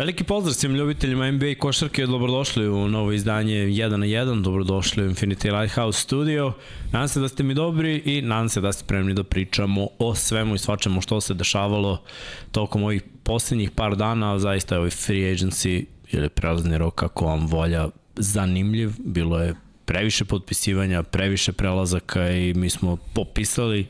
Veliki pozdrav svim ljubiteljima NBA košarke, dobrodošli u novo izdanje 1 na 1, dobrodošli u Infinity Lighthouse Studio. Nadam se da ste mi dobri i nadam se da ste spremni da pričamo o svemu i svačemu što se dešavalo tokom ovih poslednjih par dana, zaista je ovaj free agency ili prelazni rok kako vam volja zanimljiv, bilo je previše potpisivanja, previše prelazaka i mi smo popisali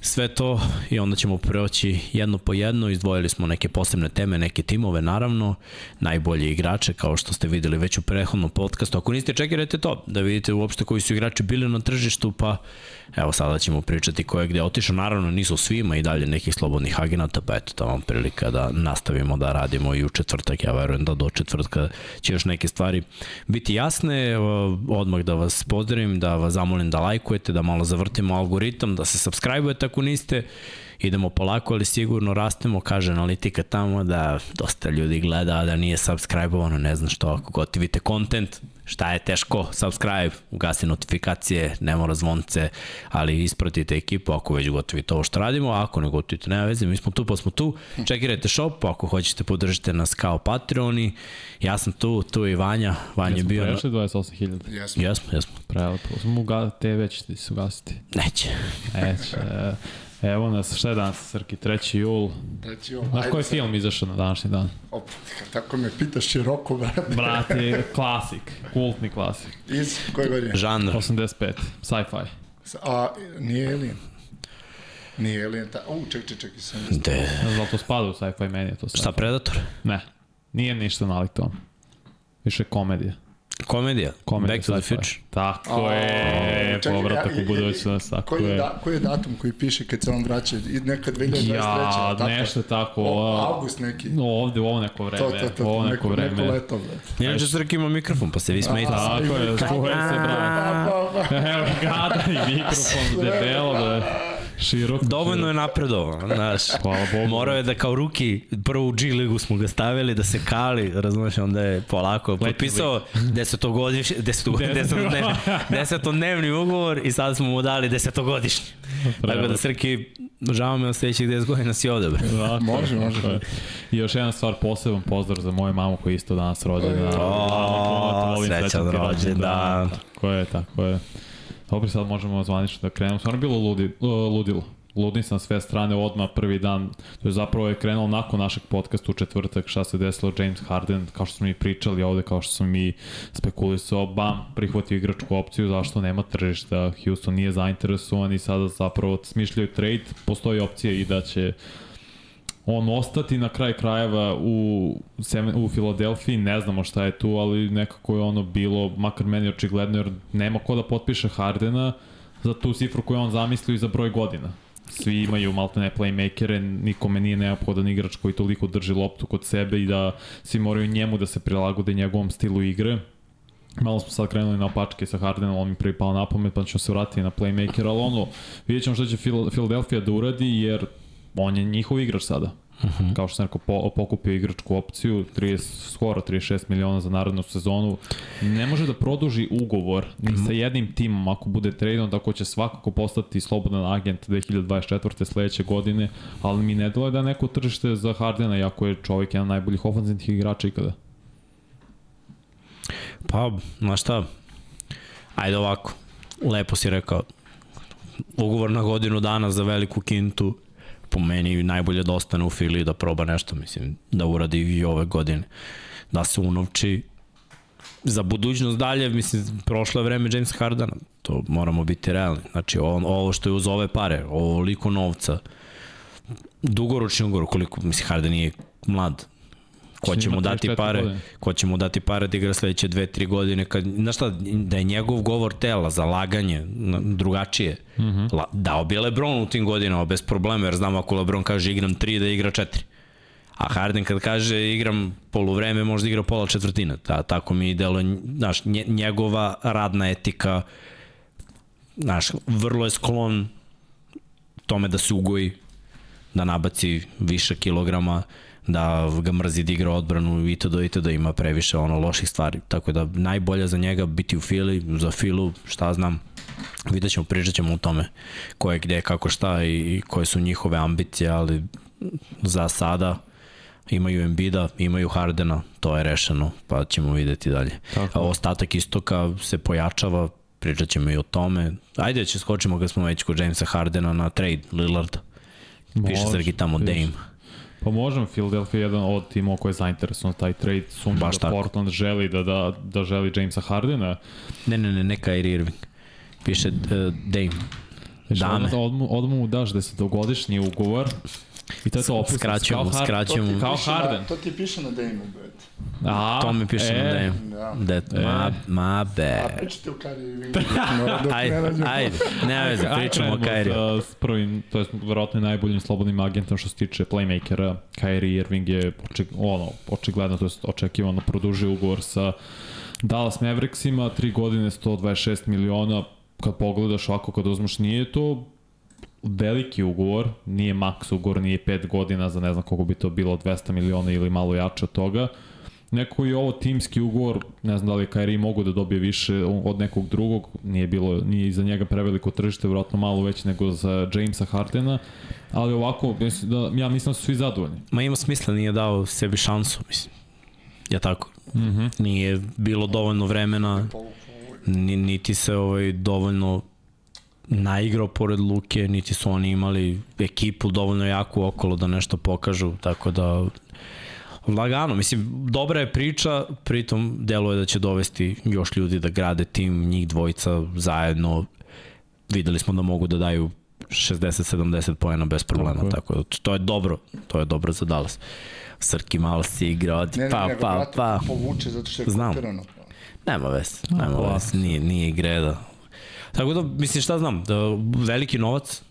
sve to i onda ćemo preoći jedno po jedno, izdvojili smo neke posebne teme, neke timove naravno, najbolje igrače kao što ste videli već u prehodnom podcastu. Ako niste čekirajte to, da vidite uopšte koji su igrači bili na tržištu, pa evo sada ćemo pričati ko je gde otišao. Naravno nisu svima i dalje nekih slobodnih agenata, pa eto tamo prilika da nastavimo da radimo i u četvrtak. Ja verujem da do četvrtka će još neke stvari biti jasne. Odmah da vas pozdravim, da vas zamolim da lajkujete, da malo zavrtimo algoritam, da se subscribe-ujete ako niste, idemo polako, ali sigurno rastemo, kaže analitika tamo da dosta ljudi gleda, da nije subscribe-ovano, ne znam što, ako gotivite kontent, šta je teško, subscribe, ugasi notifikacije, ne mora zvonce, ali ispratite ekipu ako već gotovite ovo što radimo, a ako ne gotovite, nema veze, mi smo tu pa smo tu, čekirajte shop, ako hoćete podržite nas kao Patreoni, ja sam tu, tu i Vanja, Vanja je bio... Jesmo prešli 28.000. Jesmo. Jesmo, jesmo. Prelepo, smo ga, TV ćete se ugasiti. Neće. Neće. Evo nas, šta je danas, Srki, 3. jul. 3. jul. Znaš koji film izašao na današnji dan? Op, tako me pitaš široko, brate. Brate, klasik, kultni klasik. Iz koje godine? Žanr. 85, sci-fi. A, nije Alien? Nije Alien, ta... U, ček, ček, ček, sam... De. Ne znam, to spada u sci-fi, meni je to sci-fi. Šta, Predator? Ne, nije ništa nalik tome. Više komedija. Komedija. Komedija Back to the Future. Tako A, je, čekaj, povratak ja- u budućnost, tako Koji je, da, koji je datum koji piše kad se on vraća? I Neka 2023. Ja, tako? nešto tako. O, a- avgust neki. No, ovde, u ovo neko vreme. To, to, to, ovo neko, neko, vreme. neko leto, brate. Inače Srki ima mikrofon, pa se vi smijete. A, Tako je, čuje se, pa. Evo, gada i mikrofon, debelo, bre. Široko. Dovoljno je napredovao, znaš. Hvala Bogu. Morao je da kao ruki, prvo u G ligu smo ga stavili, da se kali, razumeš, onda je polako potpisao desetogodišnji, desetodnevni, desetodnevni ugovor i sad smo mu dali desetogodišnji. Tako da Srki, žao me od sledećih 10 godina si ovde, bre. Tako, Može, može. I još jedna stvar, poseban pozdrav za moju mamu koja je isto danas rođena. O, srećan rođendan. Tako je, tako je. Dobro, sad možemo zvanično da krenemo. Stvarno je bilo ludi, uh, ludilo. Ludni sam sve strane odmah prvi dan. To je zapravo je krenulo nakon našeg podcasta u četvrtak šta se desilo James Harden, kao što smo mi pričali ovde, kao što smo mi spekulisao, bam, prihvatio igračku opciju, zašto nema tržišta, Houston nije zainteresovan i sada zapravo smišljaju trade, postoji opcija i da će on ostati na kraj krajeva u, u Filadelfiji, ne znamo šta je tu, ali nekako je ono bilo, makar meni očigledno, jer nema ko da potpiše Hardena za tu cifru koju on zamislio i za broj godina. Svi imaju maltene playmakere, nikome nije neophodan igrač koji toliko drži loptu kod sebe i da svi moraju njemu da se prilagode njegovom stilu igre. Malo smo sad krenuli na opačke sa Hardenom, on mi prvi pao na pamet, pa ćemo se vratiti na playmaker, ali ono, vidjet ćemo šta će Philadelphia da uradi, jer on je njihov igrač sada. Uh -huh. Kao što sam rekao, po, pokupio igračku opciju, 30, skoro 36 miliona za narednu sezonu. Ne može da produži ugovor ni sa jednim timom ako bude tradeon, tako će svakako postati slobodan agent 2024. sledeće godine, ali mi ne deluje da neko tržište za Hardena, iako je čovjek jedan najboljih ofenzivnih igrača ikada. Pa, znaš šta, ajde ovako, lepo si rekao, ugovor na godinu dana za veliku kintu, po meni najbolje da ostane u Fili da proba nešto, mislim, da uradi i ove godine. Da se unovči za budućnost dalje, mislim, prošlo je vreme James Hardana, to moramo biti realni. Znači, on, ovo što je uz ove pare, ovoliko novca, dugoročni ugovor, koliko, mislim, Harden je mlad, ko će Ima mu dati 34 pare, godine. ko će mu dati pare da igra sledeće dve, tri godine, kad, znaš šta, da je njegov govor tela, zalaganje, na- drugačije, mm Mhm. -hmm. La, dao bi Lebron u tim godinama bez problema, jer znamo ako Lebron kaže igram tri, da igra četiri. A Harden kad kaže igram poluvreme, možda igra pola četvrtina. Ta, tako mi delo, znaš, nje, njegova radna etika, znaš, vrlo je sklon tome da se ugoji, da nabaci više kilograma, da ga mrzi da igra odbranu i to i to da ima previše ono loših stvari. Tako da najbolje za njega biti u Fili, za Filu, šta znam, vidjet ćemo, pričat ćemo o tome ko je gde, kako šta i, koje su njihove ambicije, ali za sada Imaju Embida, imaju Hardena, to je rešeno, pa ćemo videti dalje. Tako. A ostatak istoka se pojačava, pričat ćemo i o tome. Ajde, će skočimo kad smo već kod Jamesa Hardena na trade Lillard. Piše Srgi tamo. Dame. Pa možemo, Philadelphia je jedan od timova koji je zainteresovan za taj trade, sumnja Baš da tako. Portland želi da, da, da želi Jamesa Hardena. Ne, ne, ne, ne Kyrie Irving. Piše uh, Dame. Znači, Dame. Odmah, odmah, mu daš desetogodišnji ugovor i to je to opisano. Skraćujemo, skraćujemo. Kao Harden. To ti piše na Dame-u, bet. A, To mi piše e, na Dame. Da. That, ma, ma A bad. pričate o ne Ajde, ajde, ne veze, pričamo o Kyrie. sa- S prvim, to je verovatno najboljim slobodnim agentom što se tiče playmakera. Kyrie Irving je oček, ono, očigledno, to je očekivano produžio ugovor sa Dallas Mavericksima, 3 godine 126 miliona, kad pogledaš ovako, kad uzmeš, nije to veliki ugovor, nije maks ugovor, nije 5 godina za ne znam koliko bi to bilo, 200 miliona ili malo jače od toga. Neko je ovo timski ugovor, ne znam da li je Kyrie mogu da dobije više od nekog drugog, nije bilo, nije iza njega preveliko tržište, vjerojatno malo već nego za Jamesa Hardena, ali ovako, mislim da, ja mislim da su svi zadovoljni. Ma ima smisla, nije dao sebi šansu, mislim. Ja tako. Mm -hmm. Nije bilo dovoljno vremena, ni, niti se ovaj, dovoljno naigrao pored Luke, niti su oni imali ekipu dovoljno jaku okolo da nešto pokažu, tako da lagano, mislim, dobra je priča, pritom deluje da će dovesti još ljudi da grade tim, njih dvojica zajedno, videli smo da mogu da daju 60-70 pojena bez problema, Tako tako, da to je dobro, to je dobro za Dallas. Srki malo si igrao, Ne, ne, pa, nego, pa, pa, povuče zato što je Znam. kopirano. nema veze, nema polako veze, nije, nije igre da... Tako da, mislim, šta znam, da veliki novac,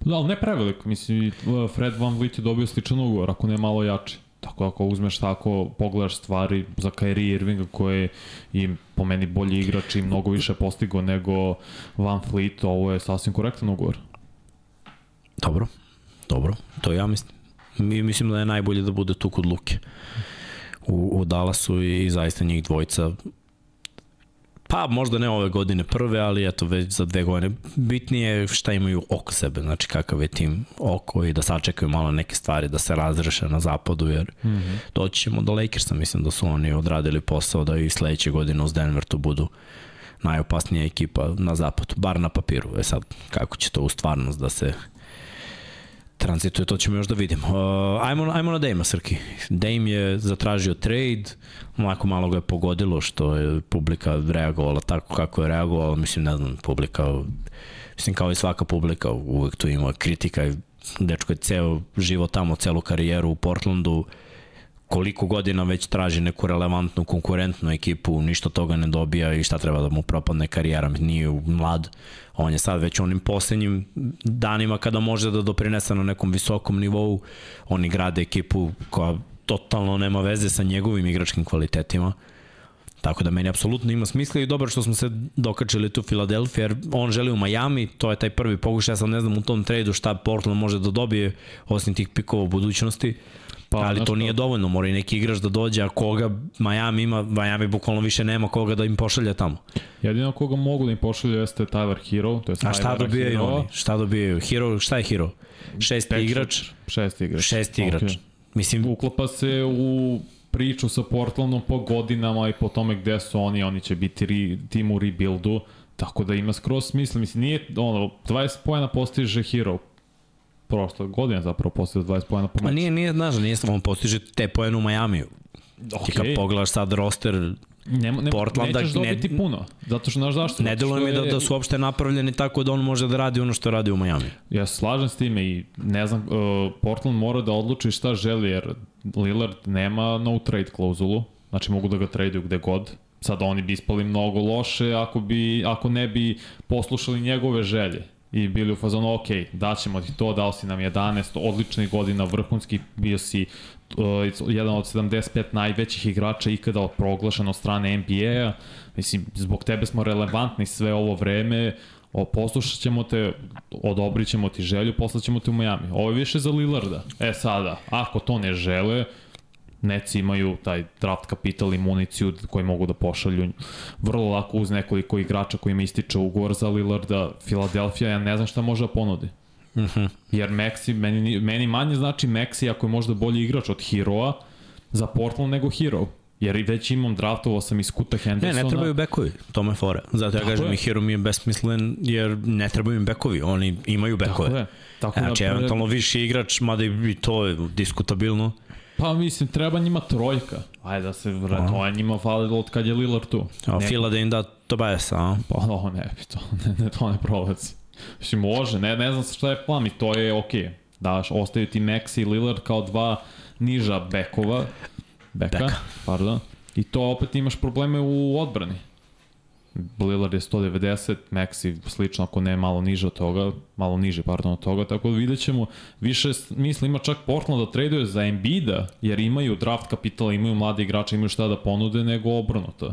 Da, ali ne preveliko, mislim, Fred Van Vliet je dobio sličan ugovor, ako ne malo jači. Tako ako uzmeš tako, pogledaš stvari za Kyrie Irvinga koji je i po meni bolji igrač i mnogo više postigo nego Van Fleet, ovo je sasvim korektan ugovor. Dobro, dobro, to ja mislim. Mi mislim da je najbolje da bude tu kod Luke u, u Dallasu i, zaista njih dvojica pa možda ne ove godine prve, ali eto već za dve godine. Bitnije je šta imaju oko sebe, znači kakav je tim oko i da sačekaju malo neke stvari da se razreše na zapadu, jer mm -hmm. doći ćemo do Lakersa, mislim da su oni odradili posao da i sledeće godine uz Denver tu budu najopasnija ekipa na zapadu, bar na papiru. E sad, kako će to u stvarnost da se tranzituje, to ćemo još da vidimo. Uh, ajmo, ajmo na Dame-a, Srki. Dame je zatražio trade, onako malo ga je pogodilo što je publika reagovala tako kako je reagovala, mislim, ne znam, publika, mislim, kao i svaka publika, uvek tu ima kritika dečko je ceo život tamo, celu karijeru u Portlandu, koliko godina već traži neku relevantnu, konkurentnu ekipu, ništa toga ne dobija i šta treba da mu propadne karijera, nije mlad, on je sad već onim poslednjim danima kada može da doprinese na nekom visokom nivou, oni grade ekipu koja totalno nema veze sa njegovim igračkim kvalitetima, Tako da meni apsolutno ima smisla i dobro što smo se dokačili tu u Filadelfiji, jer on želi u Miami, to je taj prvi pokušaj, ja sam ne znam u tom tradu šta Portland može da dobije osim tih pikova u budućnosti, Pa, ali to nije dovoljno, mora i neki igrač da dođe, a koga Miami ima, Miami bukvalno više nema koga da im pošalje tamo. Jedino koga mogu da im pošalju jeste Tyler Hero, to je A šta dobijaju oni? Šta dobijaju? Hero, šta je Hero? Šesti igrač? Šesti igrač. Šesti igrač. Okay. Mislim, Uklapa se u priču sa Portlandom po godinama i po tome gde su oni, oni će biti ri, tim u rebuildu, tako da ima skroz smisla. Mislim, nije, ono, 20 pojena postiže Hero, prošle godine zapravo postiže 20 pojena po meču. nije, nije, znaš, nije, on postiže te pojene u Majamiju. Ti kad pogledaš sad roster, Ne, ne, Portlanda nećeš dobiti ne- puno, zato što, znaš zašto? ne deluje mi da, da su uopšte napravljeni tako da on može da radi ono što radi u Majamiju. Ja se slažem s time i ne znam, uh, Portland mora da odluči šta želi, jer Lillard nema no trade klauzulu, znači mogu da ga traduju gde god. Sad oni bi ispali mnogo loše ako, bi, ako ne bi poslušali njegove želje i bili u fazonu, ok, daćemo ti to, dao si nam 11, odličnih godina, vrhunski, bio si uh, jedan od 75 najvećih igrača ikada proglašen od strane NBA-a, mislim, zbog tebe smo relevantni sve ovo vreme, o, poslušat ćemo te, odobrit ćemo ti želju, poslaćemo te u Miami. Ovo je više za Lillarda. E sada, ako to ne žele, Neci imaju taj draft kapital i municiju koji mogu da pošalju vrlo lako uz nekoliko igrača kojima ističe ugovor za Lillarda. Philadelphia, ja ne znam šta može da ponudi. Uh -huh. Jer Maxi, meni, meni manje znači Maxi ako je možda bolji igrač od Heroa za Portland nego Hero. Jer i već imam draftovao sam iz Kuta Hendersona. Ne, ne trebaju bekovi, to me fore. Zato ja kažem i Hero mi je besmislen jer ne trebaju im bekovi, oni imaju bekove. Tako je. Tako znači, napred... eventualno viši igrač, mada i to je diskutabilno. Pa mislim, treba njima trojka. Ajde da se vre, to je njima falilo od kad je Lillard tu. A Fila da im da Tobiasa, a? Pa no, ne, to ne, ne, to ne prolazi. Mislim, može, ne, ne znam šta je plan i to je okej. Okay. Daš, ostaju ti Max i Lillard kao dva niža bekova. Beka, Beka. pardon. I to opet imaš probleme u odbrani. Lillard je 190, Maxi slično ako ne malo niže od toga, malo niže pardon od toga, tako da vidjet ćemo više misli ima čak Portland da traduje za Embiida, jer imaju draft kapitala, imaju mlade igrače, imaju šta da ponude, nego obrnuto.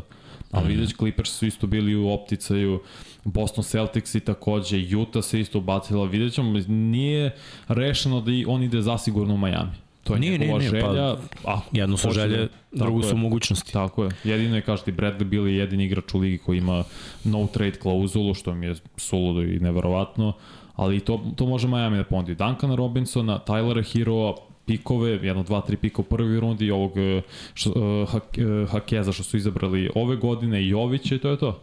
Ali mm. videć Clippers su isto bili u opticaju, Boston Celtics i takođe, Utah se isto ubacila, vidjet ćemo, nije rešeno da i on ide zasigurno u Miami. To je nije, njegova nije, nije, želja. Pa, a, jedno su želje, da, drugo su mogućnosti. Tako je. Jedino je, kažete, Bradley bili jedini igrač u ligi koji ima no trade klauzulu, što mi je suludo i neverovatno. Ali to, to može Miami da ponudi. Duncana Robinsona, Tylera Heroa, pikove, jedno, dva, tri pika u prvi rundi i ovog uh, uh, Hakeza što su izabrali ove godine i Jovića i to je to.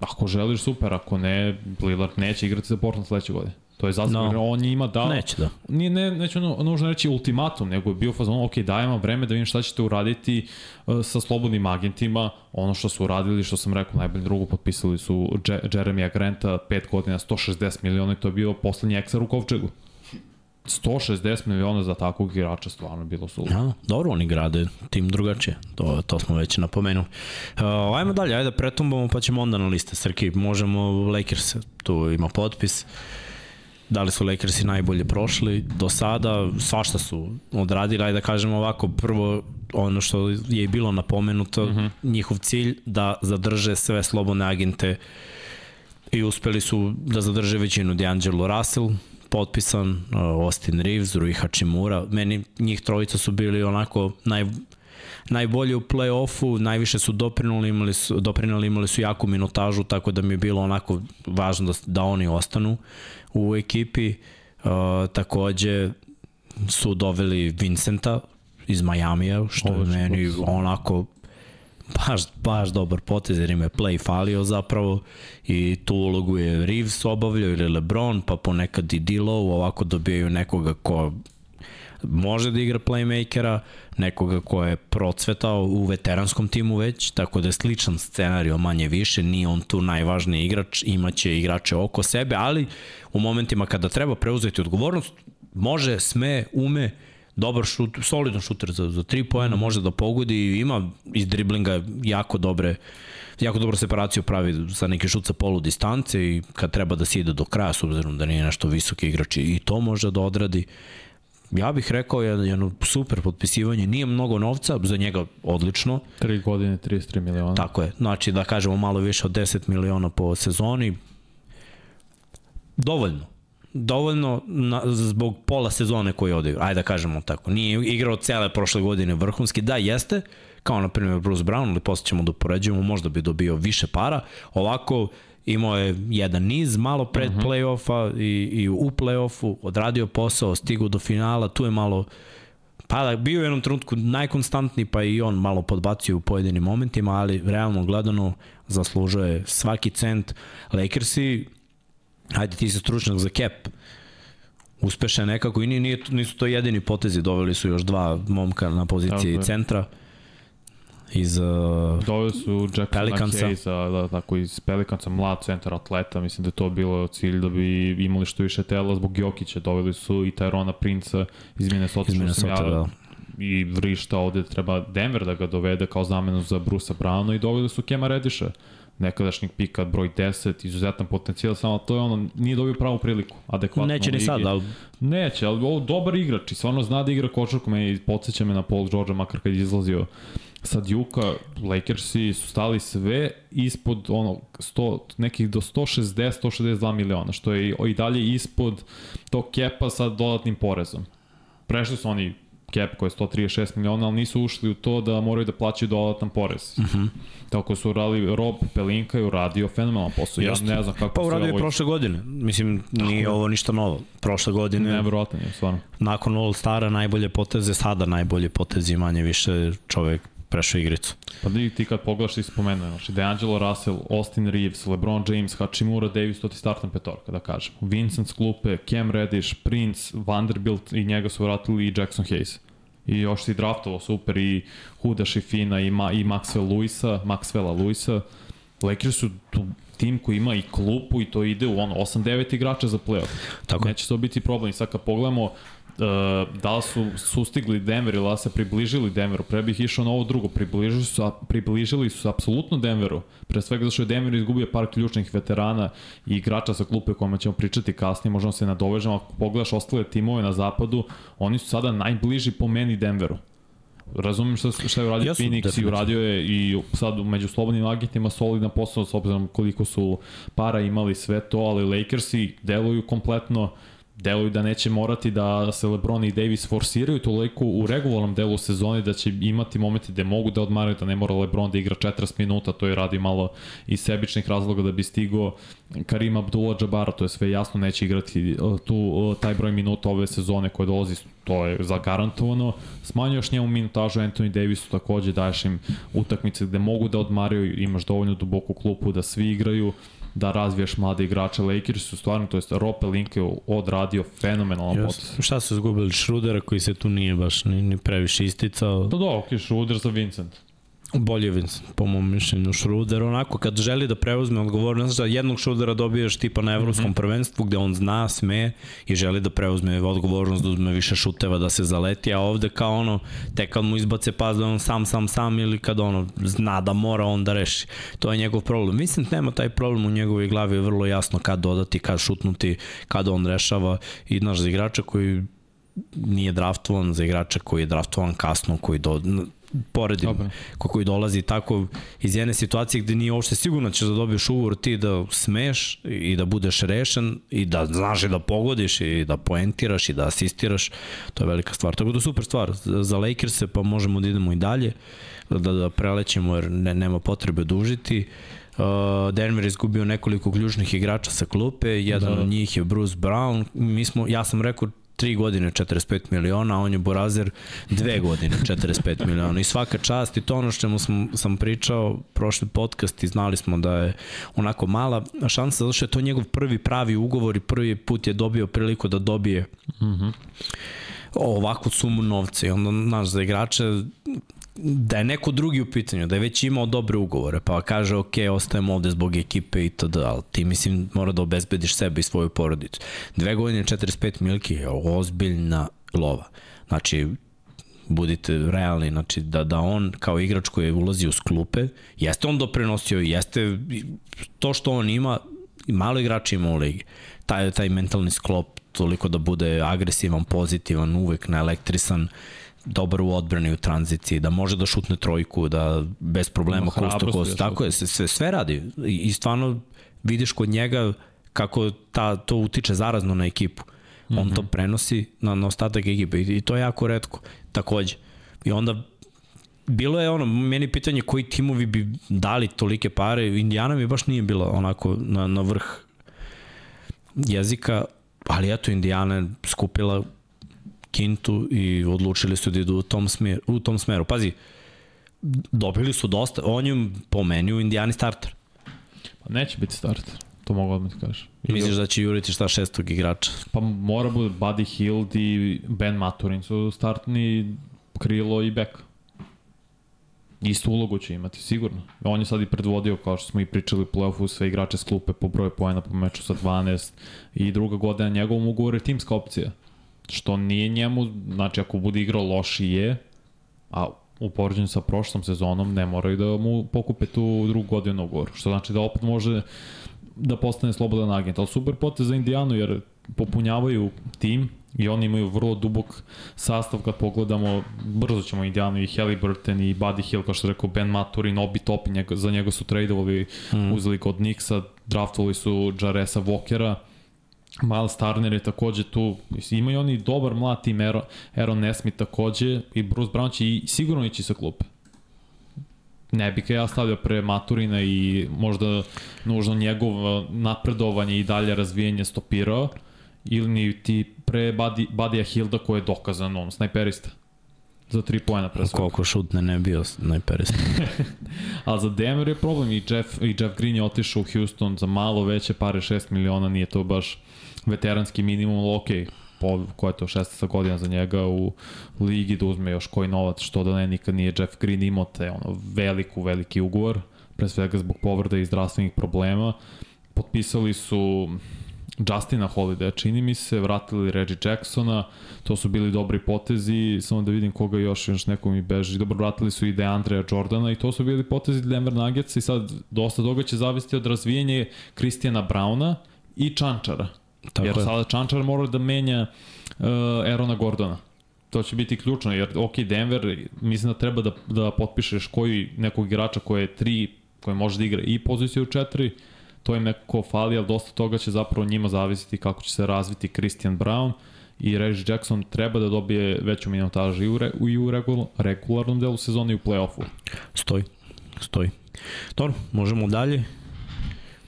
Ako želiš, super, ako ne, Lillard neće igrati za Portland sledeće godine. To je zasigurno, no. on njima dao... Neće da. Nije, ne, neće ono, nužno reći ultimatum, nego je bio fazon, ok, dajem vam vreme da vidim šta ćete uraditi uh, sa slobodnim agentima. Ono što su uradili, što sam rekao, najbolje drugo potpisali su Jeremija Granta, 5 godina, 160 miliona i to je bio poslednji eksar u Kovčegu. 160 miliona za takvog igrača stvarno bilo su. Ja, dobro, oni grade tim drugačije. To, to smo već napomenuli. Uh, ajmo dalje, ajde pretumbamo pa ćemo onda na liste. Srki, možemo Lakers, tu ima potpis. Uh, da li su Lakersi najbolje prošli do sada, svašta su odradili, ajde da kažemo ovako, prvo ono što je bilo napomenuto, mhm. -huh. njihov cilj da zadrže sve slobodne agente i uspeli su da zadrže većinu D'Angelo Russell, potpisan uh, Austin Reeves, Rui Hachimura, meni njih trojica su bili onako naj, najbolji u play-offu, najviše su doprinuli, imali su, doprinuli, imali su jaku minutažu, tako da mi je bilo onako važno da, da oni ostanu u ekipi. Uh, takođe su doveli Vincenta iz Majamija, što je meni onako baš, baš dobar potez jer im je play falio zapravo i tu ulogu je Reeves obavljao ili Lebron pa ponekad i Dilo ovako dobijaju nekoga ko može da igra playmakera, nekoga ko je procvetao u veteranskom timu već, tako da je sličan scenario manje više, nije on tu najvažniji igrač, imaće igrače oko sebe, ali u momentima kada treba preuzeti odgovornost, može, sme, ume, dobar šut, solidan šuter za, za tri poena, može da pogodi, ima iz driblinga jako dobre jako dobro separaciju pravi za neki šut sa polu distance i kad treba da se ide do kraja, s obzirom da nije nešto visoki igrač i to može da odradi ja bih rekao jedno, jedno super potpisivanje, nije mnogo novca, za njega odlično. 3 godine, 33 miliona. Tako je, znači da kažemo malo više od 10 miliona po sezoni, dovoljno. Dovoljno na, zbog pola sezone koji je odigrao, ajde da kažemo tako. Nije igrao cele prošle godine vrhunski, da jeste, kao na primjer Bruce Brown, ali posle ćemo da poređujemo, možda bi dobio više para. Ovako, imao je jedan niz malo pred uh mhm. -huh. play-offa i, i u play-offu, odradio posao, stigao do finala, tu je malo Pa da, bio je u jednom trenutku najkonstantniji, pa i on malo podbacio u pojedinim momentima, ali realno gledano zaslužuje svaki cent. Lakersi, hajde ti si stručnjak za cap, uspeše nekako i nije, nisu to jedini potezi, doveli su još dva momka na poziciji centra iz uh, Doveli su Pelicansa. Hayesa, da, tako iz Pelicansa, mlad centar atleta, mislim da je to bilo cilj da bi imali što više tela zbog Jokića, doveli su i Tyrona Princa iz Minnesota, iz Minnesota ja, da. i vrišta ovde treba Denver da ga dovede kao zamenu za Brusa Browna i doveli su Kema Rediša nekadašnjeg pika broj 10, izuzetan potencijal, samo to je ono, nije dobio pravu priliku, adekvatno. Neće ni sad, ali... Neće, ali ovo dobar igrač i stvarno zna da igra kočarku, me podsjeća me na Paul George, makar kad je izlazio sa Duke-a, Lakersi su stali sve ispod ono, 100, nekih do 160-162 miliona, što je i dalje ispod tog kepa sa dodatnim porezom. Prešli su oni cap koji je 136 miliona, ali nisu ušli u to da moraju da plaćaju dodatan porez. Uh Mhm. -huh. Tako su uradili, Rob Pelinka je uradio fenomenalan posao. Ja ne znam kako Pa se uradio je prošle godine. Mislim, nije ovo ništa novo. Prošle godine, Nevjerojatan je, stvarno. nakon All Stara, najbolje poteze, sada najbolje poteze, manje više čovek prešao igricu. Pa da ti kad pogledaš ti spomenuo, znači DeAngelo Russell, Austin Reeves, LeBron James, Hachimura Davis, to ti startna petorka, da kažem. Vincent Sklupe, Cam Reddish, Prince, Vanderbilt i njega su vratili i Jackson Hayes. I još si draftovao super i Huda Šifina i, Ma, i Maxwell Luisa, Maxwella Luisa. Lakers su tu tim koji ima i klupu i to ide u ono 8-9 igrača za playoff. Tako. Neće to biti problem. I sad kad pogledamo Uh, da li su sustigli Denver ili da se približili Denveru, pre bih išao na ovo drugo, približili su, približili su apsolutno Denveru, pre svega zato što je Denver izgubio par ključnih veterana i igrača sa klupe o kojima ćemo pričati kasnije, možemo se nadovežemo, ako pogledaš ostale timove na zapadu, oni su sada najbliži po meni Denveru. Razumem šta, šta je uradio Jesu, Phoenix i uradio je i sad među slobodnim agentima solidan posao s obzirom koliko su para imali sve to, ali Lakersi deluju kompletno deluju da neće morati da se LeBron i Davis forsiraju toliko u regularnom delu sezone da će imati momenti gde mogu da odmaraju, da ne mora LeBron da igra 40 minuta, to je radi malo iz sebičnih razloga da bi stigo Karim Abdullah-Jabara, to je sve jasno, neće igrati tu taj broj minuta ove sezone koje dolazi, to je zagarantovano. Smanjuješ njemu minutažu Anthony Davisu, takođe daješ im utakmice gde mogu da odmaraju, imaš dovoljno duboku klupu da svi igraju, da razviješ mlade igrače. Lakers su stvarno, to jest Rope Link je odradio fenomenalan Yes. Šta su izgubili? Šrudera koji se tu nije baš ni, ni previše isticao. Pa da, ok, Schroeder za Vincent. Bolje Vincent, po mom mišljenju. Šruder, onako, kad želi da preuzme odgovornost, da jednog Šrudera dobiješ tipa na evropskom mm -hmm. prvenstvu gde on zna, sme i želi da preuzme odgovornost, da uzme više šuteva, da se zaleti, a ovde kao ono, tek kad mu izbace pas da on sam, sam, sam ili kad ono zna da mora on da reši. To je njegov problem. Vincent nema taj problem u njegovoj glavi, je vrlo jasno kad dodati, kad šutnuti, kad on rešava i naš za igrača koji nije draftovan, za igrača koji je draftovan kasno, koji do, poredim Dobre. ko koji dolazi tako iz jedne situacije gde nije uopšte sigurno da ćeš da dobiješ ugovor ti da smeš i da budeš rešen i da znaš i da pogodiš i da poentiraš i da asistiraš, to je velika stvar. Tako da super stvar za za Lakers-e pa možemo da idemo i dalje, da, da prelećemo jer ne, nema potrebe dužiti. Uh, Denver je izgubio nekoliko ključnih igrača sa klupe, jedan Da. da. od njih je Bruce Brown. Mi smo, ja sam rekao 3 godine 45 miliona, a on je Borazer dve godine 45 miliona i svaka čast i to ono što sam, sam pričao prošli podcast i znali smo da je onako mala šansa zato što je to njegov prvi pravi ugovor i prvi put je dobio priliku da dobije mm -hmm. ovakvu sumu novca i onda naš za igrače da je neko drugi u pitanju, da je već imao dobre ugovore, pa kaže ok, ostajemo ovde zbog ekipe i td, ali ti mislim mora da obezbediš sebe i svoju porodicu. Dve godine 45 milki je ozbiljna lova. Znači, budite realni, znači da, da on kao igrač koji je ulazi u sklupe, jeste on doprinosio, jeste to što on ima, malo igrača ima u ligi. Taj, taj mentalni sklop toliko da bude agresivan, pozitivan, uvek naelektrisan, dobar u odbrani u tranziciji, da može da šutne trojku, da bez problema Ima kost to hrabrosti kost, još tako je, sve, sve, sve radi I, i stvarno vidiš kod njega kako ta, to utiče zarazno na ekipu. On mm -hmm. to prenosi na, na ostatak ekipe i, i to je jako redko, takođe. I onda bilo je ono, meni pitanje koji timovi bi dali tolike pare, Indijana mi baš nije bila onako na, na vrh jezika, ali eto Indijana je skupila kintu i odlučili su da idu u tom, smer, u tom smeru. Pazi, dobili su dosta, on je po meni u Indijani starter. Pa neće biti starter, to mogu odmah ti kažeš. Misliš da će juriti šta šestog igrača? Pa mora bude Buddy Hield i Ben Maturin su startni krilo i bek. Istu ulogu će imati, sigurno. On je sad i predvodio, kao što smo i pričali u play-offu, sve igrače s klupe po broju pojena po meču sa 12 i druga godina njegovom ugovoru je timska opcija. Što nije njemu, znači ako bude igrao lošije, a u poređenju sa prošlom sezonom ne moraju da mu pokupe tu drugu godinu ugovor. Što znači da opet može da postane slobodan agent. Ali super potez za Indijanu jer popunjavaju tim i oni imaju vrlo dubok sastav kad pogledamo, brzo ćemo Indijanu i Halliburton i Buddy Hill, kao što rekao Ben Maturin, Obi Topi, njega, za njega su tradeovali, mm. uzeli kod Nixa, draftovali su Jaresa Walkera, Miles Turner je takođe tu, imaju oni dobar mlad tim, Aaron, Aaron Nesmith takođe i Bruce Brown će i sigurno ići sa klupe. Ne bih ja stavljao pre Maturina i možda nužno njegov napredovanje i dalje razvijenje stopirao, ili ni ti pre Buddy, Buddy Hilda koji je dokazan on, snajperista za tri pojena pre svega. Koliko šutne ne bio najperista. A za Denver je problem i Jeff, i Jeff Green je otišao u Houston za malo veće pare, 6 miliona, nije to baš veteranski minimum, ali okej, po, ko je to 16 godina za njega u ligi da uzme još koji novac, što da ne, nikad nije Jeff Green imao te ono, veliku, veliki ugovor, pre svega zbog povrda i zdravstvenih problema. Potpisali su Justina Holiday, čini mi se, vratili Reggie Jacksona, to su bili dobri potezi, samo da vidim koga još, još neko mi beži, dobro vratili su i Deandrea Jordana i to su bili potezi Denver Nuggets i sad dosta toga će zavisiti od razvijenja Kristijana Brauna i Čančara. Tako jer je. sada Čančar mora da menja uh, Erona Gordona. To će biti ključno, jer ok, Denver, mislim da treba da, da potpišeš koji nekog igrača koji je tri, koji može da igra i poziciju 4, to im neko fali, ali dosta toga će zapravo njima zavisiti kako će se razviti Christian Brown i Reggie Jackson treba da dobije veću minutažu i u, re, i u regul, regularnom delu sezone i u play-offu. Stoji, stoji. Dobro, možemo dalje.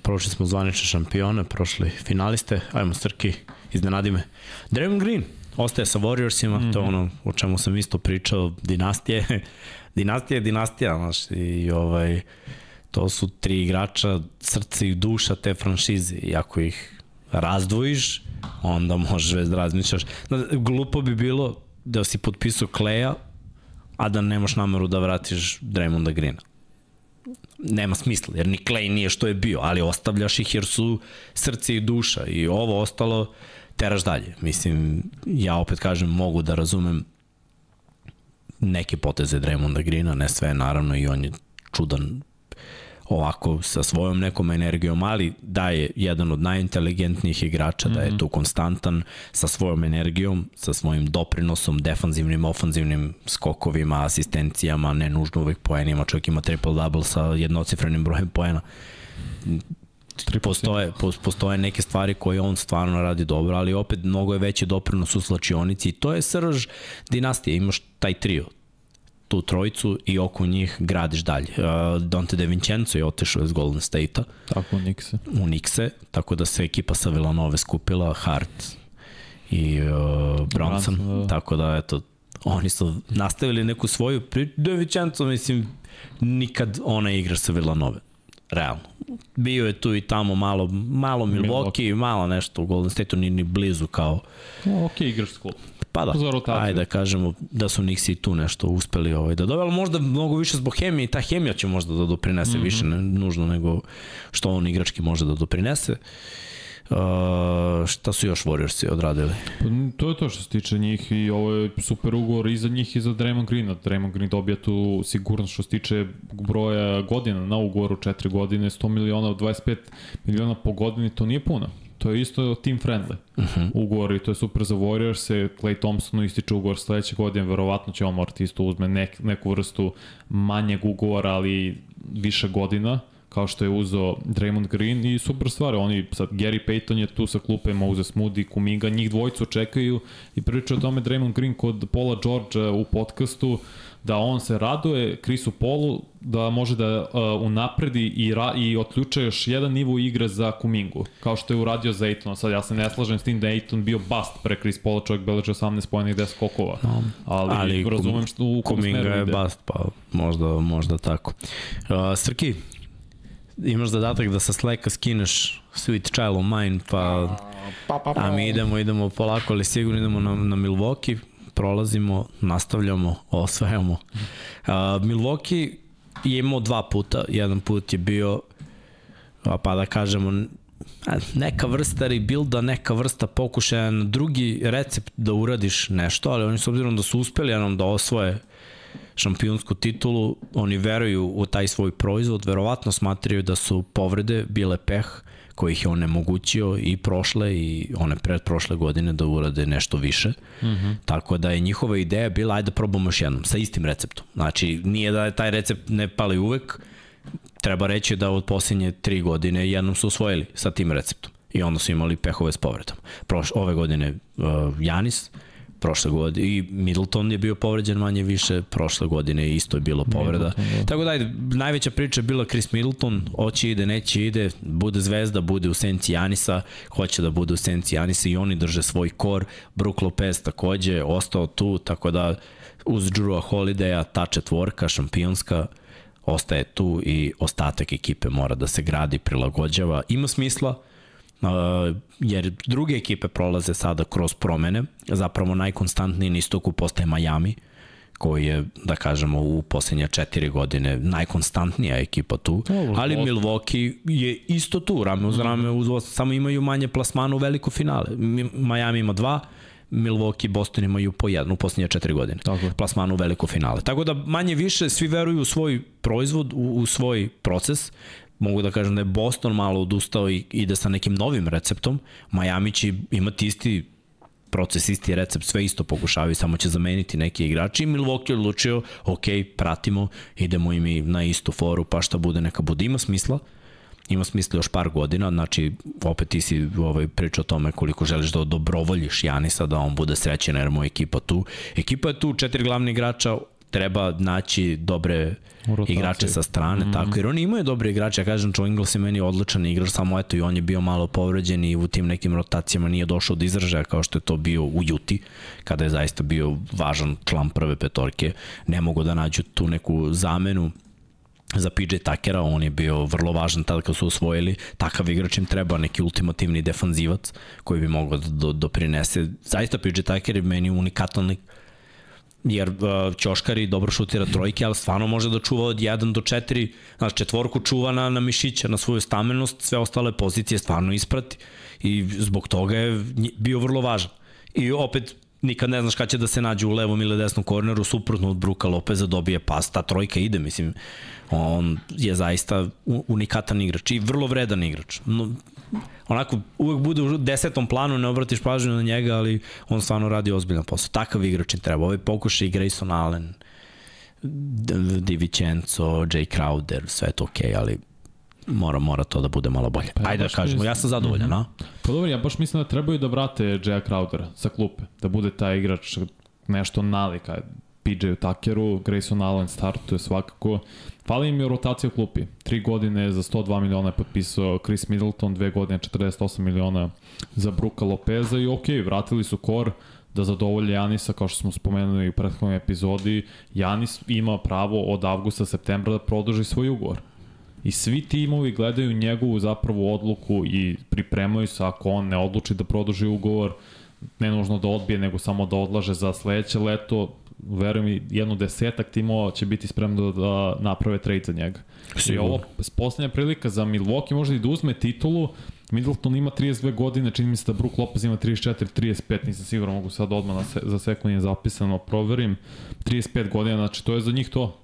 Prošli smo zvanične šampione, prošli finaliste. Ajmo, Srki, iznenadi me. Draymond Green ostaje sa Warriorsima, mm -hmm. to je mhm. ono o čemu sam isto pričao, dinastije. dinastija je dinastija, znaš, i ovaj, to su tri igrača, srce i duša te franšize. I ako ih razdvojiš, onda možeš već da razmišljaš. Glupo bi bilo da si potpisao Kleja, a da nemaš nameru da vratiš Draymonda Greena nema smisla, jer ni Clay nije što je bio, ali ostavljaš ih jer su srce i duša i ovo ostalo teraš dalje. Mislim, ja opet kažem, mogu da razumem neke poteze Draymonda Greena, ne sve naravno i on je čudan ovako sa svojom nekom energijom, ali da je jedan od najinteligentnijih igrača, mm -hmm. da je mhm. tu konstantan sa svojom energijom, sa svojim doprinosom, defanzivnim, ofanzivnim skokovima, asistencijama, ne nužno uvek poenima, čovjek ima triple-double sa jednocifrenim brojem poena. Postoje, postoje neke stvari koje on stvarno radi dobro, ali opet mnogo je veći doprinos u slačionici i to je srž dinastije, imaš taj trio, tu trojicu i oko njih gradiš dalje. Uh, Dante De Vincenzo je otišao iz Golden State-a. Tako, u Nixe. U Nixe, tako da se ekipa sa Villanove skupila, Hart i uh, Bronson, Brunson, da. tako da eto, oni su nastavili neku svoju priču. De Vincenzo, mislim, nikad ona igra sa Villanove. Realno. Bio je tu i tamo malo, malo Milwaukee, Milwaukee. malo nešto u Golden State-u, ni, ni blizu kao... No, ok, igraš s Pa da, ajde da kažemo da su Nixi tu nešto uspeli ovaj, da dobe, ali možda mnogo više zbog hemije i ta hemija će možda da doprinese mm -hmm. više ne, nužno nego što on igrački može da doprinese. Uh, šta su još Warriorsi odradili? Pa, to je to što se tiče njih i ovo je super ugovor i za njih i za Draymond Greena. Draymond Green dobija tu sigurnost što se tiče broja godina na ugovoru, 4 godine, 100 miliona, 25 miliona po godini, to nije puno. To je isto team friendly uh mhm. -huh. ugovor i to je super za Warriors. Se Clay Thompsonu ističe ugovor sledeće godine, verovatno će on morati isto uzme nek, neku vrstu manjeg ugovora, ali više godina kao što je uzo Draymond Green i super stvar, oni sad Gary Payton je tu sa klupe Moses Moody, Kuminga, njih dvojicu čekaju i priča o tome Draymond Green kod Paula George u podcastu da on se raduje Krisu Polu da može da uh, unapredi i, ra, i otključa još jedan nivo igre za Kumingu, kao što je uradio za Aiton. Sad ja se ne slažem s tim da je Aiton bio bust pre Chris Paula, čovjek beleže 18 pojene i 10 skokova. No, ali, ali razumem što u Kuminga je ide. bust, pa možda, možda tako. Uh, Srki, imaš zadatak da sa Slacka skineš Sweet Child of Mine, pa, pa, pa, pa. a mi idemo, idemo polako, ali sigurno idemo na, na Milwaukee, prolazimo, nastavljamo, osvajamo. Uh, Milwaukee je imao dva puta. Jedan put je bio, pa da kažemo, neka vrsta rebuilda, neka vrsta pokušaja na drugi recept da uradiš nešto, ali oni s obzirom da su uspeli jednom da osvoje šampionsku titulu, oni veruju u taj svoj proizvod, verovatno smatraju da su povrede bile peh, koji ih je onemogućio i prošle i one pred prošle godine da urade nešto više. Mm -hmm. Tako da je njihova ideja bila ajde da probamo još jednom sa istim receptom. Znači nije da je taj recept ne pali uvek, treba reći da od posljednje tri godine jednom su osvojili sa tim receptom. I onda su imali pehove s povredom. Proš, ove godine uh, Janis, prošle godine i Middleton je bio povređen manje više, prošle godine isto je bilo povreda. Middleton, da. Tako da, ajde, najveća priča je bila Chris Middleton, hoće ide, neće ide, bude zvezda, bude u senci Janisa, hoće da bude u senci Janisa i oni drže svoj kor. Brook Lopez takođe ostao tu, tako da uz Drewa Holidaya ta četvorka šampionska ostaje tu i ostatak ekipe mora da se gradi, prilagođava. Ima smisla, jer druge ekipe prolaze sada kroz promene. Zapravo najkonstantniji na istoku postaje Miami, koji je, da kažemo, u poslednje četiri godine najkonstantnija ekipa tu, Dobro, ali. Milwaukee je isto tu, rame uz rame, uz samo imaju manje plasmana u veliko finale. Mi- Miami ima dva, Milwaukee i Boston imaju po jednu u poslednje četiri godine. Tako. Plasmanu u veliko finale. Tako da manje više svi veruju u svoj proizvod, u, u svoj proces. Mogu da kažem da je Boston malo odustao i ide sa nekim novim receptom. Miami će imati isti proces, isti recept, sve isto pokušavaju, samo će zameniti neki igrači i Milwaukee je odlučio, ok, pratimo, idemo i mi na istu foru, pa šta bude, neka bude, ima smisla, ima smisla još par godina, znači opet ti si ovaj, pričao o tome koliko želiš da dobrovoljiš Janisa, da on bude srećen jer mu je ekipa tu. Ekipa je tu, četiri glavni igrača, treba naći dobre U rotaciji. igrače sa strane, mm. tako, jer oni imaju dobre igrače, ja kažem, Joe Ingles je meni odličan igrač, samo eto i on je bio malo povređen i u tim nekim rotacijama nije došao do izražaja kao što je to bio u Juti, kada je zaista bio važan član prve petorke, ne mogu da nađu tu neku zamenu, za PJ Takera, on je bio vrlo važan tada kad su osvojili, takav igrač im treba, neki ultimativni defanzivac koji bi mogao da do, doprinese. Zaista PJ Taker je meni unikatan jer uh, Ćoškari dobro šutira trojke, ali stvarno može da čuva od 1 do 4, znači četvorku čuva na, na mišića, na svoju stamenost, sve ostale pozicije stvarno isprati i zbog toga je bio vrlo važan. I opet nikad ne znaš kada će da se nađe u levom ili desnom korneru, suprotno od Bruka Lopeza dobije pas, ta trojka ide, mislim, on je zaista unikatan igrač i vrlo vredan igrač. No, onako, uvek bude u desetom planu, ne obratiš pažnju na njega, ali on stvarno radi ozbiljan posao. Takav igrač im treba. Ovaj pokušaj Grayson Allen, Di Vincenzo, Jay Crowder, sve je to okej, okay, ali mora, mora to da bude malo bolje. Pa ja Ajde da kažemo, mislim- ja sam zadovoljan, a? Pa dobro, ja baš mislim da trebaju da vrate Jaya Crowdera sa klupe, da bude taj igrač nešto nalika PJ Tuckeru, Grayson Allen startuje svakako. Fali im je rotacija u klupi. Tri godine za 102 miliona je potpisao Chris Middleton, dve godine 48 miliona za Bruka Lopeza i ok, vratili su kor da zadovolje Janisa, kao što smo spomenuli u prethodnoj epizodi. Janis ima pravo od avgusta, septembra da produži svoj ugovor. I svi timovi gledaju njegovu zapravo odluku i pripremaju se ako on ne odluči da produži ugovor, ne nužno da odbije, nego samo da odlaže za sledeće leto, verujem mi, jedno desetak timova će biti spremno da, da naprave trade za njega. I Sigurno. ovo poslednja prilika za Milwaukee možda i da uzme titulu, Middleton ima 32 godine, čini mi se da Brook Lopez ima 34, 35, nisam siguran, mogu sad odmah na se, za sekund je zapisano, proverim. 35 godina, znači to je za njih to.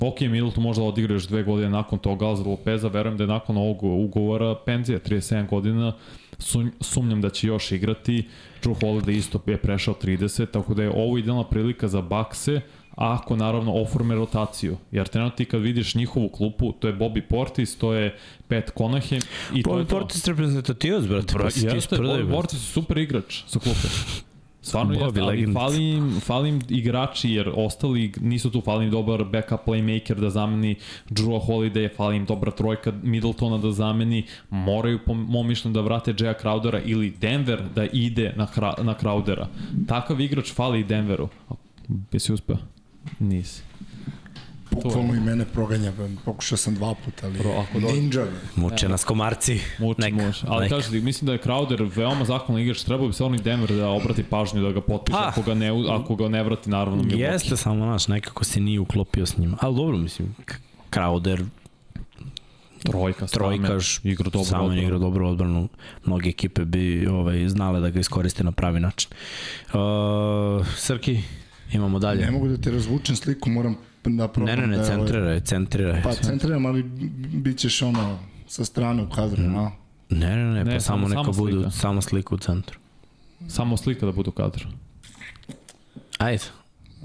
Ok, Middleton možda odigra još dve godine nakon toga, ali za Lopeza verujem da je nakon ovog ugovora penzija, 37 godina, sum, sumnjam da će još igrati. Drew Holiday isto je prešao 30, tako da je ovo idealna prilika za Bakse, ako naravno oforme rotaciju. Jer trenutno ti kad vidiš njihovu klupu, to je Bobby Portis, to je Pat Conahan i to Bobby je to. Portis reprezentativac, brate, pa ti Jeste, Bobby. Portis je super igrač sa klupe. Stvarno Bobby jeste, ali legend. fali im, fali im igrači jer ostali nisu tu, fali im dobar backup playmaker da zameni Drew Holiday, fali im dobra trojka Middletona da zameni, moraju po mom mišljenju da vrate Jaya Crowdera ili Denver da ide na, na Crowdera. Takav igrač fali Denveru. Jesi uspeo? Nisi. Bukvalno i mene proganja, pokušao sam dva puta, ali Bro, ako ninja. Muče nas komarci. Muči, Neka, muči. Ali neka. kažete, mislim da je Crowder veoma zahvalan igrač, trebao bi se on i Denver da obrati pažnju da ga potpiše, Pa. ako, ga ne, ako ga ne vrati naravno Milwaukee. Jeste samo, znaš, nekako se nije uklopio s njima. Ali dobro, mislim, Crowder, Trojka, trojkaš, igra dobro. samo odbranu. igra dobro odbranu. Mnoge ekipe bi ovaj, znale da ga iskoriste na pravi način. Uh, Srki, imamo dalje. Ne mogu da te razvučem sliku, moram da probam Ne, ne, ne, da je centriraj, centriraj. Pa centriram, ali bit ćeš ono sa strane u kadru, Mm. no? Ne, ne, ne, Ne, pa samo- samo neka samo budu slika. samo slika u centru. Samo slika da budu kadar. Ajde.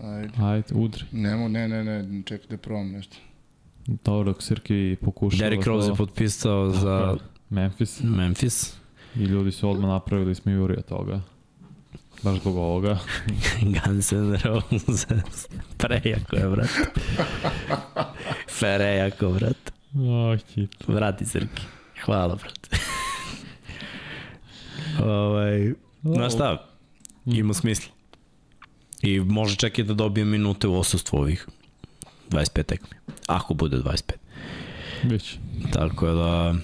Ajde. Ajde, udri. Nemo, ne, ne, ne, čekaj da probam nešto. Dobro, dok Sirki pokušava Derrick Rose je potpisao za Memphis. Memphis. I ljudi su odmah napravili smijurija toga. Baš zbog ovoga. Guns N' Roses. Prejako je, brat. Prejako, brat. Oh, hit. Vrati, Srki. Hvala, brate. ovaj, znaš šta, ima smisla. I može čak i da dobije minute u osustvu ovih 25 tekmi. Ako bude 25. Već. Tako da,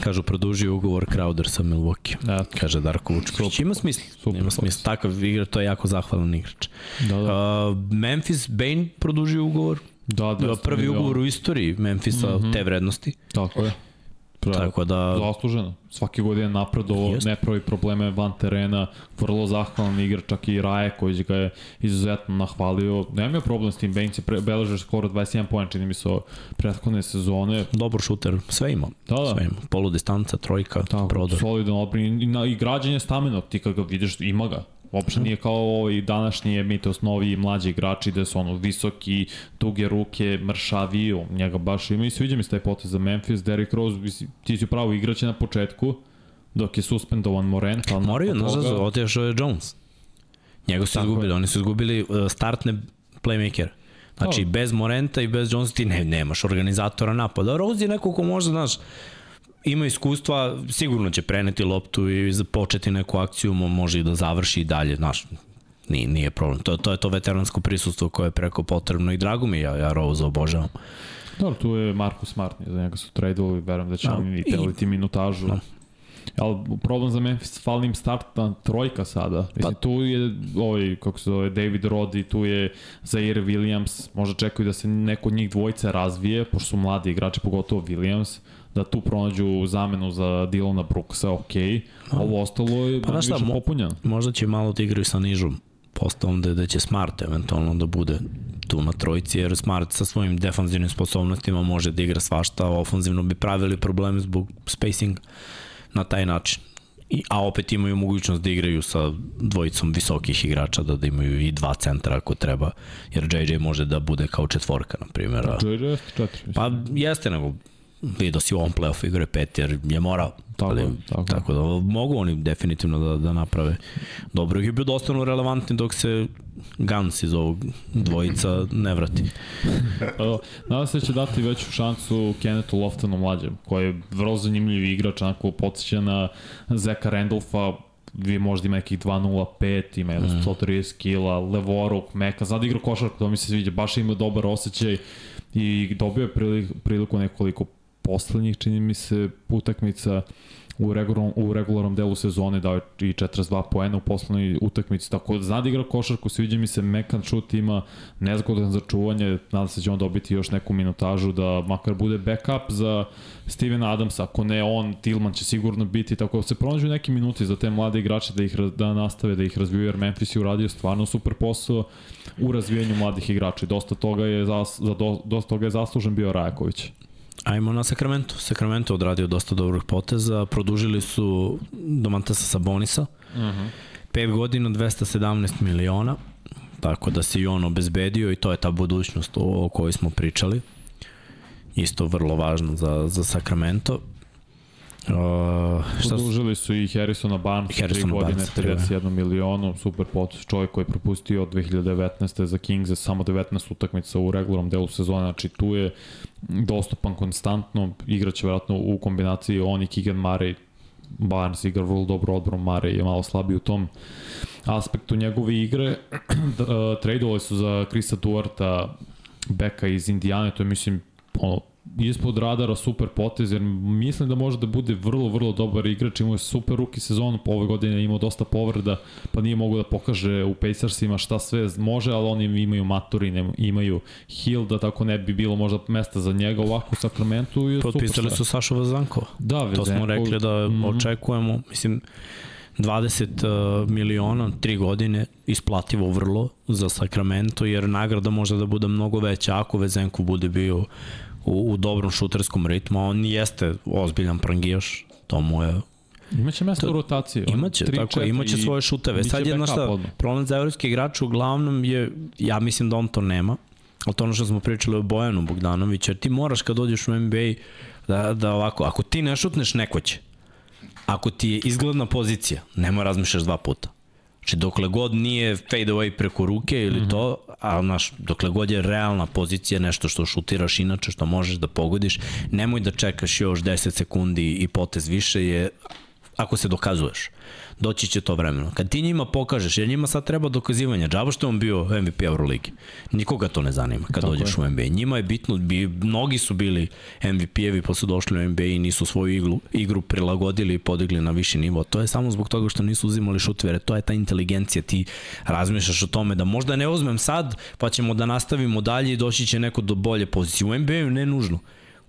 kažu, produži ugovor Crowder sa Milwaukee. Eto. Kaže Darko Vučković. Ima smisla. Super Ima smisla. Takav igra, to je jako zahvalan igrač. Da, da. Uh, Memphis Bane produžio ugovor. Da, da. Prvi ugovor u istoriji Memphisa mm -hmm. te vrednosti. Tako je. Pra, Tako da... Zasluženo. Svaki godin je napredovo, Jest. ne pravi probleme van terena, vrlo zahvalan igrač, čak i Raje koji ga je izuzetno nahvalio. Nema problem s tim, Baines je beležio skoro 21 poen, čini mi se prethodne sezone. Dobar šuter, sve ima. Da, da. Sve ima. Polu distanca, trojka, Tako, prodor. solidan odbrin i, na, i građanje stamenog, ti kad ga vidiš, ima ga. Uopšte nije kao ovaj današnji Mitos novi i mlađi igrači gde su ono visoki, duge ruke, mršavi, njega baš ima i sviđa mi se taj potez za Memphis, Derrick Rose, ti si pravo igraće na početku, dok je suspendovan Morant, ali Moraju, nakon toga- otišao je Jones. Njega su Tako izgubili, je. oni su izgubili uh, startne playmakere. Znači, Da. bez Morenta i bez Jonesa ti ne, nemaš organizatora napada. Rose je neko ko može, znaš, ima iskustva, sigurno će preneti loptu i početi neku akciju, mo- može i da završi i dalje, znaš, nije, nije problem. To, to je to veteransko prisustvo koje je preko potrebno i drago mi ja, ja Rose obožavam. Dobro, tu je Marko Smart, za njega su tradovali, verujem da će Da. oni i I- teliti minutažu. Da. Ali problem za Memphis, fali im startna trojka sada. Mislim, Pa- tu je ovaj, kako se zove, David Roddy, tu je Zaire Williams, možda čekaju da se neko od njih dvojice razvije, pošto su mladi igrači, pogotovo Williams, da tu pronađu zamenu za Dilona Brooksa, ok. Ovo ostalo je Pa šta, više mo- popunjeno. Možda će malo da igraju sa nižom postavom da, da će Smart eventualno da bude tu na trojici, jer Smart sa svojim defanzivnim sposobnostima može da igra svašta, ofanzivno bi pravili probleme zbog spacing na taj način. I, a opet imaju mogućnost da igraju sa dvojicom visokih igrača, da, da imaju i dva centra ako treba, jer JJ može da bude kao četvorka, na primjer. JJ jeste četiri. Pa jeste, nego vidio si u ovom play-offu igre pet, jer je morao. Tako ali, je, tako tako da mogu oni definitivno da, da naprave dobro. I bio dosta relevantni dok se Guns iz ovog dvojica ne vrati. Evo, Nadam se da će dati veću šansu Kennethu Loftonu mlađem, koji je vrlo zanimljiv igrač, onako podsjeća na Zeka Randolfa, vi možda ima nekih 2.05, ima jedno 130 kila, levoruk, meka, zna da igra košarku, to mi se sviđa, baš ima dobar osjećaj i dobio je priliku, priliku nekoliko poslednjih, čini mi se, utakmica u regularnom, u regularnom delu sezone dao i 42 poena u poslednjoj utakmici, tako da zna da igra košarku, sviđa mi se, mekan šut ima, nezgodan za čuvanje, nadam se da će on dobiti još neku minutažu da makar bude backup za Stevena Adamsa, ako ne on, Tillman će sigurno biti, tako da se pronađu neki minuti za te mlade igrače da ih da nastave, da ih razviju, jer Memphis je uradio stvarno super posao u razvijanju mladih igrača i dosta toga je, zas, za do, dosta toga je zaslužen bio Rajaković. Ajmo na Sacramento. Sacramento odradio dosta dobrih poteza. Produžili su Domantasa Sabonisa. Uh -huh. 5 godina, 217 miliona. Tako da se i on obezbedio i to je ta budućnost o, kojoj smo pričali. Isto vrlo važno za, za Sacramento. Uh, šta su, Produžili su i Harrisona Barnesa, Harrisona 3 godine, Barnesa, tri godine. 51 milionu, super potus, čovjek koji je propustio od 2019. za Kings samo 19 utakmica u regularnom delu sezone, znači tu je dostupan konstantno, igraće verovatno u kombinaciji on i Keegan Murray, Barnes igra vrlo dobro odbrom, Murray je malo slabiji u tom aspektu njegove igre. D- uh, Tradeovali su za Krisa Duarta, beka iz Indijane, to je mislim ono, ispod radara super potez, jer mislim da može da bude vrlo, vrlo dobar igrač, imao je super ruki sezonu, po ove godine je imao dosta povreda, pa nije mogu da pokaže u Pacersima šta sve može, ali oni imaju Maturi, ne- imaju Hill, da tako ne bi bilo možda mesta za njega ovako u Sacramentu. I potpisali super su Sašu Vazankova. Da, To smo rekli da Mhm. očekujemo, mislim, 20 uh, miliona, 3 godine, isplativo vrlo za Sacramento, jer nagrada može da bude mnogo veća ako Vezenkov bude bio u, u dobrom šuterskom ritmu, on jeste ozbiljan prangijaš, to mu je Imaće mesta To- u rotaciji. Imaće, tri, tako je, imaće svoje šuteve. Sad je, znaš backup šta, problem za evropski igrač uglavnom je, ja mislim da on to nema, ali to ono što smo pričali o Bojanu Bogdanoviću, jer ti moraš kad dođeš u NBA da, da ovako, ako ti ne šutneš, neko će. ako ti je izgledna pozicija, nemoj razmišljaš dva puta. Znači, dokle god nije fade away preko ruke ili mm -hmm. to, a naš, dokle god je realna pozicija, nešto što šutiraš inače, što možeš da pogodiš, nemoj da čekaš još 10 sekundi i potez više je ako se dokazuješ doći će to vremeno. Kad ti njima pokažeš, jer njima sad treba dokazivanje, džabo što je on bio MVP Euroligi. Nikoga to ne zanima kad Tako dođeš je. u NBA. Njima je bitno, bi, mnogi su bili MVP-evi pa su došli u NBA i nisu svoju igru, igru prilagodili i podigli na viši nivo. To je samo zbog toga što nisu uzimali šutvere. To je ta inteligencija. Ti razmišljaš o tome da možda ne uzmem sad, pa ćemo da nastavimo dalje i doći će neko do bolje pozicije. U NBA-u ne nužno.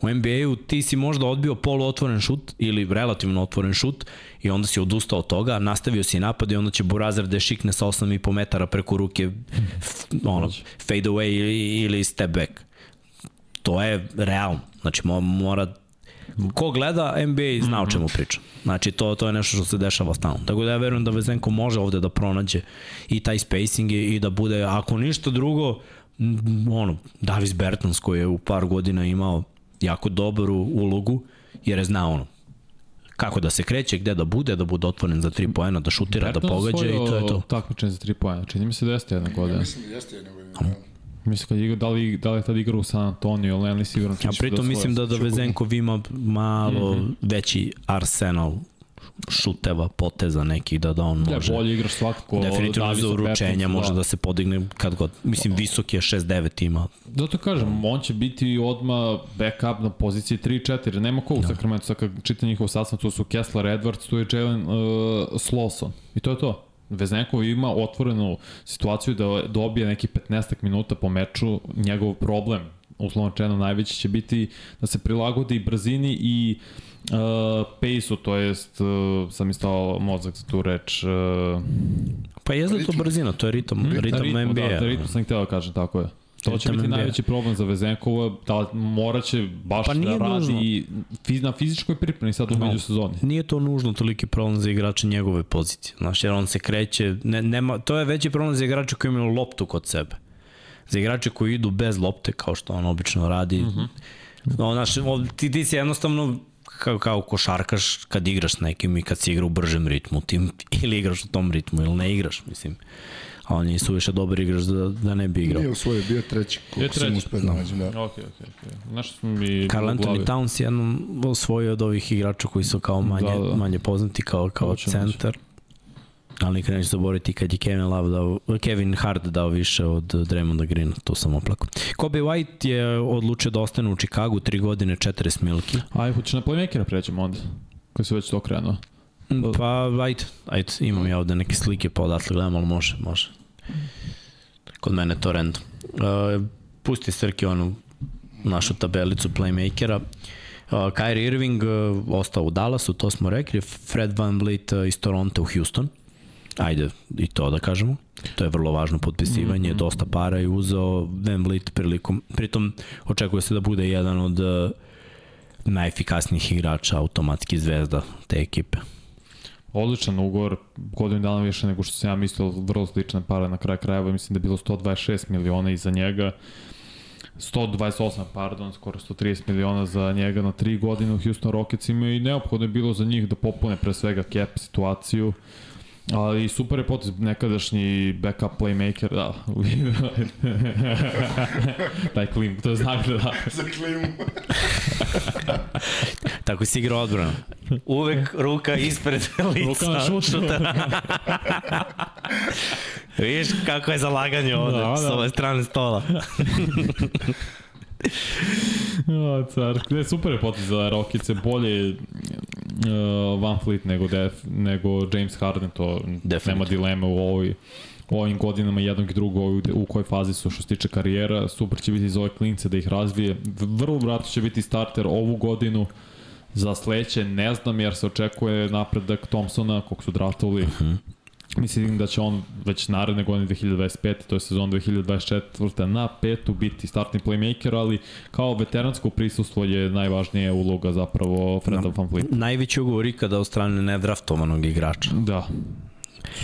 U NBA-u ti si možda odbio poluotvoren šut ili relativno otvoren šut i onda si odustao od toga, nastavio si napad i onda će Burazar da šikne sa 8,5 metara preko ruke ono, fade away ili, ili step back. To je realno. Znači mora ko gleda NBA zna o mhm. čemu priča. Znači to to je nešto što se dešava stalno. Tako da ja verujem da Vezenko može ovde da pronađe i taj spacing i da bude ako ništa drugo ono Davis Bertans koji je u par godina imao jako dobru ulogu, jer je znao ono, kako da se kreće, gde da bude, da bude otvoren za 3 poena, da šutira, Berton da pogađa i to je to. Takmičen za 3 poena, čini mi se da jeste jedna godina. Ja mislim da jeste jedna godina. Mislim kad igra, da li, da li je tad igrao u San Antonio, ali ne sigurno. Ja pritom da mislim da, da Vezenkov ima malo mm -hmm. veći arsenal šuteva, poteza nekih da, da on može. Ja, bolje igraš svakako. Definitivno za uručenja može da. da se podigne kad god. Mislim, visok je 6-9 ima. Zato kažem, on će biti odma backup na poziciji 3-4. Nema ko u da. Sacramento, sad kad čita njihov sastav, tu su Kessler Edwards, tu je Jalen uh, Slawson. I to je to. Veznekov ima otvorenu situaciju da dobije neki 15 minuta po meču. Njegov problem, uslovno čeno najveći, će biti da se prilagodi brzini i uh, Uh, pace-u, to jest, uh, sam istao mozak za tu reč. Uh, pa je za to brzina, to je ritam, ritam, ritam NBA. Da, da, ritam sam htio da kažem, tako je. To će biti NBA. najveći problem za Vezenkova, da moraće baš pa da radi nužno. i fiz, na fizičkoj pripremi sad u no, među sezoni. Nije to nužno toliki problem za igrače njegove pozicije. Znaš, jer on se kreće, ne, nema, to je veći problem za igrače koji imaju loptu kod sebe. Za igrače koji idu bez lopte, kao što on obično radi, mm -hmm. no, znaš, ti, ti si jednostavno kao, kao košarkaš kad igraš s nekim i kad si igra u bržem ritmu, tim, ili igraš u tom ritmu ili ne igraš, mislim. A on je suviše dobar igrač da, da ne bi igrao. Nije osvojio, bio treći, koliko sam uspio da nađem. Da. Ok, ok, ok. Znaš što mi Carl Anthony Towns je jednom osvojio od ovih igrača koji su kao manje, da, da. manje poznati kao, kao centar. Naći ali nikad neću zaboriti kad je Kevin, Love dao, Kevin Hart dao više od Draymonda Greena, to sam oplako. Kobe White je odlučio da ostane u Chicagu, 3 godine, 40 milki. Aj, hoćeš na playmakera pređemo onda, koji se već to krenuo. Mm, pa, ajde, ajde, imam ja ovde neke slike, pa odatle gledam, ali može, može. Kod mene to random. Uh, pusti Srki onu našu tabelicu playmakera. Uh, Kyrie Irving uh, ostao u Dallasu, to smo rekli. Fred Van Vliet uh, iz Toronto u Houston ajde i to da kažemo. To je vrlo važno potpisivanje, mm -hmm. dosta para je uzeo Van Vliet prilikom, pritom očekuje se da bude jedan od uh, najefikasnijih igrača, automatski zvezda te ekipe. Odličan ugovor, godinu dana više nego što sam ja mislio, vrlo slične pare na kraj krajeva, mislim da je bilo 126 miliona iza njega. 128, pardon, skoro 130 miliona za njega na 3 godine u Houston Rocketsima i neophodno je bilo za njih da popune pre svega cap situaciju. Uh, Ali super je potez, nekadašnji backup playmaker, da. Daj klim, to je znak da da. Za klimu. Tako si igrao odbrano. Uvek ruka ispred lica. Ruka na šutu. šuta. Vidiš kako je zalaganje ovde, da, da. s ove strane stola. O, car. Ne, super je potez za Rokice, bolje uh, Van Fleet nego, def, nego James Harden, to nema dileme u ovoj u ovim godinama jednog i drugog u kojoj fazi su što se tiče karijera. Super će biti za ove klince da ih razvije. Vrlo vratno će biti starter ovu godinu. Za sledeće ne znam jer se očekuje napredak Thompsona kog su draftovali. Uh mhm. -huh. Mislim da će on već naredne godine 2025. to je sezon 2024. na petu biti startni playmaker, ali kao veteransko prisustvo je najvažnija uloga zapravo Freda no, Van Fleet. Najveći ugovor ikada od strane nedraftovanog igrača. Da.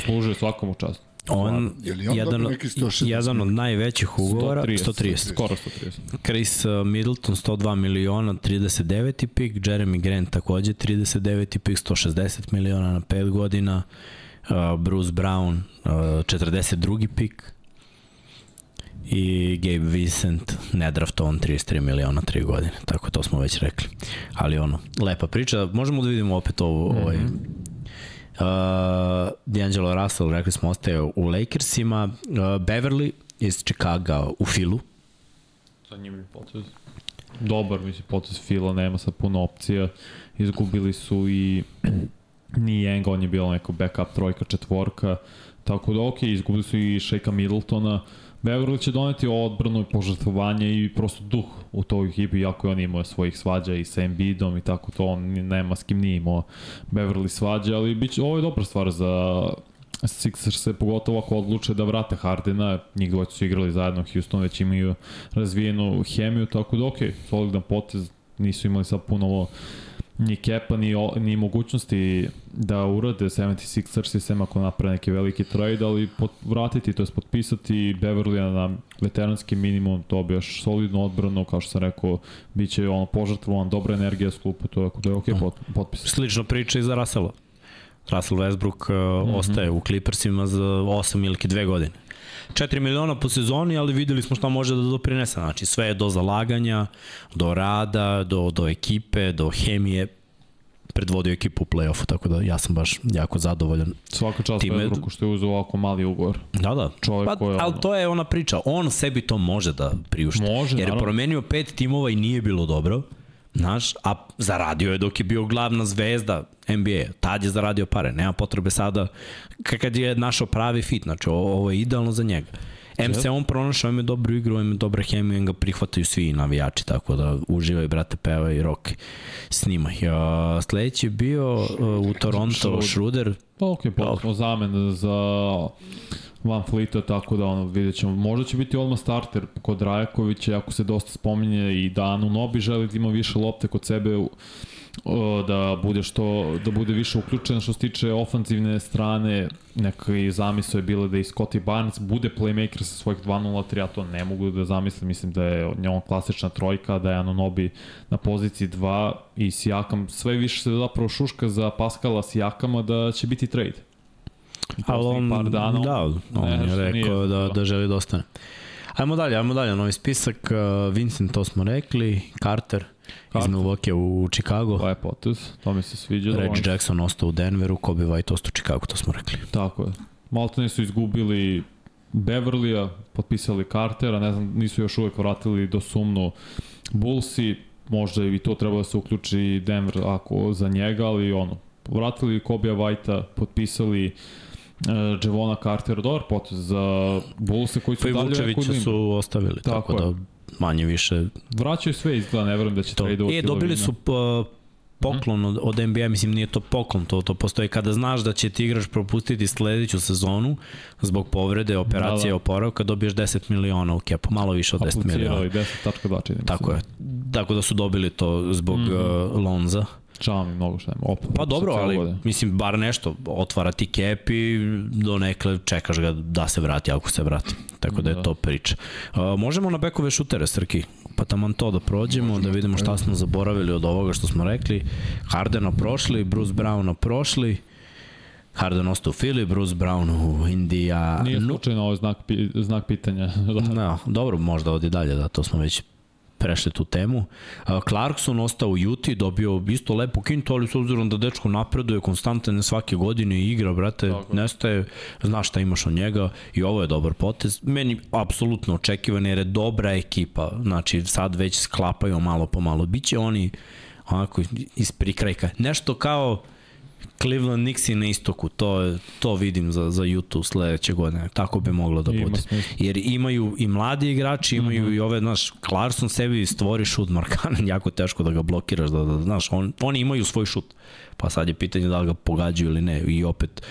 Služe svakom u čast. On, Je on jedan, dobio neki 160 jedan od najvećih ugovora, 130, 130. Skoro 130. Chris uh, Middleton 102 miliona, 39. pik, Jeremy Grant takođe 39. pik, 160 miliona na 5 godina, Bruce Brown uh, 42. pik i Gabe Vincent nedraftovan 33 miliona 3 godine, tako to smo već rekli. Ali ono, lepa priča, možemo da vidimo opet ovo, mm -hmm. ovaj, Uh, D'Angelo Russell, rekli smo, ostaje u Lakersima. Uh, Beverly iz Chicago u Filu. Sa njim je potez. Dobar, mislim, potez Fila, nema sad puno opcija. Izgubili su i ni Jenga, on je bilo neko backup trojka, četvorka. Tako da, ok, izgubili su i Shaka Middletona. Beverly će doneti odbranu i požrtvovanje i prosto duh u toj ekipi, jako je on imao svojih svađa i sa Embiidom i tako to, on nema s kim nije imao Beverly svađa, ali biće, ovo je dobra stvar za Sixers se pogotovo ako odluče da vrate Hardena, njih dvojica su igrali zajedno, Houston već imaju razvijenu hemiju, tako da ok, solidan potez, nisu imali sad puno ni kepa, ni, ni mogućnosti da urade 76ers i sem ako naprave neki veliki trade, ali pot, vratiti, to je potpisati Beverly na veteranski minimum, to bi još solidno odbrano, kao što sam rekao, bit će ono požrtvovan, dobra energija s to je, da je ok pot, potpis. Slična priča i za Russella. Russell Westbrook uh, mm -hmm. ostaje u Clippersima za 8 ili 2 godine. 4 miliona po sezoni, ali videli smo šta može da doprinese. Znači, sve je do zalaganja, do rada, do, do ekipe, do hemije, predvodio ekipu u play-offu, tako da ja sam baš jako zadovoljan. Svaka čast time... Westbrooku što je uzeo ovako mali ugovor. Da, da. Čovjek pa, koji je ali ono... to je ona priča. On sebi to može da priušti. Može, Jer je promenio pet timova i nije bilo dobro. Znaš, a zaradio je dok je bio glavna zvezda NBA. Tad je zaradio pare. Nema potrebe sada kad je našao pravi fit. Znači, ovo je idealno za njega. M se on pronašao, ima dobru igru, ima dobra hemija, ga prihvataju svi navijači, tako da uživaj, brate, peva i rock snimaj. Uh, sledeći je bio uh, u Toronto Schroeder. Pa ok, pa zamen za Van Fleeta, tako da ono, vidjet ćemo. Možda će biti odmah starter kod Rajakovića, ako se dosta spominje i da Anunobi želi da ima više lopte kod sebe u, da bude što da bude više uključen. Što se tiče ofanzivne strane neka i zamisao je bila da i Scotty Barnes bude playmaker sa svojih 2-0-3 ja to ne mogu da zamislim. Mislim da je on klasična trojka da je Anunobi na poziciji 2 i Sijakam sve više se zapravo šuška za Paskala Sijakama da će biti trade Ali on, par dana, da, on je rekao da, da želi da ostane. Ajmo dalje, ajmo dalje, novi spisak. Uh, Vincent, to smo rekli, Carter, Carter. iz Milwaukee u Chicago. Pa je potez, to mi se sviđa. Reggie da Jackson ostao u Denveru, Kobe White ostao u Chicago, to smo rekli. Tako je. Maltene su izgubili Beverlya, potpisali Cartera, ne znam, nisu još uvek vratili do sumnu Bullsi, možda i to treba da se uključi Denver ako za njega, ali ono, vratili Kobija Whitea, potpisali uh, Javona Carter, dobar potez za Bullse koji su pa dalje Vučevića su ostavili, tako, tako da manje više... Vraćaju sve izgleda, ne verujem da će trade E, dobili su uh, poklon od, od NBA, mislim nije to poklon, to, to postoji kada znaš da će ti igrač propustiti sledeću sezonu zbog povrede, operacije, da, da. oporavka, dobiješ 10 miliona u kepu, malo više od 10 miliona. 10.2 čini. Tako je. Tako da su dobili to zbog mm -hmm. uh, Lonza. Čao mi mnogo šta nema. Opa, pa dobro, ali godine. mislim bar nešto, otvara ti kep i do nekle čekaš ga da se vrati ako se vrati. Tako da je da. to priča. Uh, možemo na bekove šutere, Srki, pa tamo to da prođemo, možemo, da vidimo šta smo zaboravili od ovoga što smo rekli. Hardena prošli, Bruce Browna prošli. Harden ostao u Philly, Bruce Brown u Indija. Nije slučajno ovo znak, znak pitanja. da. No, dobro, možda odi dalje, da, to smo već prešli tu temu. Clarkson ostao u Juti, dobio isto lepo kintu, ali s obzirom da dečko napreduje konstantno svake godine i igra, brate, Tako. nestaje, znaš šta imaš od njega i ovo je dobar potez. Meni apsolutno očekivan jer je dobra ekipa, znači sad već sklapaju malo po malo. Biće oni onako iz prikrajka. Nešto kao Cleveland Knicks i na istoku, to, to vidim za, za YouTube sledeće godine, tako bi moglo da bude. Jer imaju i mladi igrači, imaju mm -hmm. i ove, znaš, Clarkson sebi stvori šut, Markanen, jako teško da ga blokiraš, da, da, znaš, on, oni imaju svoj šut, pa sad je pitanje da li ga pogađaju ili ne, i opet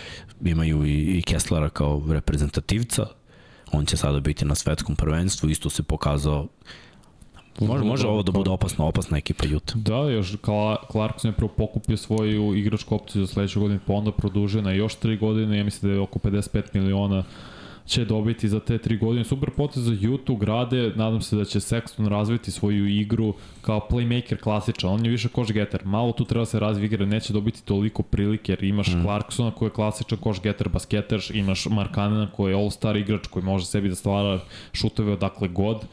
imaju i, i Kesslera kao reprezentativca, on će sada biti na svetskom prvenstvu, isto se pokazao Može, može ovo da bude opasna, opasna ekipa Juta. Da, još Clarkson je prvo pokupio svoju igračku opciju za sledeću godinu, pa onda produžio na još 3 godine, ja mislim da je oko 55 miliona će dobiti za te tri godine. Super potez za Jutu, grade, nadam se da će Sexton razviti svoju igru kao playmaker klasičan. On je više koš getter. Malo tu treba se razvije igra, neće dobiti toliko prilike jer imaš mm. Clarksona koji je klasičan koš getter, basketer, imaš Markanena koji je all-star igrač koji može sebi da stvara šuteve odakle god.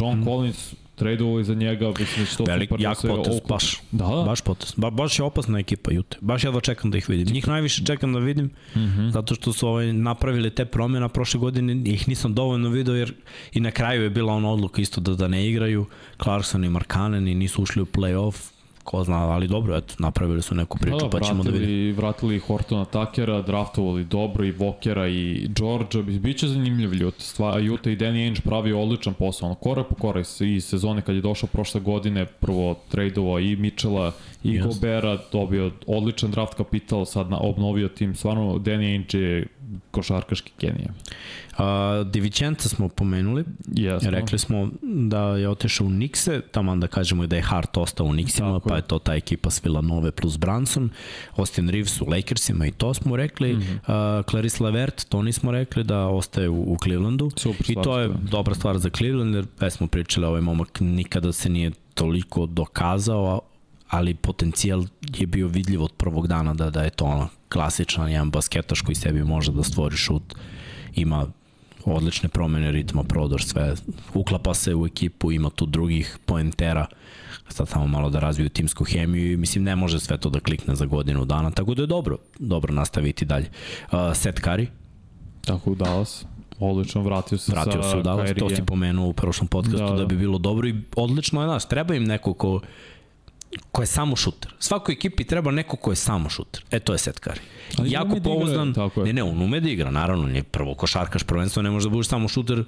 John mm. Collins tradeovali za njega, mislim da će to Velik, super jak da se potez, okupi. baš, Da, da. baš potez. Ba, baš je opasna ekipa Jute. Baš jedva čekam da ih vidim. Njih najviše čekam da vidim, mm -hmm. zato što su ovaj, napravili te promjena prošle godine, ih nisam dovoljno video, jer i na kraju je bila ona odluka isto da, da ne igraju. Clarkson i Markanen i nisu ušli u play-off, ko zna, ali dobro, eto, napravili su neku priču, Da, pa ćemo da vidimo. vratili, vratili Hortona Takera, draftovali dobro i Vokera i Georgia, bi- biće zanimljiv ljut. Stva, Juta i Danny Ainge pravi odličan posao, ono, korak po korak i sezone kad je došao prošle godine, prvo tradeovao i Mitchella i yes. Gobera, dobio odličan draft kapital, sad na, obnovio tim, stvarno Danny Ainge je košarkaški genije. A, Divičenca smo pomenuli, Jasno. Rekli smo da je otišao u Nixe, tamo da kažemo i da je Hart ostao u Nixima, Tako pa je. to ta ekipa s Villanove plus Branson. Austin Reeves u Lakersima i to smo rekli. Mm -hmm. uh, Clarice Lavert, to nismo rekli da ostaje u, u Clevelandu. Super I stvar, to je stvar. dobra stvar za Cleveland, jer već smo pričali, ovaj momak nikada se nije toliko dokazao, ali potencijal je bio vidljiv od prvog dana da, da je to ono klasičan jedan basketaš koji sebi može da stvori šut. Ima odlične promene ritma, prodor, sve. Uklapa se u ekipu, ima tu drugih poentera, sad samo malo da razviju timsku hemiju i mislim ne može sve to da klikne za godinu dana, tako da je dobro, dobro nastaviti dalje. Uh, Seth Curry, Tako u Dallas. Odlično, vratio se vratio sa se u Dallas, to si pomenuo u prošlom podcastu da, Da, da. bi bilo dobro i odlično je, znaš, treba im neko ko ko je samo šuter. Svakoj ekipi treba neko ko je samo šuter. E, to je Curry. Ali jako da pouzdan. je. Ne, ne, on ume da igra, naravno. On je prvo košarkaš prvenstvo, ne može da budeš samo šuter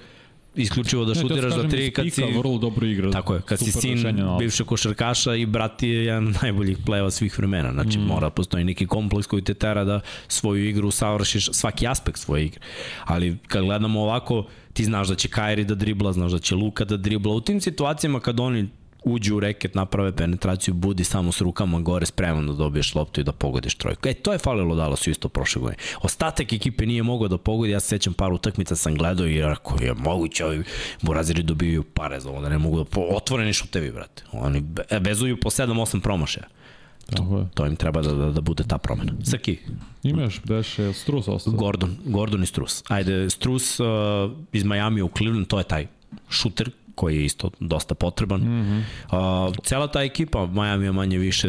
isključivo da Ne, šutiraš za tri kad si... vrlo dobro igra. Tako je, kad si sin bivšeg košarkaša i brat je jedan od najboljih pleva svih vremena. Znači, mm. mora postoji neki kompleks koji te tera da svoju igru savršiš, svaki aspekt svoje igre. Ali kad gledamo ovako, ti znaš da će Kairi da dribla, znaš da će Luka da dribla. U tim situacijama kad oni uđu u reket, naprave penetraciju, budi samo s rukama gore spreman da dobiješ loptu i da pogodiš trojku. E, to je falilo Dallasu isto prošle godine. Ostatak ekipe nije mogao da pogodi, ja se sećam par utakmica sam gledao i rekao je moguće ovi buraziri dobiju pare za ovo, da ne mogu da po, otvoreni šutevi, brate. Oni be- bezuju po 7-8 promašaja. Je. To im treba da, da, da bude ta promena. Saki, Ima još, beše, Strus ostao. Gordon, Gordon i Strus. Ajde, Strus uh, iz Miami u Cleveland, to je taj šuter koji je isto dosta potreban. Mm -hmm. uh, cela ta ekipa Miami je manje više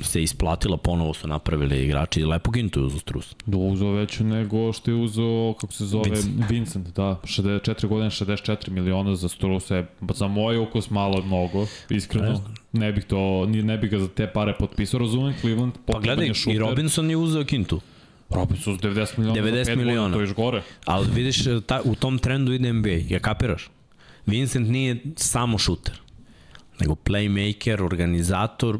se isplatila, ponovo su napravili igrači i lepo gintu je uzu Strus. Da uzeo veću nego što je uzeo, kako se zove, Vincent. Vincent, da, 64 godine, 64 miliona za Struse, za moj ukus malo je mnogo, iskreno, ne bih to, ne bih ga za te pare potpisao, razumem, Cleveland, Pa gledaj, je i Robinson je uzeo kintu. Robinson s 90 miliona 90 za 5 miliona. godina, to je još gore. Ali vidiš, ta, u tom trendu ide NBA, ja kapiraš? Vincent nije samo šuter, nego playmaker, organizator,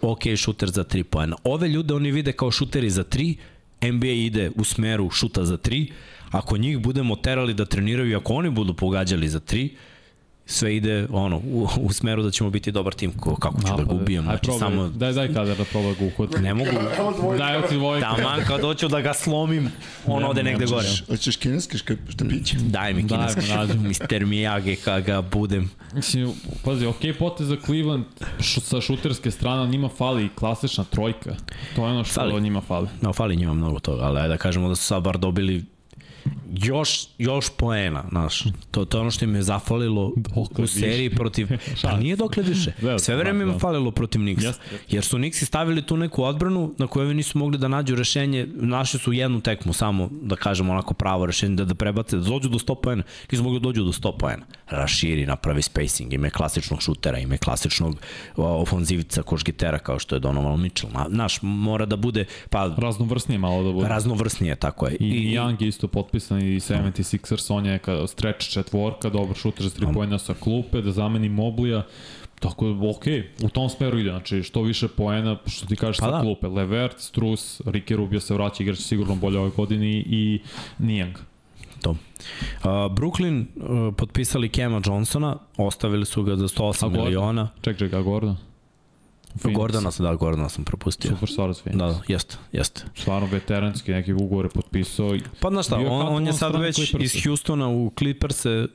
ok šuter za 3 poena. Ove ljude oni vide kao šuteri za 3, NBA ide u smeru šuta za 3, ako njih budemo terali da treniraju ako oni budu pogađali za 3, sve ide ono u, u smeru da ćemo biti dobar tim ko, kako ću da ga ubijem Aj, znači probaj, samo Daj, daj kada da proba ga uhod. ne mogu Daj ti dvojka. taman kad hoću da ga slomim on ode negde gore Hoćeš, kineski štapić? Daj mi Daj mi, kineski, nađi. Mr. Miyagi kad ga budem. Mislim, pazi, ok, potez za Cleveland š, sa šuterske strane, njima fali klasična trojka. To je ono što Fali. njima fali. No, fali njima mnogo toga, ali da kažemo da su sad bar dobili još, još poena, znaš. To, to je ono što im je zafalilo Dokle u seriji više? protiv... Pa nije dokle više. Da, Sve vreme da, im je da. falilo protiv Nixa. Jeste, Jer su Nixi stavili tu neku odbranu na kojoj nisu mogli da nađu rešenje. Našli su jednu tekmu samo, da kažemo onako pravo rešenje, da, da prebace, da dođu do 100 poena. Nisu mogli da dođu do 100 poena. Raširi, napravi spacing, ime klasičnog šutera, ime klasičnog ofanzivca košgitera kao što je Donovan Mitchell. Na, naš, mora da bude, pa Raznovrsnije malo da bude. raznovrsnije, tako je. I, I Young je isto potpisan i 76ers, on je kao stretch četvorka, dobar šuter za 3 pojena sa klupe, da zameni Moblija. Tako da, ok, u tom smeru ide, znači što više poena, što ti kažeš Pa sa da. klupe. Levert, Strus, Ricky Rubio se vraća, igraće sigurno bolje ove godine i Nijang. to. Uh, Brooklyn uh, potpisali Kema Johnsona, ostavili su ga za 108 Gordon? miliona. Ček, ček, a Gordon? Phoenix. Gordana sam, da, Gordana sam propustio. Super stvar. Da, da, jeste, jeste. Stvarno veteranski, neki ugovor je potpisao. Pa znaš šta, on, on je sad već iz Houstona u Clippers-e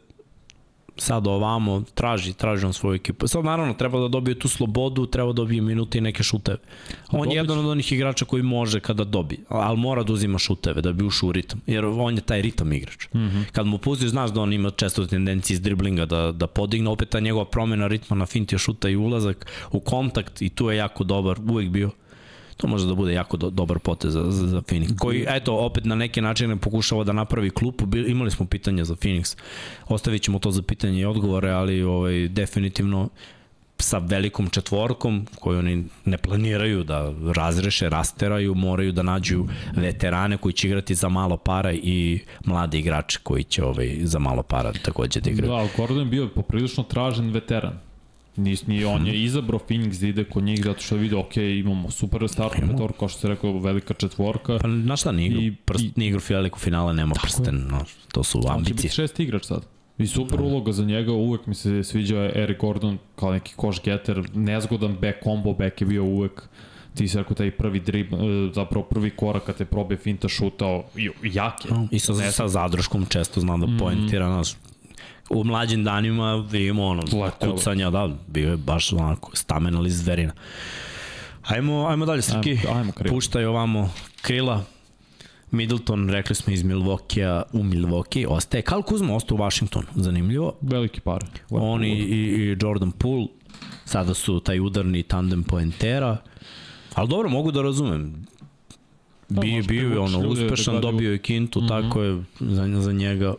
sad ovamo, traži, traži on svoju ekipu. Sad naravno treba da dobije tu slobodu, treba da dobije minute i neke šuteve. On dobit je jedan od onih igrača koji može kada dobi, ali mora da uzima šuteve da bi ušao u ritam, jer on je taj ritam igrač. Mm -hmm. Kad mu pustiš, znaš da on ima često tendencije iz driblinga da, da podigne, opet ta njegova promena ritma na fintio šuta i ulazak u kontakt i tu je jako dobar, uvek bio. To može da bude jako do, dobar potez za, za, za Phoenix. Koji, eto, opet na neke načine pokušava da napravi klupu. Bil, imali smo pitanja za Phoenix. Ostavit ćemo to za pitanje i odgovore, ali ovaj, definitivno sa velikom četvorkom koju oni ne planiraju da razreše, rasteraju, moraju da nađu veterane koji će igrati za malo para i mlade igrače koji će ovaj, za malo para takođe da igraju. Da, Gordon je bio poprilično tražen veteran. Nis, ni on je izabrao Phoenix da ide kod njih zato što je vidio, ok, imamo super startnu petorku, kao što se rekao, velika četvorka. Pa znaš šta, nije igrao, I- prst, i- veliko finale, nema prsten, no, to su On će ambicije. biti šest igrač sad. I super uloga za njega, uvek mi se sviđao Eric Gordon kao neki koš getter, nezgodan back combo back je bio uvek ti si rekao taj prvi drib, e, zapravo prvi korak kad te probe finta šutao, jak je. I sa, sa zadrškom često zna da poentira nas. U mlađim danima vidimo ono, Letelo. kucanja, da, bio je baš onako stamen ali zverina. Ajmo, ajmo dalje, Srki. Ajmo- ajmo krila. Puštaj ovamo krila. Middleton, rekli smo iz Milwaukee u Milwaukee, ostaje. Kal Kuzma ostao u Washingtonu, zanimljivo. Veliki par. On i, i, i Jordan Poole sada su taj udarni tandem poentera. Ali dobro, mogu da razumem. Da, Bi, bio je ono da uspešan, gledaju. dobio je kintu, mm -hmm. tako je za, za njega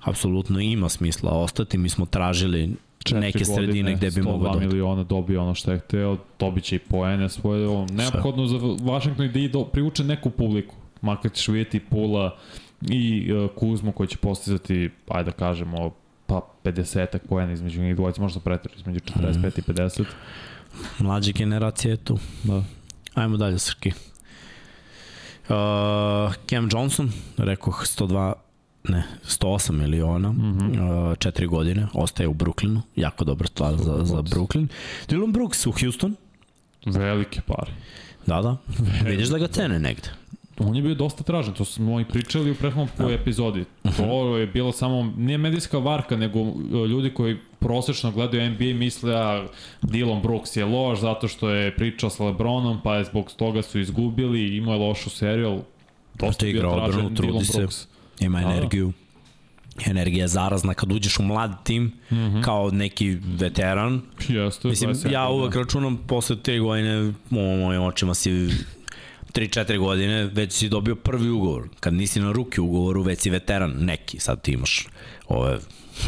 apsolutno ima smisla ostati. Mi smo tražili Četiri neke sredine gde bi 102 mogao da... miliona dobio ono što je hteo, dobit će i poene svoje, neophodno za Washington da idu, privuče neku publiku, makar ćeš vidjeti Pula i uh, Kuzmu koji će postizati, ajde da kažemo, pa 50 poena između njih dvojica, možda pretrati između 45 i 50. Mlađa generacija je tu. Da. Ajmo dalje, Srki. Uh, Cam Johnson, rekoh 102 ne, 108 miliona, mm -hmm. uh, četiri godine, ostaje u Brooklynu, jako dobra stvar za, za Brooklyn. Dylan Brooks u Houston, Velike pare. da, da, vidiš da ga cene negde. On je bio dosta tražen, to smo i pričali u prethodnom da. epizodi. To je bilo samo, nije medijska varka, nego uh, ljudi koji prosečno gledaju NBA misle a Dylan Brooks je loš zato što je pričao sa Lebronom, pa je zbog toga su izgubili, imao je lošu seriju, ali dosta je bio tražen odbranu, Dylan se. Ima energiju. Energija je zarazna kad uđeš u mlad tim, mm -hmm. kao neki veteran. Jeste, Mislim, 27, ja uvek računam posle 3 godine, u mojim očima si 3-4 godine, već si dobio prvi ugovor. Kad nisi na ruki ugovoru, već si veteran, neki. Sad ti imaš ove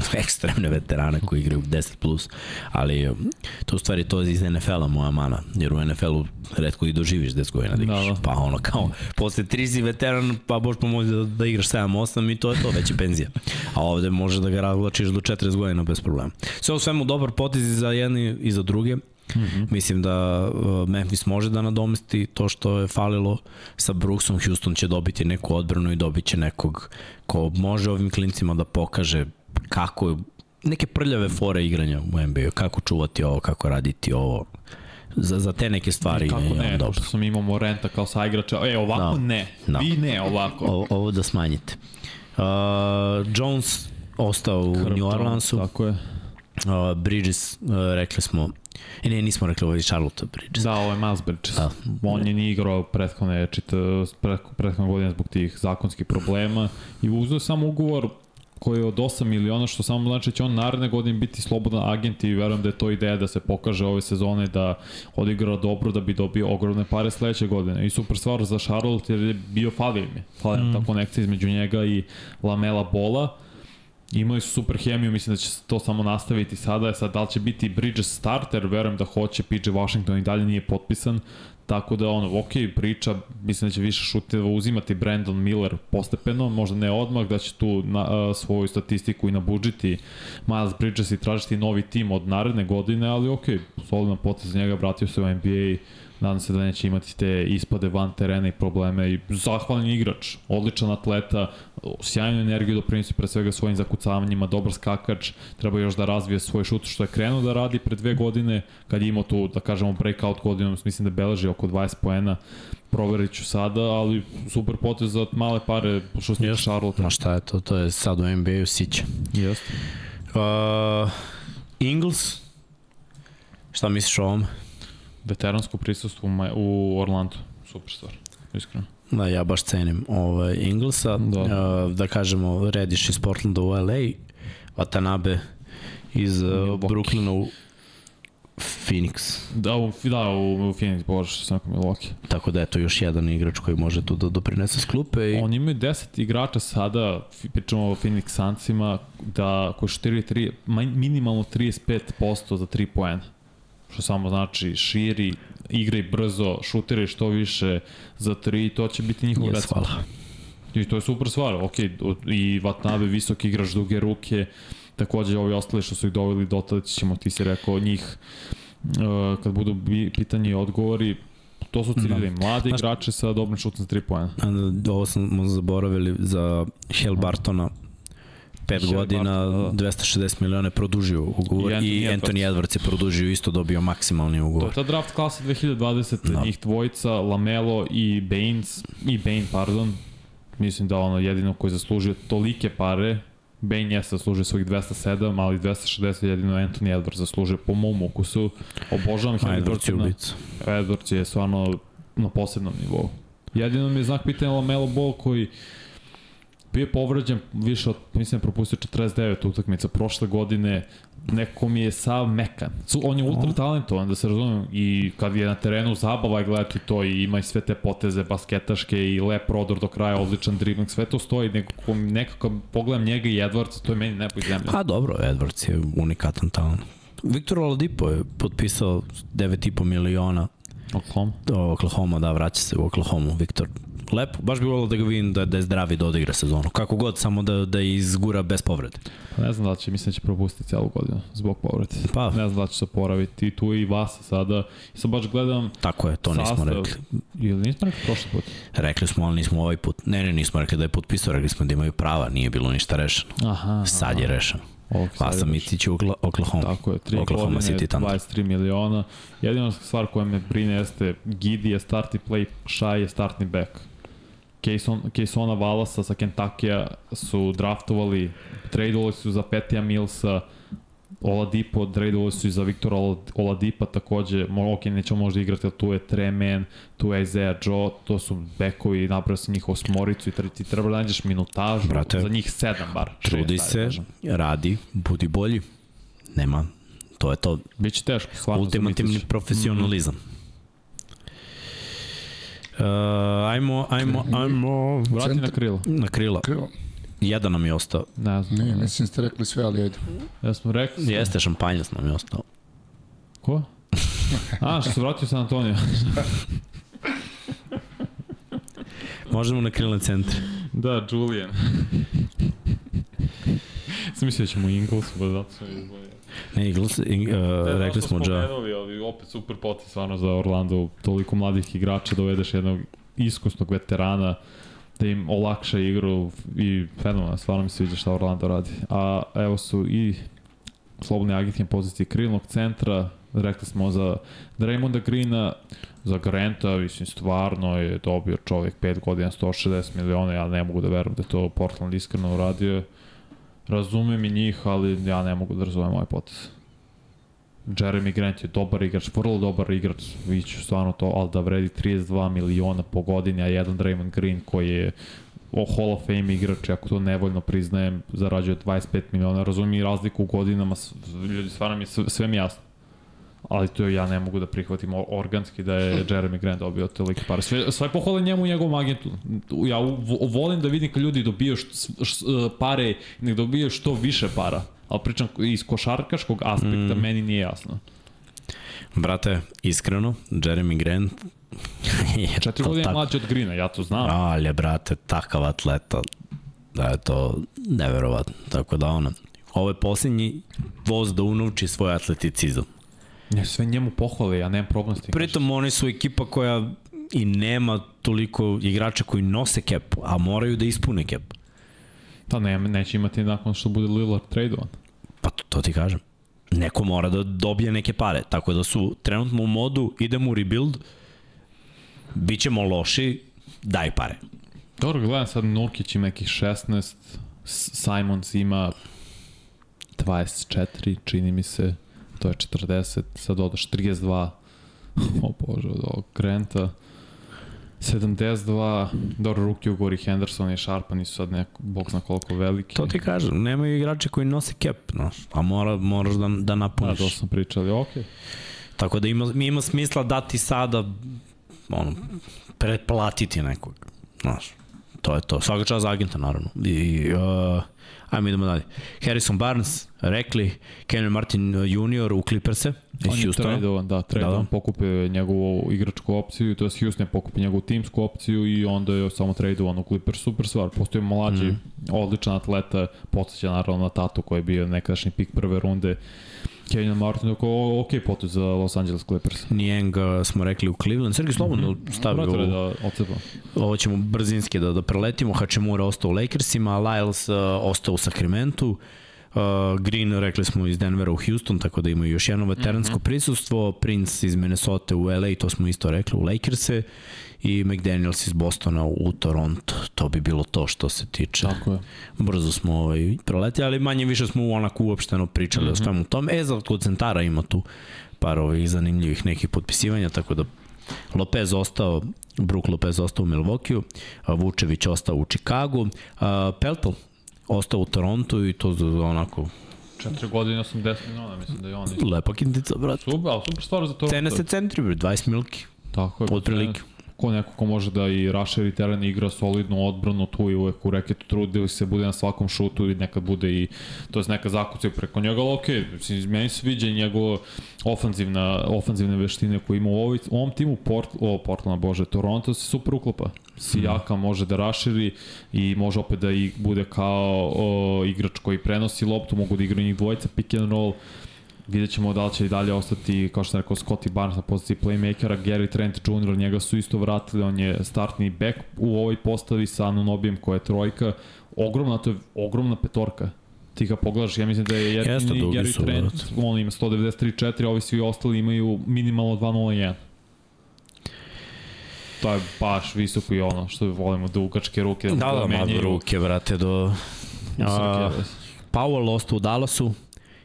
ekstremne veterane koji igraju 10 plus, ali um, to u stvari to je iz NFL-a moja mana, jer u NFL-u redko i doživiš 10 godina da igraš, Da, da. pa ono kao, posle 3 si veteran, pa boš pomoći da, da igraš 7-8 i to je to, već je penzija. A ovde možeš da ga razvlačiš do 40 godina bez problema. Sve u svemu dobar potez i za jedni i za druge. Mm -hmm. Mislim da uh, Memphis može da nadomesti to što je falilo sa Brooksom. Houston će dobiti neku odbranu i dobit će nekog ko može ovim klincima da pokaže kako neke prljave fore igranja u NBA, kako čuvati ovo, kako raditi ovo. Za, za te neke stvari Kako je on ne, dobro. pošto sam imamo Morenta kao sa igrača, e, ovako Da. ne, Da. vi ne, ovako. Ovo, ovo da smanjite. Uh, Jones ostao u Krv, New Orleansu. Tako je. Uh, Bridges, uh, rekli smo, e, ne, nismo rekli ovo je Charlotte Bridges. Da, ovo je Miles Bridges. Da. On je nije igrao prethodne, čita, prethodne godine zbog tih zakonskih problema i uzeo samo ugovor koji je od 8 miliona, što samo znači da će on naredne godine biti slobodan agent i verujem da je to ideja da se pokaže ove sezone da odigra dobro da bi dobio ogromne pare sledeće godine. I super stvar za Charlotte jer je bio falio im je. Falio mm. ta konekcija između njega i Lamela Bola. Imali su super hemiju, mislim da će se to samo nastaviti sada. Sad, da li će biti Bridges starter, verujem da hoće, PJ Washington i dalje nije potpisan, tako da ono, ok, priča, mislim da će više šuteva uzimati Brandon Miller postepeno, možda ne odmah, da će tu na, a, svoju statistiku i nabuđiti Miles Bridges i tražiti novi tim od naredne godine, ali ok, solidan potez za njega, vratio se u NBA, nadam se da neće imati te ispade van terena i probleme. I zahvalan igrač, odličan atleta, sjajnu energiju doprinosi pre svega svojim zakucavanjima, dobar skakač, treba još da razvije svoj šut što je krenuo da radi pre dve godine, kad je imao tu, da kažemo, breakout godinu, mislim da beleži oko 20 poena, proverit ću sada, ali super potez za male pare, što se tiče Charlotte. Ma šta je to, to je sad u NBA-u sića. Jeste. Uh, Ingles, šta misliš o ovom? Veteransko prisustvo u, Orlandu, super stvar, iskreno. Da, ja baš cenim ovaj, Inglesa. Da. Da. Kažemo, Rediš iz Portlanda u LA, Watanabe iz uh, Milwaukee. Brooklyna u Phoenix. Da, u, da, u, u Phoenix, bože, sam rekao Milwaukee. Tako da je to još jedan igrač koji može tu da doprinese s klupe. I... Oni imaju 10 igrača sada, pričamo o Phoenix Sunsima, da ko šutiraju tri, ma- minimalno 35% za 3 poena. Što samo znači širi, igraj brzo, šutiraj što više za 3, to će biti njihov Yes, recept. hvala. I to je super stvar, ok, i Vatnabe visok igrač, duge ruke, takođe ovi ostali što su ih doveli dotada ćemo, ti si rekao, njih, uh, kad budu pitanje i odgovori, to su ciljevi, da. Znaš- igrače sa dobrim šutom za 3 poena. A, Ovo smo zaboravili za Hel Bartona 5 Hel godina, Barton, da. 260 miliona je produžio ugovor I i Anthony Anthony, Anthony Edwards je produžio isto dobio maksimalni To ugovor. je ta draft klasa 2020. Da. Da. Njih dvojica, Lamelo i Baines, i Bane, pardon, mislim da ono jedino koji zaslužio tolike pare, Bane je zaslužio svojih 207, ali 260 jedino Anthony Edwards zaslužio po mom ukusu. Obožavam A Edwards je ubica. Edwards je stvarno na posebnom nivou. Jedino mi je znak pitanja Lamelo Ball koji bio je povređen više od, mislim, propustio 49 utakmica prošle godine, neko mi je sav mekan. On je ultra talentovan, da se razumem, i kad je na terenu zabava je gledati to i ima i sve te poteze basketaške i lep prodor do kraja, odličan dribling, sve to stoji, nekako, nekako pogledam njega i Edwards, to je meni nebo iz zemlje. Pa dobro, Edwards je unikatan talent. Viktor Oladipo je potpisao 9,5 miliona Oklahoma. Oklahoma, da, vraća se u Oklahoma, Viktor. Lepo, baš bi volio da ga vidim da, da je zdravi da odigra sezonu. Kako god, samo da, da izgura bez povrede. Pa ne znam da će, mislim da će propustiti celu godinu zbog povrede. Pa. Ne znam da će se oporaviti. Tu je i Vasa sada. I sad baš gledam Tako je, to nismo sastav. rekli. Ili nismo rekli prošli put? Rekli smo, ali nismo ovaj put. Ne, ne, nismo rekli da je potpisao, rekli smo da imaju prava, nije bilo ništa rešeno. Aha. Sad je rešeno. Ok, sad Vasa je Micić u Okla- Oklahoma. Tako je, 3 Oklahoma godine, City Thunder. 23 miliona. Jedina stvar koja me brine jeste Gidi je startni play, Shai je startni back. Kaysona Valasa sa Kentuckya su draftovali, tradeovali su za Petija Millsa, Oladipo, tradeovali su i za Viktora Ola- Oladipa takođe, ok, nećemo možda igrati, ali tu je Tremen, tu je Isaiah Joe, to su bekovi, napravio sam njihovu smoricu i ti treba da nađeš minutažu Brate, za njih sedam bar. Trudi šest, se, kažem. radi, budi bolji. Nema, to je to. Biće teško, stvarno. Ultimativni profesionalizam. Uh, ajmo, ajmo, ajmo Vrati na Centar- krilo. na krila. Krilo. Jedan nam je ostao. Ne znam. Nije, mislim ste rekli sve, ali ajde. Ja smo rekli... Jeste, šampanjac nam je ostao. Ko? A, što se vratio San Antonio. Možemo na krilne centre. da, Julian. Sam mislio da ćemo Ingles, pa zato sam izbojio. Ne, Eagles, uh, rekli smo Ja. Opet super potis stvarno za Orlando. Toliko mladih igrača dovedeš jednog iskusnog veterana da im olakša igru i fenomenalno, stvarno mi se sviđa šta Orlando radi. A evo su i slobodni agentni pozicije krilnog centra, rekli smo za Draymonda Greena, za Granta, mislim, stvarno je dobio čovjek 5 godina 160 miliona, ja ne mogu da verujem da to Portland iskreno uradio. Razumem i njih, ali ja ne mogu da razumem ovaj potez. Jeremy Grant je dobar igrač, vrlo dobar igrač, viću stvarno to, ali da vredi 32 miliona po godini, a jedan Draymond Green koji je o Hall of Fame igrač, ako to nevoljno priznajem, zarađuje 25 miliona, razumem i razliku u godinama, ljudi, stvarno mi je sve, sve mi jasno. Ali to ja ne mogu da prihvatim organski da je Jeremy Grant dobio tolike pare. Sve, sve pohvale njemu i njegovom agentu. Ja vo- volim da vidim kad ljudi dobiju št, š, š, pare, nek dobiju što više para. Ali pričam iz košarkaškog aspekta, mm. meni nije jasno. Brate, iskreno, Jeremy Grant je Četiri godine tako- mlađi od Grina, ja to znam. Ali brate, takav atleta da je to neverovatno. Tako da, ono, ovo je posljednji voz da unovči svoj atleticizam. Ne, sve njemu pohvale, ja nemam problem s tim. Pritom oni su ekipa koja i nema toliko igrača koji nose cap, a moraju da ispune cap. Pa ne, neće imati nakon što bude Lillard tradovan. Pa to, to ti kažem. Neko mora da dobije neke pare, tako da su trenutno u modu idemo u rebuild, bit ćemo loši, daj pare. Dobro, gledam sad Nurkić ima nekih 16, Simons ima 24, čini mi se, to je 40, sad odaš 32, o bože, od ovog Granta, 72, dobro, ruki u Gori Henderson i Sharpa nisu sad neko, bog zna koliko veliki. To ti kažem, nemaju igrače koji nose cap, znaš, a mora, moraš da, da Da, napuniš. to sam pričali, okej. Tako da ima, mi ima smisla dati sada, ono, pretplatiti nekog, znaš. To je to. Svaka čast agenta, naravno. I, uh, ajmo idemo dalje. Harrison Barnes, rekli, Kenny Martin Jr. u Clippers-e iz On je Houstona. tradovan, da, tradovan, Da, da, da. pokupio igračku opciju, to je Houston je pokupio njegovu timsku opciju i onda je samo tradovan u Clippers, super stvar. Postoji mlađi, mm. odličan atleta, podsjeća naravno na Tatu koji je bio nekadašnji pik prve runde. Kenyon Martin, dok o- ok potez za Los Angeles Clippers. Uh, smo rekli u Cleveland. Sergij slobodno mm -hmm. stavi ovo. da. Ovo ćemo brzinski da, da preletimo. Hachimura ostao u Lakersima, Lyles uh, ostao u Sacramento. Uh, Green, rekli smo, iz Denvera u Houston, tako da imaju još jedno veteransko mm -hmm. prisustvo. Prince iz Minnesota u LA, to smo isto rekli, u Lakerse. I McDaniels iz Bostona u, Toronto. To bi bilo to što se tiče. Tako je. Brzo smo ovaj, proletili, ali manje više smo onako uopšteno pričali mm -hmm. o svemu tome. E, za kod centara ima tu par ovih zanimljivih nekih potpisivanja, tako da Lopez ostao, Brook Lopez ostao u Milvokiju, Vučević ostao u Čikagu, a, Peltl ostao u Torontu i to za onako 4 godine 80 miliona, mislim da je on. lepa kintica, brat. Super, ali super stvar za to. Cene se centri, bre, 20 milki, Tako je. otprilike. Ko neko ko može da i rašeri teren igra solidnu odbranu tu i uvek u reketu trudi se bude na svakom šutu i nekad bude i to je neka zakucaj preko njega, ali okej, okay, meni se sviđa i njegova ofanzivna, ofanzivne veštine koje ima u, ovoj, u ovom timu Port, o, Portland, bože, Toronto se super uklopa. Sijaka može da raširi i može opet da i bude kao o, igrač koji prenosi loptu, mogu da igraju njih dvojica pick and roll, Vidjet ćemo da li će i dalje ostati, kao što sam rekao, Scotty Barnes na poziciji playmakera, Gary Trent Jr. njega su isto vratili, on je startni back u ovoj postavi sa Anunobijem koja je trojka. Ogromna, to je ogromna petorka. Ti ga pogledaš, ja mislim da je jedini Gary su, Trent, brate. on ima 193.4, a ovi svi ostali imaju minimalno 2.01. To je baš visoko i ono što volimo, dugačke ruke. Da, da, ma menjaju. ruke, brate, do... A, Powell ostao u Dallasu,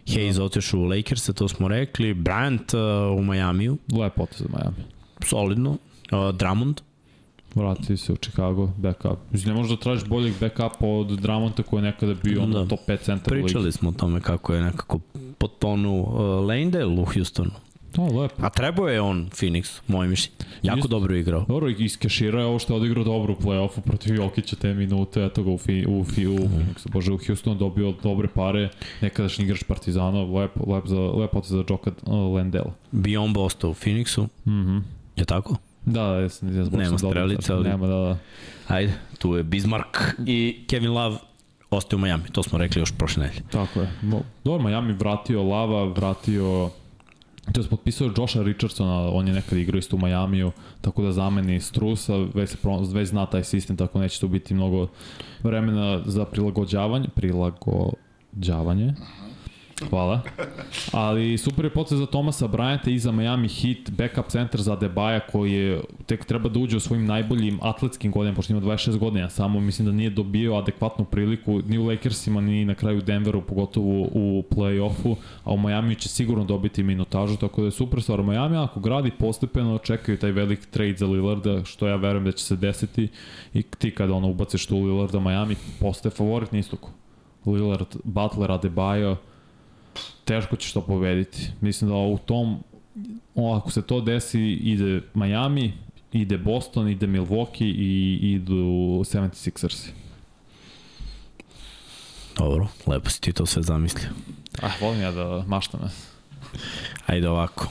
Hayes otišao u Lakers, to smo rekli, Bryant uh, u Majamiju, Lep potez za Miami. solidno, uh, Drummond, Vrati se u Chicago, backup. Mislim, ne možeš da tražiš boljeg backupa od Dramonta koji je nekada bio ono Da. top 5 centar u ligi. Pričali smo o tome kako je nekako potponu uh, Landale u Houstonu. Da, lepo. A trebao je on Phoenix, moj mišljenje. Jako Isto. dobro je igrao. Dobro, iskeširao je ovo što je odigrao dobro u play-offu protiv Jokića te minute, eto ga u, fi, u, fi, u Phoenixu, bože, u Houstonu dobio dobre pare, nekadašnji igrač Partizana, lep, lep, za, lep potez za Joka uh, Lendela. Biombo ostao u Phoenixu, Mhm. je tako? Da, da, jesam, jesam, zbog Nema strelice, sad. ali- Nema, da, da. Ajde, tu je Bismarck i Kevin Love ostaje u Miami, to smo rekli još prošle nedelje. Tako je. Dobro, Miami vratio Lava, vratio To je potpisao Josha Richardsona, on je nekad igrao isto u Majamiju, tako da zameni Strusa, već, se, već zna taj sistem, tako neće tu biti mnogo vremena za prilagođavanje, prilagođavanje. Hvala. Ali super je potez za Tomasa Bryanta i za Miami Heat, backup centar za Debaja koji je tek treba da uđe u svojim najboljim atletskim godinama, pošto ima 26 godina, samo mislim da nije dobio adekvatnu priliku ni u Lakersima, ni na kraju Denveru, pogotovo u play-offu, a u Miami će sigurno dobiti minutažu, tako da je super stvar. Miami ako gradi postepeno, čekaju taj velik trade za Lillarda, što ja verujem da će se desiti i ti kada ono ubaciš tu Lillarda Miami, postaje favorit na istoku. Lillard, Butler, Adebayo, teško ćeš to pobediti. Mislim da u tom, ako se to desi, ide Miami, ide Boston, ide Milwaukee i idu 76ers. Dobro, lepo si ti to sve zamislio. Ah, volim ja da maštam. Ajde ovako.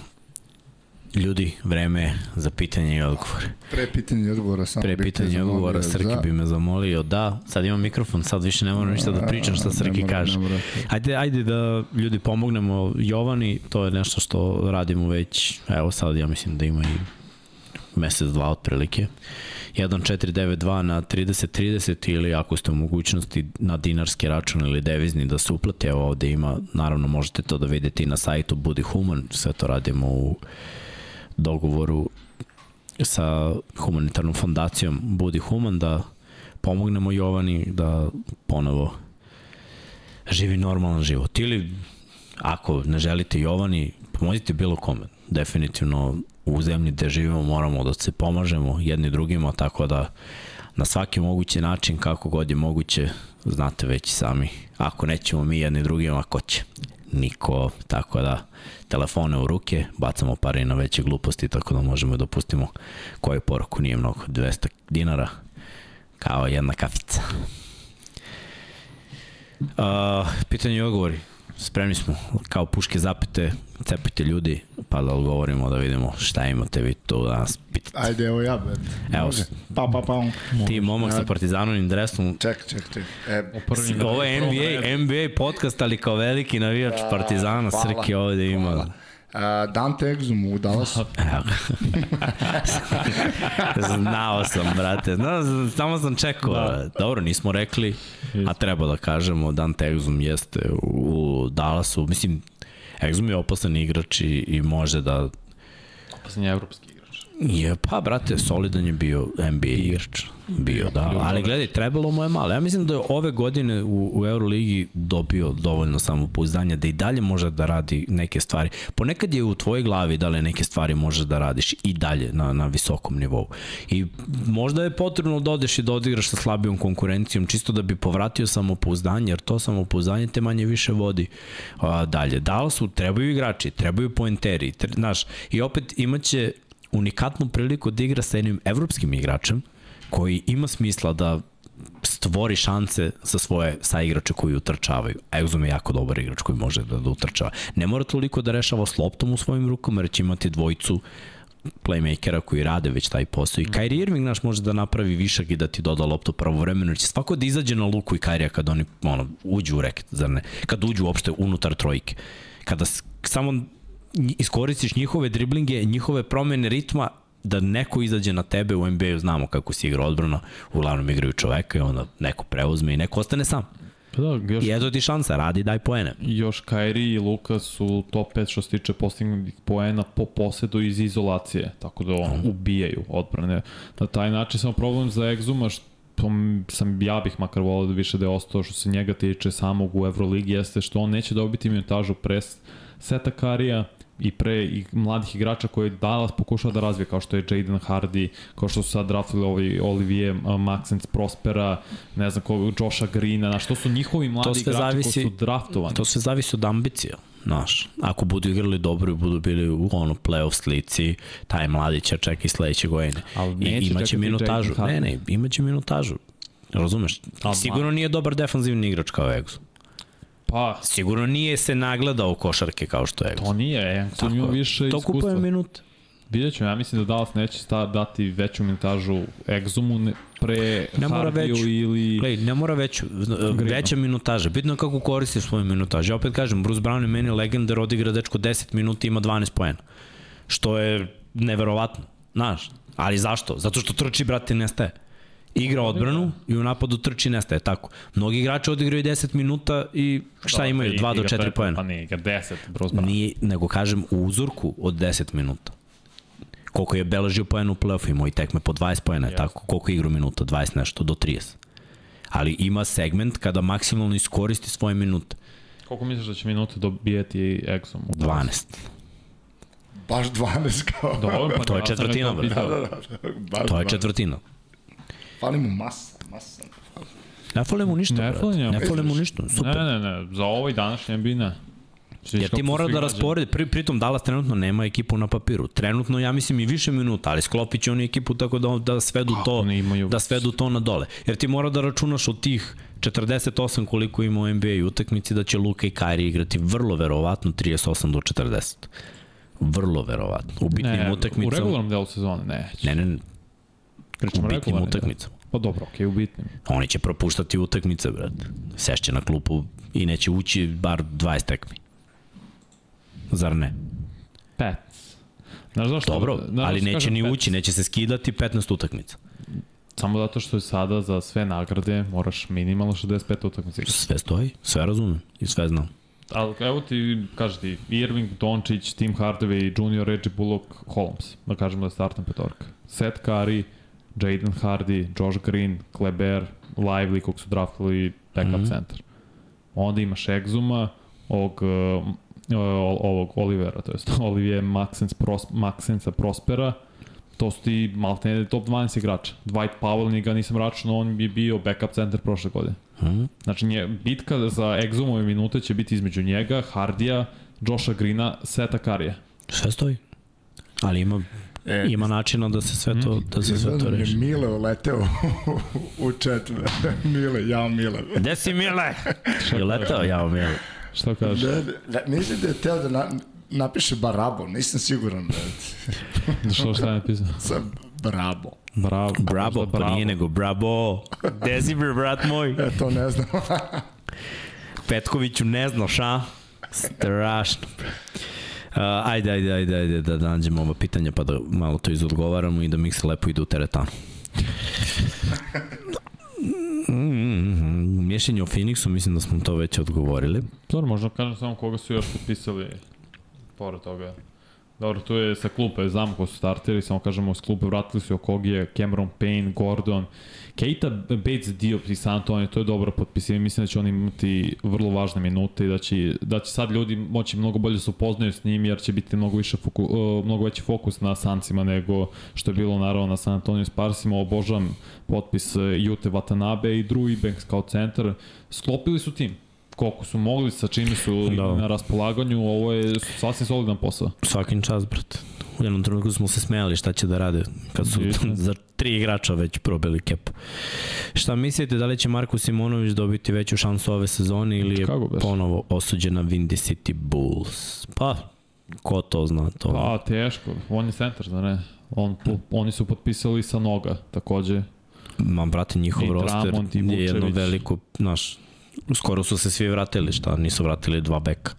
Ljudi, vreme je za pitanje i odgovore. Pre pitanja i odgovora samo Pre pitanja i odgovora Srki za- bi me zamolio da, sad imam mikrofon, sad više ne moram ništa da pričam šta Srki mora, kaže. mora. Ajde, ajde da ljudi pomognemo Jovani, to je nešto što radimo već, evo sad ja mislim da ima i mesec, dva otprilike. 1492 na 3030 ili ako ste u mogućnosti na dinarski račun ili devizni da se uplate, evo ovde ima, naravno možete to da vidite i na sajtu Budi Human, sve to radimo u dogovoru sa humanitarnom fondacijom Budi Human da pomognemo Jovani da ponovo živi normalan život. Ili ako ne želite Jovani, pomozite bilo kome. Definitivno u zemlji gde živimo moramo da se pomažemo jedni drugima, tako da na svaki mogući način, kako god je moguće, znate već sami. Ako nećemo mi jedni drugima, ko će? Niko, tako da telefone u ruke, bacamo pare na veće gluposti, tako da možemo da pustimo koju poruku, nije mnogo, 200 dinara, kao jedna kafica. Uh, pitanje i odgovori. Spremni smo, kao puške zapete, cepite ljudi, pa da odgovorimo da vidimo šta imate vi tu da nas pitate. Ajde, evo ja, bet. Evo, Može. Pa, pa, pa. ti momak sa partizanovim dresom, Ček, ček, ček. E, ovo je NBA, NBA podcast, ali kao veliki navijač Partizana, hvala, Srki ovde ima. hvala. A, Dante Exum u Dallasu. Znao sam, brate. Znao, samo sam čekao. Da. Dobro, nismo rekli, a treba da kažemo, Dante Exum jeste u Dallasu. Mislim, Exum je opasan igrač i, i može da Poslednji evropski igrač. Je, pa, brate, solidan je bio NBA igrač. Bio, da. Ali gledaj, trebalo mu je malo. Ja mislim da je ove godine u, u Euroligi dobio dovoljno samopouzdanja da i dalje može da radi neke stvari. Ponekad je u tvojoj glavi da li neke stvari možeš da radiš i dalje na, na visokom nivou. I možda je potrebno da odeš i da odigraš sa slabijom konkurencijom, čisto da bi povratio samopouzdanje, jer to samopouzdanje te manje više vodi a, dalje. Dallasu trebaju igrači, trebaju poenteri, tre, znaš, i opet imaće unikatnu priliku da igra sa jednim evropskim igračem koji ima smisla da stvori šanse za svoje saigrače koji utrčavaju. Exum je jako dobar igrač koji može da, da utrčava. Ne mora toliko da rešava s loptom u svojim rukama, jer će imati dvojicu playmakera koji rade već taj posao. I Kyrie Irving naš može da napravi višak i da ti doda loptu pravovremeno, će svako da izađe na luku i Kyrie kad oni ono, uđu u reket, zar ne? Kad uđu uopšte unutar trojke. Kada samo iskoristiš njihove driblinge, njihove promene ritma, da neko izađe na tebe u NBA-u, znamo kako se igra odbrana, uglavnom igraju čoveka i onda neko preuzme i neko ostane sam. Pa da, još, I eto ti šansa, radi, daj poene. još Kairi i Luka su top 5 što se tiče postignutih poena po posedu iz izolacije, tako da on, ubijaju odbrane. Na taj način samo problem za Exuma što sam, ja bih makar volio da više da je ostao što se njega tiče samog u Euroligi jeste što on neće dobiti minutažu pre seta Karija i pre i mladih igrača koje Dallas pokušava da razvije, kao što je Jaden Hardy, kao što su sad draftili ovaj Olivier Maxence Prospera, ne znam, ko, Josha Greena, znaš, to su njihovi mladi igrači zavisi- koji su draftovani. To sve zavisi od ambicija. Znaš, ako budu igrali dobro i budu bili u ono playoff slici, taj mladi će čak i sledeće godine. I neće imaće čekati minutažu. Ne, ne, imaće minutažu. Razumeš? Sigurno nije dobar defanzivni igrač kao Exum. Pa, Sigurno nije se nagledao u košarke kao što je to nije, Engson ima više To kupuje iskustva. minute. Vidjet ćemo, ja mislim da Dallas neće sta, dati veću minutažu Exumu ne, pre Ne mora veću. ili... Glej, ne mora veću, veća minutaža. Bitno je kako koristiš svoju minutažu. Ja opet kažem, Bruce Brown je meni legendar, odigra dečko 10 minuta i ima 12 poena. Što je neverovatno, znaš. Ali zašto? Zato što trči, brate, nestaje. Igra odbranu i u napadu trči i nestaje, tako. Mnogi igrači odigraju 10 minuta i šta imaju? 2 do 4 poena. Pa nije, igra 10, Bruce Brown. Nije, nego kažem u uzorku od 10 minuta. Koliko je beležio poena u play-offu, imao i tekme po 20 poena, yes. tako. Koliko je igrao minuta? 20 nešto, do 30. Ali ima segment kada maksimalno iskoristi svoje minute. Koliko misliš da će minute dobijeti Exum? Dallasu? 12. Baš 12 kao. Dobro, pa To je ja sam četvrtina, ga bre. Da, da, da. Baš To je 12. četvrtina. Fali mu masa, masa. Ne fale mu ništa, Ne fali. Ne fale mu ništa, super. Ne, ne, ne, za ovaj današnji NBA ne. Sviš Jer kako ti mora da rasporedi, pri, pritom Dallas trenutno nema ekipu na papiru. Trenutno ja mislim i više minuta, ali sklopit će oni ekipu tako da, da svedu Kako to, da svedu to na dole. Jer ti mora da računaš od tih 48 koliko ima u NBA utakmici da će Luka i Kyrie igrati vrlo verovatno 38 do 40. Vrlo verovatno. U bitnim Ne, u utakmicama. regularnom delu sezone, ne. Ne, ne, ne. U Pričamo bitnim deo. utakmicama. Pa dobro, okej, okay, u bitnim. Oni će propuštati utakmice, brate. Sešće na klupu i neće ući bar 20 tekmi. Zar ne? Pet. Znaš zašto? Dobro, znaš ali neće ni pet? ući, neće se skidati 15 utakmica. Samo zato što je sada za sve nagrade moraš minimalno 65 utakmica. Sve stoji, sve razumem i sve znam. Ali evo ti, kaži ti, Irving, Dončić, Tim Hardaway, Junior Reggie Bullock, Holmes, da kažemo da je startna petorka. Seth Curry, Jaden Hardy, Josh Green, Kleber, Lively, kog su draftili backup mm. -hmm. centar. Onda imaš Exuma, ovog, uh, ovog Olivera, to jest Olivier Maxens, Pros, Maxensa Prospera, to su ti maltene top 12 igrača. Dwight Powell, ni ga nisam računao, on bi bio backup centar prošle godine. Mhm. Znači, nje, bitka za egzumove minute će biti između njega, Hardija, Josha Grina, Seta Karija. Sve stoji. Ali ima, E, ima načina da se sve to, da se sve to je reši. Mile uleteo u chat. Mile, ja Mile. Gde si Mile? Je letao, ja Mile. Šta kažeš? Da, da, mislim da je teo da na, napiše Barabo, nisam siguran da Što šta je napisao? sam Barabo. Bravo. Bravo, pa nije nego bravo. Si bre, brat moj? E, to ne znam. Petkoviću ne znaš, a? Strašno. bre. Uh, ajde, ajde, ajde, ajde, da nađemo ova pitanja pa da malo to izodgovaramo i da mi se lepo ide u teretanu. Mm, mm, mm. Mišljenje o Phoenixu, mislim da smo to već odgovorili. Dobro, možda kažem samo koga su još potpisali pored toga. Dobro, tu je sa klupe, znamo ko su starteri, samo kažemo s klupe vratili su Okogije, Cameron Payne, Gordon, Keita Bates Diop i San Antonio, to je dobro potpisivanje, mislim da će oni imati vrlo važne minute i da će, da će sad ljudi moći mnogo bolje da se upoznaju s njim jer će biti mnogo, više foku, mnogo veći fokus na Sancima nego što je bilo naravno na San Antonio Sparsima, obožavam potpis uh, Jute Watanabe i Drew Ebanks kao centar, sklopili su tim koliko su mogli, sa čime su Da. na raspolaganju, ovo je sasvim solidan posao. Svakim čas, brate. U jednom trenutku smo se smejali šta će da rade kad su za tri igrača već probili kep. Šta mislite, da li će Marko Simonović dobiti veću šansu ove sezone ili je ponovo osuđen na Windy City Bulls? Pa, ko to zna to? Pa, teško. On je centar, da ne? On, po, oni su potpisali sa noga, takođe. Ma, brate, njihov I roster Drummond i je jedno veliko, znaš, skoro su se svi vratili, šta, nisu vratili dva beka.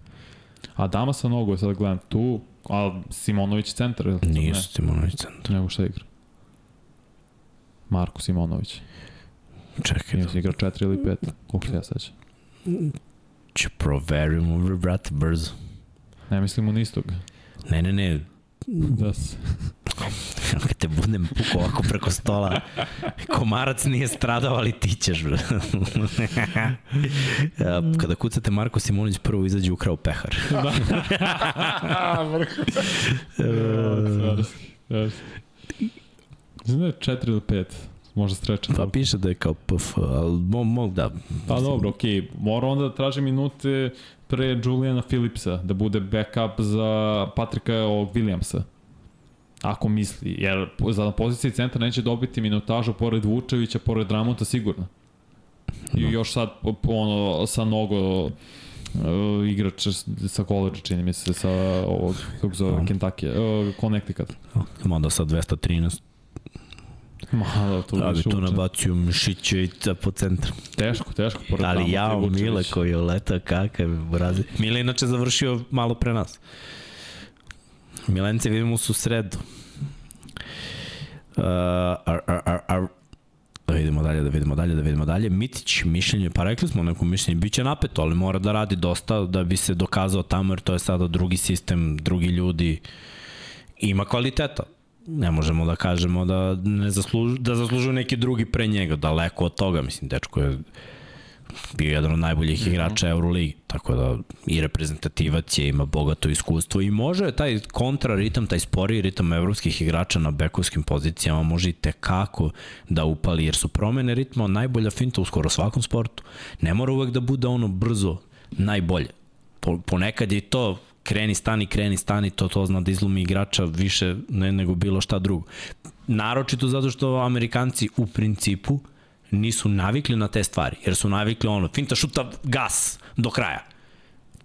A Dama sa nogu je sad gledam tu, a Simonović centar, ili Nije Simonović centar. Ne, nego šta igra? Marko Simonović. Čekaj, Nije se igra 4 ili 5, koliko se ja sećam. ću proverimo, brate, brzo. Ne mislim u istog. Ne, ne, ne, Da se. Kad te budem pukao ovako preko stola, komarac nije stradao, ali ti ćeš. Ja, Kada kucate Marko Simonić, prvo izađe ukrao pehar. Znam da je 4 ili 5, možda strečan. Pa piše da je kao pf, ali mo, mo, da. Pa dobro, okej. Okay. Mora onda da traži minute pre Juliana Philipsa, da bude backup za Patrika ovog Williamsa. Ako misli, jer za poziciji centra neće dobiti minutažu pored Vučevića, pored Ramonta sigurno. I Da. još sad ono, sa mnogo uh, igrača s- sa koleđa, čini mi se, sa ovog, kako zove, Da. Kentucky, uh, Connecticut. Mada sa 213, Ma, da, tu da bi tu nabacio Mišićevića po centru. Teško, teško. Pored Ali i jao, Vučevića. Mile koji je letao, kakav je burazi. Mile inače završio malo pre nas. Milence vidimo su sredu. Uh, ar, ar, ar, ar, da vidimo dalje, da vidimo dalje, da vidimo dalje. Mitić, mišljenje, pa rekli smo neko mišljenje, bit će napeto, ali mora da radi dosta da bi se dokazao tamo, jer to je sada drugi sistem, drugi ljudi, ima kvaliteta. Ne možemo da kažemo da ne zaslužu, da zaslužuju neki drugi pre njega, daleko od toga, mislim, dečko je bio jedan od najboljih igrača Euroligi, tako da i reprezentativac je, ima bogato iskustvo i može taj kontra ritam, taj sporiji ritam evropskih igrača na bekovskim pozicijama može i tekako da upali, jer su promene ritma najbolja finta u skoro svakom sportu. Ne mora uvek da bude ono brzo najbolje. Po, ponekad je to kreni, stani, kreni, stani, to to zna da izlumi igrača više ne, nego bilo šta drugo. Naročito zato što Amerikanci u principu nisu navikli na te stvari, jer su navikli ono, finta, šuta, gas, do kraja.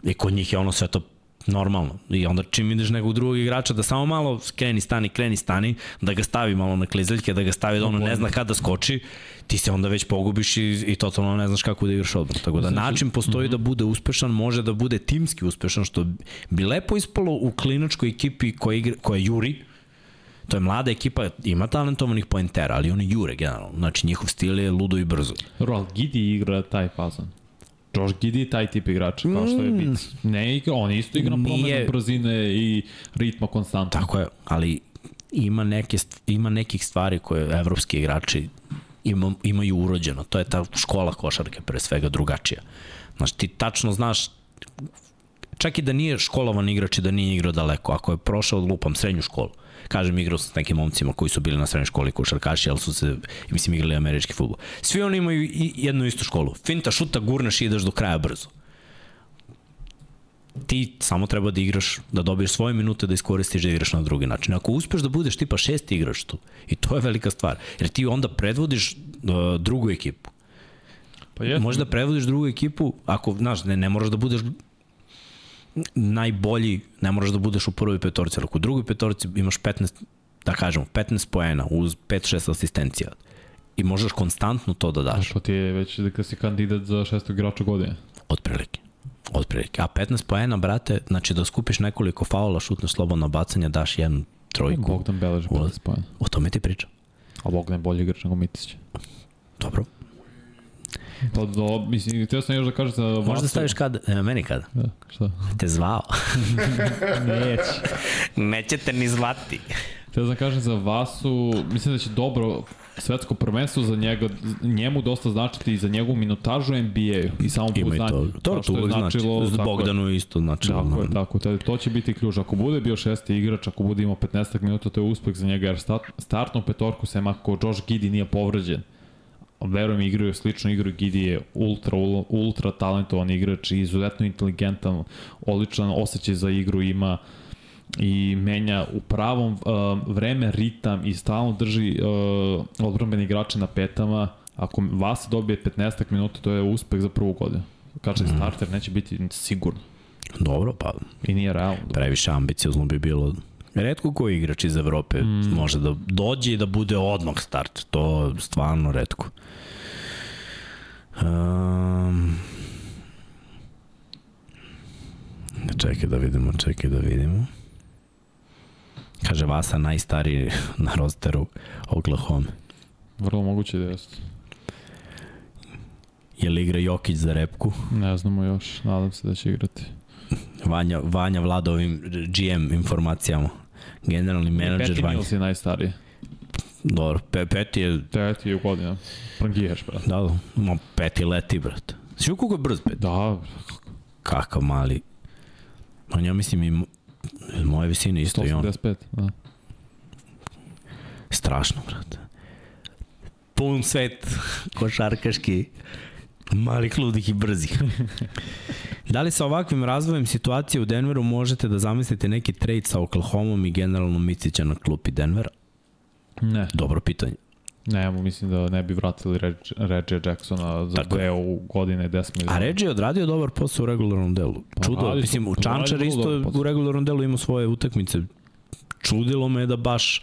I kod njih je ono sve to normalno. I onda čim ideš nekog drugog igrača da samo malo kreni, stani, kreni, stani, da ga stavi malo na klizaljke, da ga stavi da ono ne zna kada skoči, ti se onda već pogubiš i, i totalno ne znaš kako da igraš odbranu. Tako da Znači, način postoji da bude uspešan, može da bude timski uspešan, što bi lepo ispalo u klinačkoj ekipi koja, igra, koja juri, To je mlada ekipa, ima talentovanih poentera, ali oni jure generalno. Znači njihov stil je ludo i brzo. Dobro, ali Gidi igra taj fazon. Josh Gidi je taj tip igrača, kao što je bit. Ne igra, on isto igra Nije- promenu brzine i ritma konstantno. Tako je, ali ima, neke, ima nekih stvari koje evropski igrači ima, imaju urođeno. To je ta škola košarke, pre svega drugačija. Znaš, ti tačno znaš čak i da nije školovan igrač i da nije igrao daleko, ako je prošao, lupam, srednju školu, kažem, igrao sam s nekim momcima koji su bili na srednjoj školi košarkaši, ali su se, mislim, igrali američki futbol. Svi oni imaju jednu istu školu. Finta, šuta, gurneš i ideš do kraja brzo. Ti samo treba da igraš, da dobiješ svoje minute, da iskoristiš da igraš na drugi način. Ako uspeš da budeš tipa šesti igrač tu, i to je velika stvar, jer ti onda predvodiš uh, drugu ekipu. Pa jeste. Možda predvodiš drugu ekipu, ako, znaš, ne, ne moraš da budeš najbolji, ne moraš da budeš u prvoj petorci, ali u drugoj petorci imaš 15, da kažemo, 15 poena uz 5-6 asistencija i možeš konstantno to da daš, To ti je već da si kandidat za šestog igrača godine. otprilike. Otprilike. A 15 poena, brate, znači da skupiš nekoliko faula, šutneš slobodno bacanje, daš jednu trojku. Bogdan Belež Ulaz. 15 pojena. O tome ti pričam. A Bogdan je bolji igrač nego Mitić. Dobro. Pa do, mislim, htio sam još da kažem za Vasu. Možda staviš kada, e, meni kada. Da, šta? Te zvao. Neće. Nećete ni zvati. Htio sam da kažem za Vasu, mislim da će dobro svetsko prvenstvo za njega, njemu dosta značiti i za njegovu minutažu NBA-u i samo i to. znanje. To, to uvek znači. tako je. Bogdanu isto značilo. Tako je, tako. To, to će biti ključ. Ako bude bio šesti igrač, ako bude imao 15 minuta, to je uspeh za njega, jer start, startnu petorku, sem ako Josh Giddy nije povređen, verujem igraju slično igru, Giddy je ultra, ul- ultra talentovan igrač i izuzetno inteligentan, odličan osjećaj za igru ima i menja u pravom uh, vreme ritam i stalno drži uh, odbrambene igrače na petama. Ako vas dobije 15 minuta, to je uspeh za prvu godinu. Kaže, mm. starter neće biti sigurno. Dobro, pa I nije realno. previše ambiciozno bi bilo. Redko koji igrač iz Evrope mm. može da dođe i da bude odmah start. To je stvarno redko. Um, čekaj da vidimo, čekaj da vidimo. Kaže Vasa najstariji na rosteru Oklahoma. Vrlo moguće da jeste. Je li igra Jokić za repku? Ne znamo još, nadam se da će igrati. Vanja, Vanja vlada ovim GM informacijama. Generalni menadžer Peti. Mills je najstariji. Dobro, pe, peti je, Deveti je godina. Prangiješ, brate. da, da, peti leti, brate. Svi kako je brz pet? Da, Kakav mali. On ja mislim i mo- moje visine isto i on. 185. Da. Strašno, brate. Pun svet košarkaški malih, ludih i brzih. da li sa ovakvim razvojem situacije u Denveru možete da zamislite neki trade sa Oklahomom i generalno Micića na klupi Denvera? Ne, Dobro pitanje. ne, mislim da ne bi vratili Reg, Reggie Jacksona za Tako dve u godine 10 miliona. A Reggie je odradio dobar posao u regularnom delu. Pa Čudo, mislim, u Čančar isto u regularnom delu ima svoje utakmice. Čudilo me da baš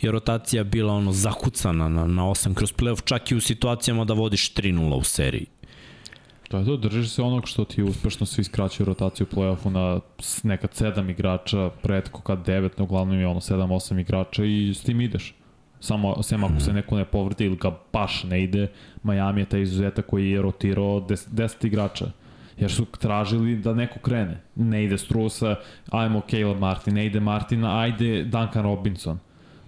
je rotacija bila ono zakucana na, na 8 kroz playoff, čak i u situacijama da vodiš 3-0 u seriji. To je to, držiš se onog što ti uspešno svi skraćuju rotaciju u play-offu na nekad 7 igrača, pretko kad 9, no uglavnom je ono 7-8 igrača i s tim ideš. Samo, sem ako se neko ne povrti ili ga baš ne ide, Miami je taj izuzetak koji je rotirao 10, 10 igrača. Jer su tražili da neko krene. Ne ide Strusa, ajmo Caleb Martin, ne ide Martina, ajde Duncan Robinson.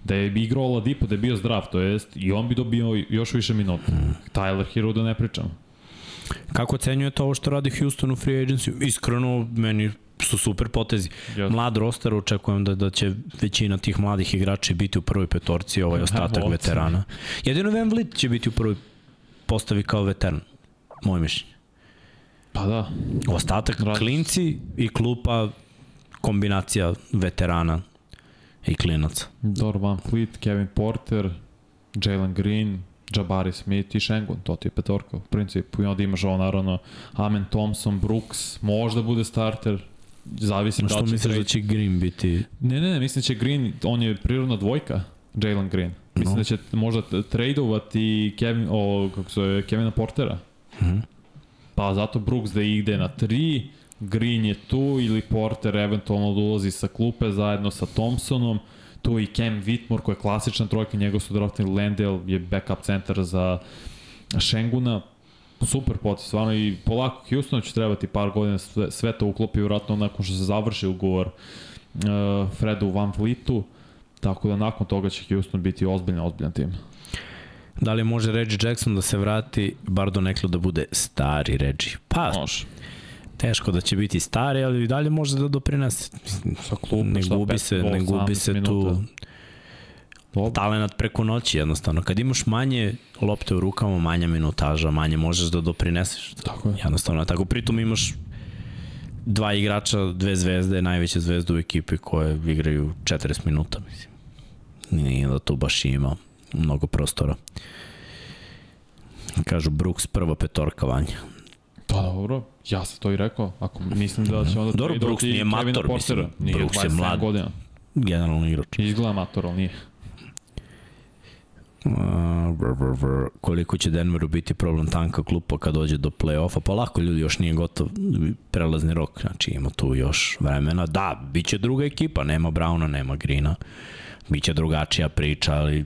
Da je igrao Ladipo, da je bio zdrav, to jest, i on bi dobio još više minuta. Tyler Hero da ne pričam. Kako ocenjujete ovo što radi Houston u free agency? Iskreno, meni su super potezi. Jeste. Mlad roster, očekujem da, da će većina tih mladih igrača biti u prvoj petorci, ovaj ostatak veterana. Jedino Van Vliet će biti u prvoj postavi kao veteran, moje mišljenje. Pa da, Ostatak Radi se. klinci i klupa kombinacija veterana i klinaca. Dor Van Fleet, Kevin Porter, Jalen Green, Jabari Smith i Shengun, to ti je petorka u principu. I onda imaš ovo naravno Amen Thompson, Brooks, možda bude starter, zavisi da Što misliš da će Green biti... Ne, ne, ne, mislim da će Green, on je prirodna dvojka, Jalen Green. Mislim No. da će možda tradeovati Kevin, o, kako se zove, Kevina Portera. Mhm. Pa zato Brooks da ide na 3, Green je tu ili Porter eventualno da ulazi sa klupe zajedno sa Thompsonom. Tu i Cam Whitmore koja je klasična trojka, njegov su draftili Landale je backup centar za Šenguna. Super potez, stvarno i polako Houstonu će trebati par godina sve, sve to uklopi vjerojatno nakon što se završi ugovor uh, Fredu Van Vlitu. Tako da nakon toga će Houston biti ozbiljan, ozbiljan tim. Da li može Reggie Jackson da se vrati, bar do neklo da bude stari Reggie? Pa, Može. Teško da će biti stari, ali i dalje može da doprinese. Sa klupe, ne gubi se, ne gubi 17 se minuta. tu Dobro. talenat preko noći jednostavno. Kad imaš manje lopte u rukama, manja minutaža, manje možeš da doprineseš. Tako je. Jednostavno je tako. Pritom imaš dva igrača, dve zvezde, najveće zvezde u ekipi koje igraju 40 minuta, mislim. Nije da tu baš ima mnogo prostora. Kažu Brooks prva petorka vanja. Pa dobro, ja sam to i rekao. Ako mislim da će onda Dobro, Brooks nije mator, mislim, Nije Brooks je 27 mlad. godina. Generalno igrač. Izgleda mator, ali nije. Uh, vr, vr, vr. koliko će Denveru biti problem tanka klupa kad dođe do play-offa, pa lako ljudi još nije gotov prelazni rok, znači ima tu još vremena. Da, bit će druga ekipa, nema Brauna, nema Grina, biće drugačija priča, ali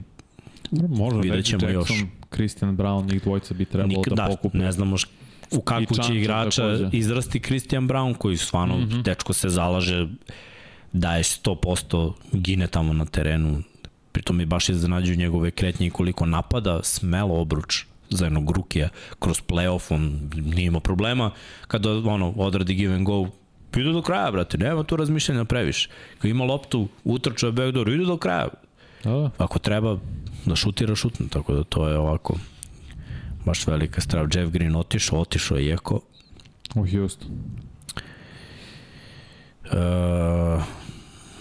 Može, Vidjet ćemo Jackson, još. Christian Brown, njih dvojica bi trebalo nikad, da da, pokupe. ne znamo š, u kakvu će igrača takođe. izrasti Christian Brown, koji stvarno, mm -hmm. dečko se zalaže, daje 100%, gine tamo na terenu, pritom mi baš iznenađuju njegove kretnje i koliko napada, smelo obruč za jednog rukija kroz playoff, on nije imao problema kada ono, odradi give and go, ide do kraja, brate, nema tu razmišljanja previše. Kad ima loptu, utrča backdoor, ide do kraja. Da, da. Ako treba da šutira, šutne, tako da to je ovako baš velika strav. Jeff Green otišao, otišao je Eko. U Houston. E,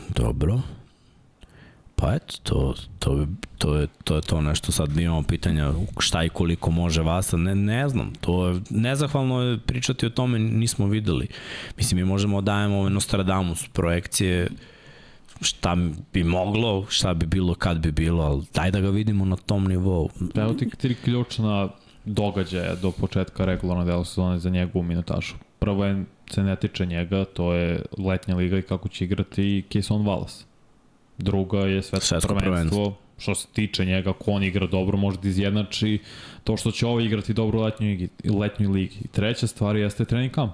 dobro. Pa eto, to, to, to, je, to je to nešto. Sad imamo pitanja šta i koliko može Vasa. Ne, ne znam. To je, nezahvalno je pričati o tome, nismo videli. Mislim, mi možemo da dajemo ove Nostradamus projekcije šta bi moglo, šta bi bilo kad bi bilo, ali daj da ga vidimo na tom nivou. Evo ti tri ključna događaja do početka regularnog dela sezone za njegovu minutažu. Prvo je, se ne tiče njega, to je letnja liga i kako će igrati Kayson Wallace. Druga je svetsko, Svetsko prvenstvo. Što se tiče njega, ko on igra dobro, može da izjednači to što će ovo igrati dobro u letnjoj, letnjoj ligi. I treća stvar jeste trening kamp.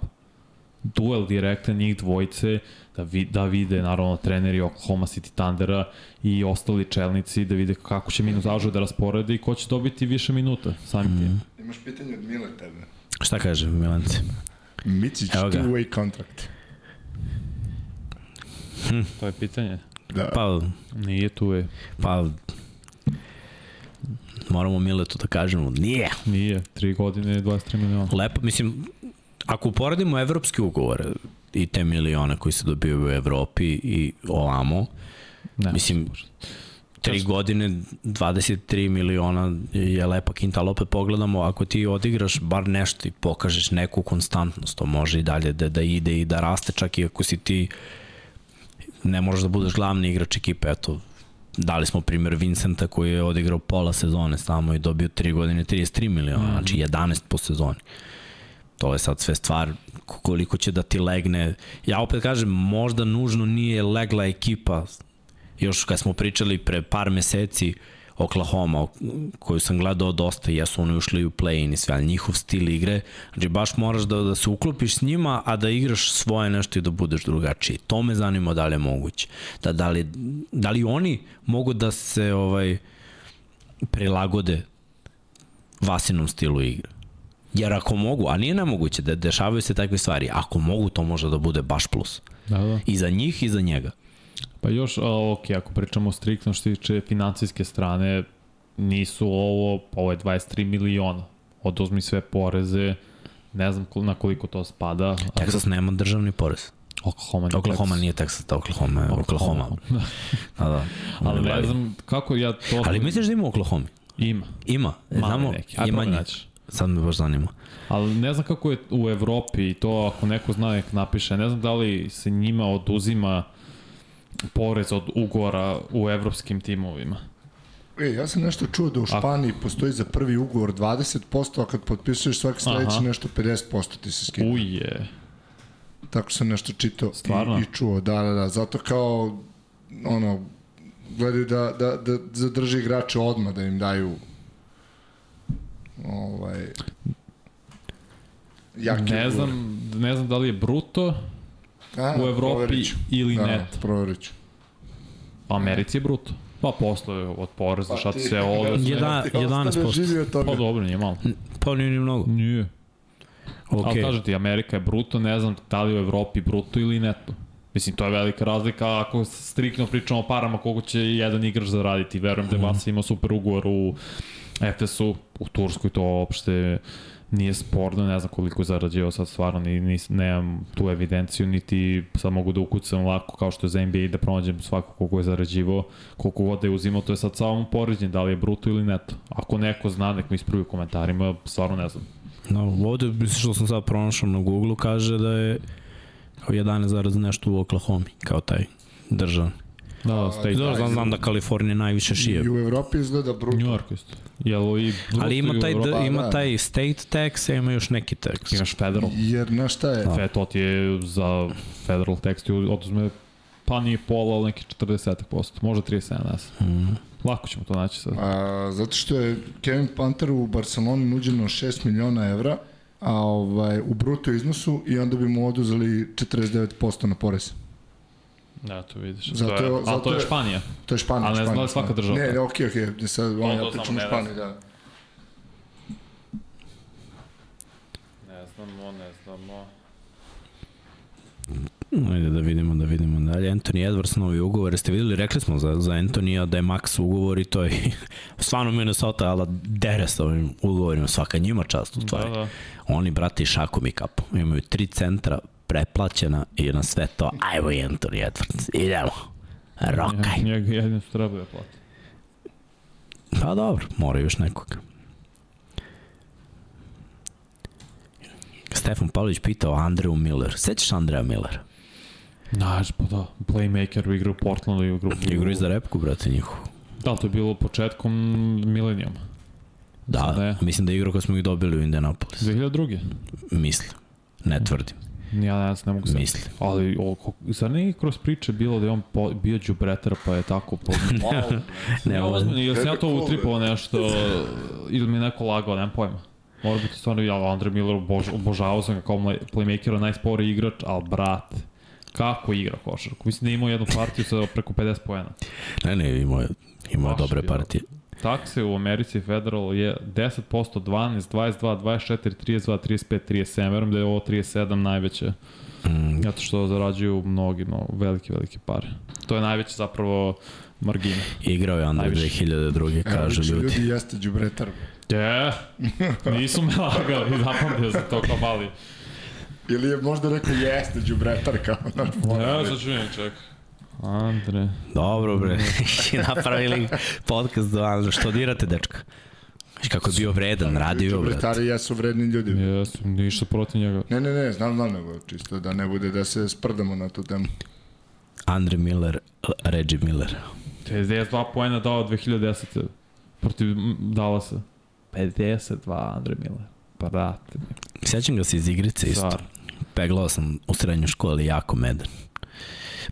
Duel direktan njih dvojice, da, vi, da vide naravno treneri Oklahoma City Thundera i ostali čelnici, da vide kako će minutažu da rasporede i ko će dobiti više minuta samim mm. tim. Imaš pitanje od Mile tebe. Šta kaže Milance? Micić, two-way contract. To je pitanje. Da. Pa, Nije tu je. pa moramo Miletu da kažemo, nije. Nije. Tri godine, 23 miliona. Lepo, mislim, ako uporedimo evropske ugovore i te milione koji se dobijaju u Evropi i ovamo, Ne, mislim, tri godine, 23 miliona je lepa kinta, ali opet pogledamo, ako ti odigraš bar nešto i pokažeš neku konstantnost, to može i dalje da, da ide i da raste, čak i ako si ti ne možeš da budeš glavni igrač ekipe, eto, dali smo primjer Vincenta koji je odigrao pola sezone samo i dobio 3 godine 33 miliona, mm -hmm. znači 11 po sezoni. To je sad sve stvar koliko će da ti legne. Ja opet kažem, možda nužno nije legla ekipa još kad smo pričali pre par meseci Oklahoma, koju sam gledao dosta, jesu oni ušli u play-in i sve, ali njihov stil igre, znači baš moraš da, da se uklopiš s njima, a da igraš svoje nešto i da budeš drugačiji. To me zanima da li je moguće. Da, da, li, da li oni mogu da se ovaj prilagode Vasinom stilu igre. Jer ako mogu, a nije nemoguće da dešavaju se takve stvari, ako mogu, to može da bude baš plus. Da, da. I za njih i za njega. Pa još, a, ok, ako pričamo striktno što tiče financijske strane, nisu ovo, pa ovo je 23 miliona. Oduzmi sve poreze, ne znam na koliko to spada. Texas nema državni porez. Oklahoma, nije Oklahoma nije Texas, da Oklahoma je Oklahoma. Da, da. Ali ne bavi. znam kako ja to... Ali misliš da ima u Oklahoma? Ima. Ima. Znamo, ima njih. Sad me baš zanima. Ali ne znam kako je u Evropi i to ako neko zna nek napiše. Ne znam da li se njima oduzima porez od ugovora u evropskim timovima. E, ja sam nešto čuo da u Španiji postoji za prvi ugovor 20%, a kad potpisuješ svaki sledeći Aha. nešto 50% ti se skida. Uje. Tako sam nešto čitao Stvarno? i, i čuo, da, da, da. Zato kao, ono, gledaju da, da, da zadrži igrače odmah, da im daju ovaj, jaki Ne znam, ne znam da li je bruto A, u Evropi proverit ću. ili da, net. proverit ću. U Americi je bruto. Pa posle od poreza, Pa šta ti- se ostane 11%. živi od toga. Pa dobro, nije malo. Pa nije ni mnogo. Nije. Ok. Ali kažem ti, Amerika je bruto, ne znam da li u Evropi bruto ili neto. Mislim, to je velika razlika ako striktno pričamo o parama koliko će jedan igrač zaraditi. Verujem da je Vasa imao super ugovor u Efesu, u Turskoj to uopšte nije sporno, ne znam koliko je zarađivao sad stvarno, ni, ni, nemam tu evidenciju, niti sad mogu da ukucam lako kao što je za NBA da pronađem svako koliko je zarađivao, koliko god da je uzimao, to je sad samo poređenje, da li je bruto ili neto. Ako neko zna, nek mi ispravi u komentarima, stvarno ne znam. No, ovde, mislim što sam sad pronašao na Google, kaže da je kao 11 zarez nešto u Oklahoma, kao taj držav. Da, state Dobro, znam, znam da Kalifornija najviše šije. I u Evropi izgleda bruto. New York isto. Jel i Ali ima taj, Evropi? d, ima da. taj state tax, a ima još neki tax. Imaš federal. Jer, znaš šta je, Fe, to ti je za federal text, oduzme pa nije pola, ali neki 40%, možda 37, ne znam. Mm. Lako ćemo to naći sad. A, zato što je Kevin Panter u Barceloni nuđeno 6 miliona evra, a ovaj, u bruto iznosu i onda bi mu oduzeli 49% na porez. Da, to vidiš. Zato to je, zato to je je- Španija. To je Španija. Ali ne znam da svaka država Ne, ne, okej, okej, okay, sad on, To- ja pričam Španiji, da. Ne znamo, ne znamo. Ajde da vidimo, da vidimo dalje. Anthony Edwards, novi ugovor. Jeste videli, rekli smo za, za Antonija da je max ugovor i to je stvarno Minnesota, ali dere sa ovim ugovorima, svaka njima čast u Da, stvari. da. Oni, brate, šakom i kapom. Imaju tri centra preplaćena i na sve to, ajmo i Anthony Edwards, idemo. Rokaj. Njega jedino što treba da plati. Pa dobro, mora još nekog. Stefan Pavlović pitao Andrew Miller. Sećaš Andreja Millera? Znaš, pa da, playmaker u igru u Portlandu i u igru. Igru i za repku, brate, njihovu. Da, to je bilo početkom milenijuma. Da, ne. mislim da je igra koja smo ih dobili u Indianapolis. 2002. Mislim. Ne tvrdim. Ja ne, ne mogu se. Mislim. Ali, o, zar nije kroz priče bilo da je on po, bio džubretar pa je tako po... Wow. Ne, ovo- ozbiljno, ili sam ja to utripao nešto, ili mi je neko lagao, nemam pojma. Mora biti stvarno, ja Andre Miller obož, obožavao sam ga kao playmakera, najsporiji igrač, ali brat, kako igra košarku? Mislim da je imao jednu partiju sa preko 50 poena. Ne, ne, imao je, imao Baš dobre bilo. partije. Takse u Americi Federal je 10%, 12, 22, 24, 32, 35, 37. Verujem da je ovo 37 najveće. Mm, Zato što zarađuju mnogi, no, velike, velike pare. To je najveća zapravo margina. igrao je Andre Najviše. 2002. kažu Evo, ljudi. Ljudi jeste džubretar. Je, nisu me lagali, zapamtio sam to kao mali. Ili je možda rekao jeste džubretar kao na Ja, sad ću vidim, ček. Andre. Dobro, bre. I napravili podcast do Andra. Što dirate, dečka? Znaš kako je bio vredan, radio, brate. Džubretari jesu vredni ljudi. Jesu, ništa protiv njega. Ne, ne, ne, znam, znam, nego čisto da ne bude da se sprdamo na tu temu. Andre Miller, Reggie Miller. 52 poena dao 2010. protiv Dallasa. 52 Andre Miller. Pa brate. Sjećam ga se iz igrice isto. Stvarno. Peglao sam u srednjoj školi jako meden.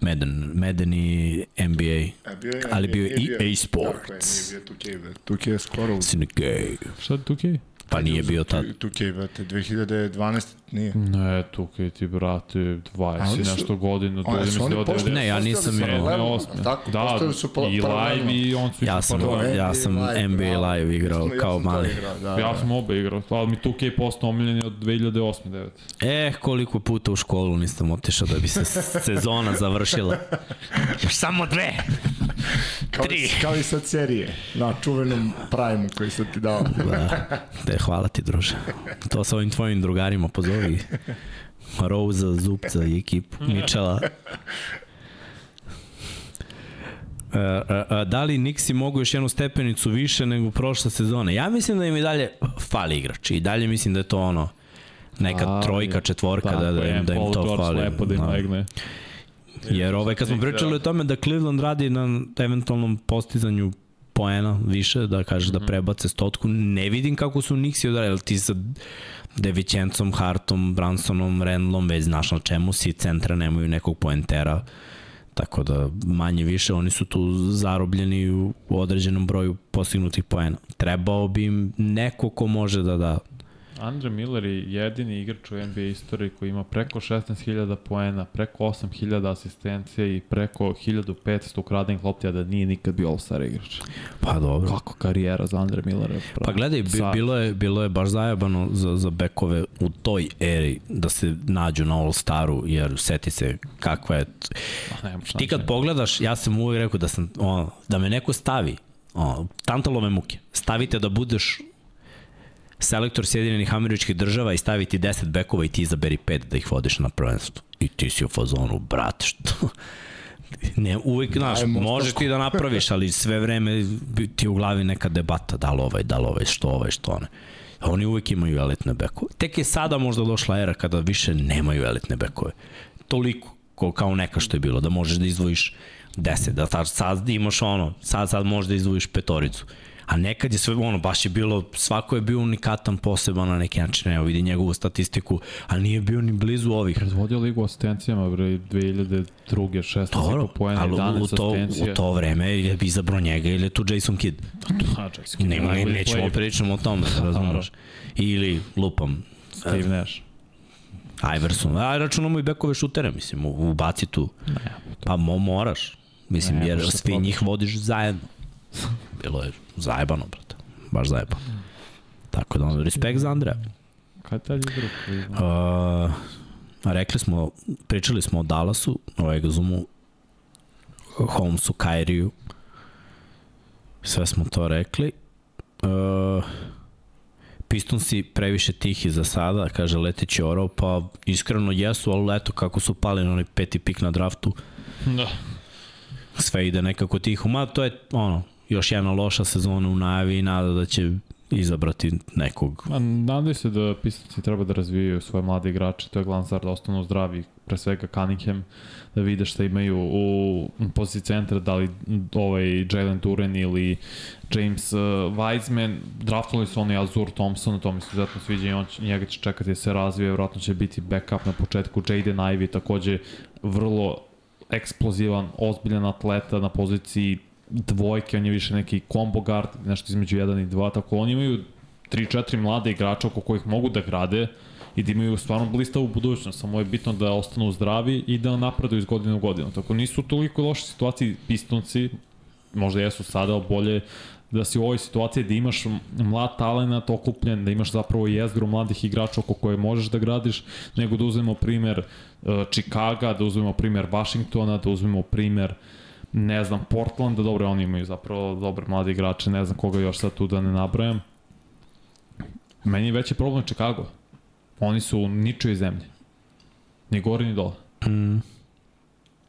Meden, meden i NBA. E, bio je, Ali bio je nije EA Tako je, Sports. nije bio 2K, bre. 2K je skoro... Syndicate. Šta je Tukej? Pa nije bio tad. 2K, brate, 2012 nije. Ne, Tukej ti, brate, 20 Ali i su- nešto godina. A, dođe jesu mi oni se od postali- 90. Ne, ja nisam osme. Tako, Da, postali su i live i on su Ja sam, paralelno. ja sam NBA live igrao Ja kao mali. igrao, Da, Ja da. sam oba igrao, ali mi 2K postao omiljeni od 2008 9 E, koliko puta u školu nisam otišao da bi se sezona završila. Još samo dve. Kao, tri. kao i sad serije, na čuvenom prime koji sam ti dao. Da, te, hvala ti, druže. To sa ovim tvojim drugarima pozovi. Rouza, Zupca i ekipu, Mičela. uh, da li Nixi mogu još jednu stepenicu više nego prošle sezone? Ja mislim da im i dalje fali igrač i dalje mislim da je to ono neka Ali, trojka, četvorka da, da, im, da im to fali. lepo da im Da. legne. Jer ovaj, kad smo pričali o tome da Cleveland radi na eventualnom postizanju poena više, da kažeš Mhm. da prebace stotku, ne vidim kako su Nixi odradili, ti sa Devićencom, Hartom, Bransonom, Randlom, već znaš na čemu si, centra nemaju nekog poentera, tako da manje više oni su tu zarobljeni u određenom broju postignutih poena. Trebao bi im neko ko može da da Andre Miller je jedini igrač u NBA istoriji koji ima preko 16.000 poena, preko 8.000 asistencije i preko 1.500 ukradenih lopti, a da nije nikad bio All-Star igrač. pa dobro. Kako karijera za Andre Millera? Pa gledaj, bi, bilo je, bilo je baš zajebano za, za bekove u toj eri da se nađu na All-Staru, jer seti se kakva je... Ti kad pogledaš, ja sam uvijek rekao da, sam, ono, da me neko stavi, ono, tantalove muke, stavite da budeš selektor Sjedinjenih američkih država i staviti 10 bekova i ti izaberi 5 da ih vodiš na prvenstvo. I ti si u fazonu, brate, što... Ne, uvijek, znaš, Ajmo, možeš ti da napraviš, ali sve vreme ti u glavi neka debata, da li ovaj, da li ovaj, što ovaj, što one. Oni uvijek imaju elitne bekove. Tek je sada možda došla era kada više nemaju elitne bekove. Toliko, ko, kao neka što je bilo, da možeš da izdvojiš 10, da sad, sad imaš ono, sad, sad možeš da izdvojiš petoricu. A nekad je sve, ono, baš je bilo, svako je bio unikatan, poseban na neki način, evo vidi njegovu statistiku, ali nije bio ni blizu ovih. Predvodio ligu u asistencijama, bre, 2002. 16 Dobro, poena, ali u 11 to, asistencija. u to vreme je izabro njega ili je tu Jason Kidd. Ha, čekaj, Nema, ne, nećemo pričamo o tome, razumeš. Ili lupam, Steve Nash. Iverson. A računamo i bekove šutere, mislim, u- ubaci tu. Pa mo, moraš. Mislim, Ne, jer svi njih vodiš zajedno. Bilo je zajebano, brate. Baš zajebano. Tako da, ono, respekt za Andreja. Kad je taj igra? Uh, rekli smo, pričali smo o Dallasu, o Exumu, Holmesu, Kairiju. Sve smo to rekli. Uh, Pistonsi previše tihi za sada, kaže Letić je orao, pa iskreno jesu, ali eto kako su pali na onaj peti pik na draftu, Da. sve ide nekako tiho. Ma to je ono, još jedna loša sezona u najavi i nada da će izabrati nekog. Ma, nadaj se da Pistonsi treba da razvijaju svoje mlade igrače, to je glavna stvar da ostanu zdravi, pre svega Cunningham, da vide šta imaju u poziciji centra, da li ovaj Jalen Duren ili James uh, Wiseman, draftovali su oni Azur Thompson, to mi se izuzetno sviđa i on će, njega će čekati da se razvije, vjerojatno će biti backup na početku, Jaden Ivey takođe vrlo eksplozivan, ozbiljan atleta na poziciji dvojke, on je više neki combo guard, nešto između 1 i 2, tako oni imaju 3-4 mlade igrača oko kojih mogu da grade i da imaju stvarno blistavu budućnost, samo je bitno da ostanu zdravi i da napreduju iz godine u godinu. Tako nisu u toliko loše situaciji pistonci, možda jesu sada, ali bolje da si u ovoj situaciji da imaš mlad talent okupljen, da imaš zapravo jezgru mladih igrača oko koje možeš da gradiš, nego da uzmemo primer uh, Chicaga, da uzmemo primer Washingtona, da uzmemo primer ne znam, Portlanda, dobro, oni imaju zapravo dobre mlade igrače, ne znam koga još sad tu da ne nabrajam. Meni je veći problem Chicago. Oni su u ničoj zemlji. Ni gore ni dole. Mm,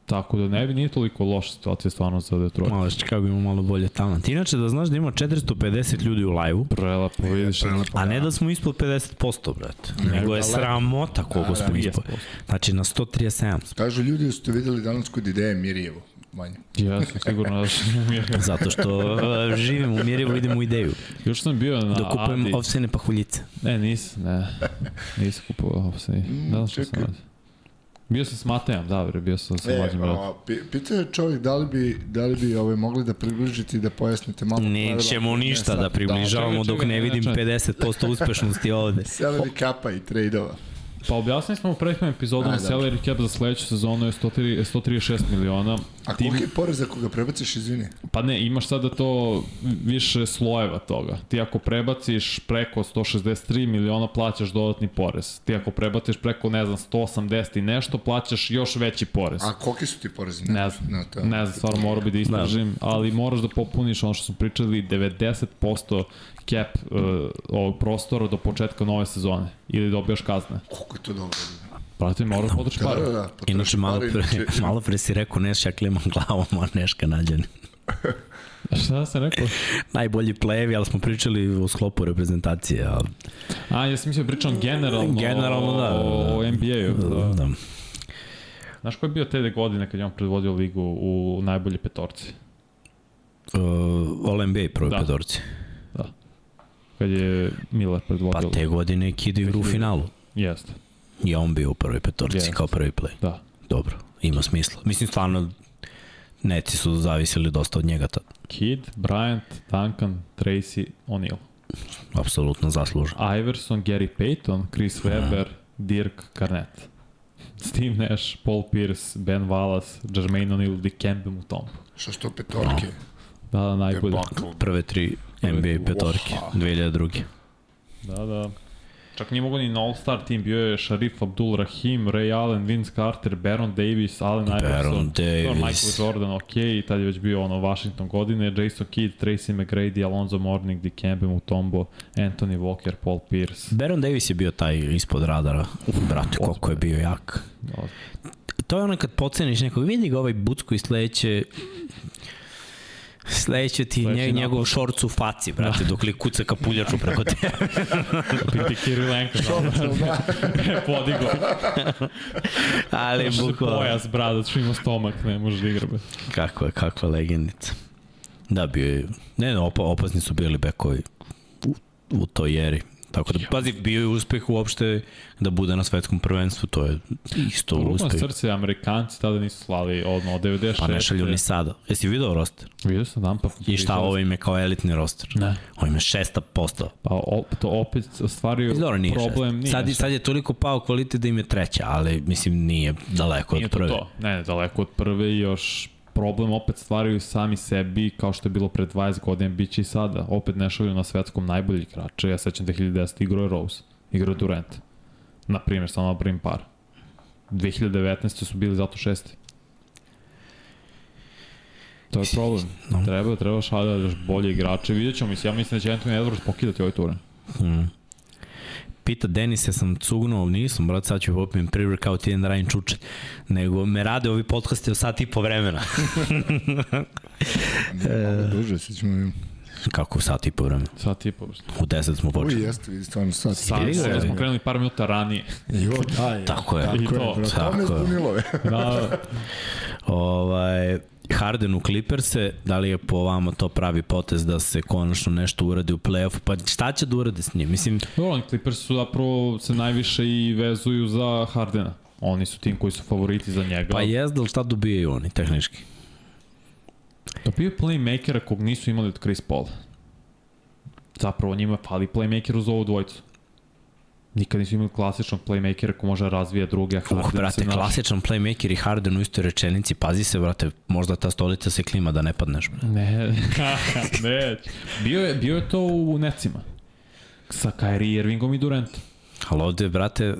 Tako da ne bi nije toliko loša situacija stvarno za Detroit. malo Chicago ima malo bolje talent. Inače da znaš da ima 450 ljudi u live-u, Prelepo, vidiš. Prelepo, A ne da smo ispod 50%, brate. Nego je sramota koliko Da, da, smo ispod. Znači na 137 smo. Kažu ljudi da ste videli danas kod ideje Mirjevo. Manje. Ja sam sigurno da sam umjerio. Zato što uh, živim u Mirjevu, idem u ideju. Još sam bio na Da kupujem Adi. ovsene pahuljice. Ne, nisam, ne. Nisam kupovao ovseni. Da li što sam radio? Bio sam s Matejom, da, bre, bio sam sa E, mlađim bratom. pitao je čovjek da li bi, da li bi ovaj, mogli da približite i da pojasnite malo Nećemo pravila. ništa Ne, da približavamo čekaj, dok čekaj, ne ne, vidim čekaj. 50% uspešnosti ovde. Salary kapa i trade-ova. Pa objasnili smo u prethodnom epizodama, A, dobro. salary cap za sledeću sezonu je 103, 136 miliona. A Ti- koliki je porez ako ga prebaciš, izvini? Pa ne, imaš sada to više slojeva toga. Ti ako prebaciš preko 163 miliona, plaćaš dodatni porez. Ti ako prebaciš preko, ne znam, 180 i nešto, plaćaš još veći porez. A koliki su ti porezi? Ne znam, Na to. ne znam, stvarno morao bi da istražim, ali moraš da popuniš ono što smo pričali, 90% cap uh, ovog prostora do početka nove sezone ili dobijaš kazne. Koliko je to dobro? Prati, moraš Da, pare. da, da. Inače, malo pre, inače- malo pre si rekao Neš, ja klimam glavom, a Neška nađen. Šta sam rekao? Najbolji plejevi, ali smo pričali u sklopu reprezentacije. Ali... A, ja sam mislio da pričam generalno, Generalno, da, da, da. o NBA-u. Da. Da. Znaš ko je bio te godine kad je on predvodio ligu u najbolje petorci? Uh, All NBA prvoj Da. da. petorci. Da. Kad je Miller Pa predvodio te godine Kid igra u 2000. finalu. Jeste, I on bio u prvoj petorci Jeste. kao prvi play. da. Dobro, ima smisla. Mislim, stvarno, neci su zavisili dosta od njega, ta, Kid, Bryant, Duncan, Tracy, O'Neal. apsolutno zaslužen. Iverson, Gary Payton, Chris Webber, Dirk Garnett. Steve Nash, Paul Pierce, Ben Wallace, Jermaine O'Neal, Dikembe Mutombo. Što što petorke? Da, da, najbolje. Prve tri NBA petorke, 2002. Da, da. Čak nije mogo ni na All-Star tim, bio je Sharif Abdul Rahim, Ray Allen, Vince Carter, Baron Davis, Allen Iverson, Baron Davis. Michael Jordan, ok, i tad je već bio ono Washington godine, Jason Kidd, Tracy McGrady, Alonzo Mourning, Dikembe Mutombo, Anthony Walker, Paul Pierce. Baron Davis je bio taj ispod radara. Brate, koliko je bio jak. To je ono kad poceniš nekog, vidi ga ovaj bucko i sledeće Sledeće ti Sledeći nje, njegov šorc u faci, brate, dok li kuca kapuljaču preko tebe. Ti ti Kirilenko, da, podigo. Ali bukvalno, pojas, brada, što ima stomak, ne može da igra. kakva, kakva legendica. Da, bio je, ne, ne, opa, opasni su bili bekovi u, u toj eri. Tako da, pazi, bio je uspeh uopšte da bude na svetskom prvenstvu, to je isto Rukom uspeh. srce, Amerikanci tada nisu slali odno od 96. Pa ne šalju ni sada. Jesi video roster? Vidio sam dan, pa... I šta, ovo im je kao elitni roster? Ne. Ovo im je šesta postao. Pa o, to opet stvaraju Dobro, nije problem. šest. Sad, sad je toliko pao kvalitet da im je treća, ali mislim nije daleko Nije od to prve. to. Ne, ne, daleko od prve i još problem opet stvaraju sami sebi kao što je bilo pre 20 godina, bit će i sada. Opet ne šalju na svetskom najbolji igrača. Ja sećam 2010. igrao je Rose, igrao je Durant. Na primjer, samo napravim par. 2019. su bili zato šesti. To je problem. Treba, treba šalja još bolje igrače. Vidjet ćemo, mislim, ja mislim da će Anthony Edwards pokidati ovaj turen. Hmm. Pita Denis, ja sam cugnuo, nisam, brat, sad ću popijem privrk kao ti jedan da radim čuče. Nego me rade ovi podcasti o sat i po vremena. Malo duže, sad ćemo im... Kako sat i po vremena? Sad tipa. U 10 smo Uj, počeli. jeste, vidi, stvarno Igra je. onda smo krenuli par minuta ranije. Jo, da je. Tako je. I Tako to, je, brate. tako To me je. zbunilo je. Da, Ovaj, Harden u Clippers-e, da li je po vama to pravi potez da se konačno nešto uradi u play-offu? Pa šta će da urade s njim? Mislim, Dobro, Clippers su zapravo se najviše i vezuju za Hardena. Oni su tim koji su favoriti za njega. pa jezda, ali šta dobijaju oni tehnički? Dobio je playmakera kog nisu imali od Chris Paul. Zapravo njima fali playmaker uz ovu dvojicu. Nikad nisu imali klasičnog playmakera ko može da razvija druge, Uh, brate, naš- klasičan playmaker i Harden u istoj rečenici, pazi se, brate, možda ta stolica se klima da ne padneš. Brate. Ne, ne. Bio je, bio je to u necima. Sa Kyrie Irvingom i Durantom. Ali ovde, brate,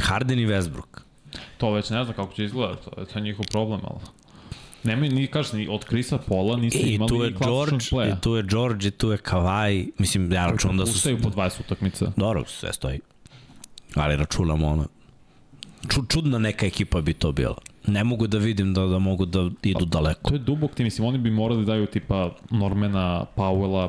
Harden i Westbrook. To već ne znam kako će izgledati, to je, to je njihov problem, ali... Nemoj, ni kažeš, ni od Krisa Pola nisu I imali tu je George, playa. i tu je George, i tu je Kawhi. Mislim, ja računam da su... Ustaju po 20 utakmica. Dobro, sve stoji. Ali računamo ono... Ču, čudna neka ekipa bi to bila. Ne mogu da vidim da, da mogu da idu daleko. To je dubok tim, mislim, oni bi morali da daju tipa Normana Powella,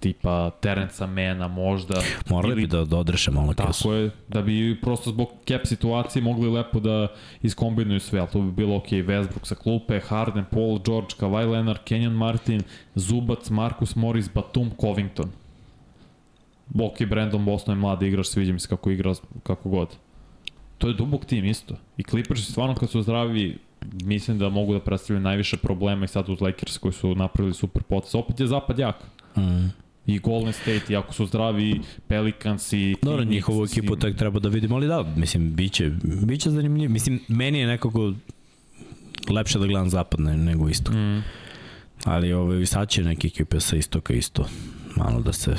tipa Terenca Mena možda. Morali ili- bi da, da odreše malo kesu. Tako je, da bi prosto zbog cap situacije mogli lepo da iskombinuju sve, ali to bi bilo ok, Westbrook sa klupe, Harden, Paul, George, Kawhi Leonard, Kenyon Martin, Zubac, Marcus Morris, Batum, Covington. Ok, Brandon Boston je mladi igrač, sviđa mi se kako igra, kako god. To je dubok tim isto. I Clippers stvarno kad su zdravi, mislim da mogu da predstavljaju najviše problema i sad uz Lakers koji su napravili super potez. Opet je zapad jak. Mm. I Golden State, i ako su zdravi, Pelicans i Dobro, njihovu ekipu tek treba da vidimo, ali da, mislim, biće, biće zanimljivo. Mislim, meni je nekako lepše da gledam zapad ne- nego istok. Mm. Ali ove, sad će neke ekipe sa istoka isto malo da se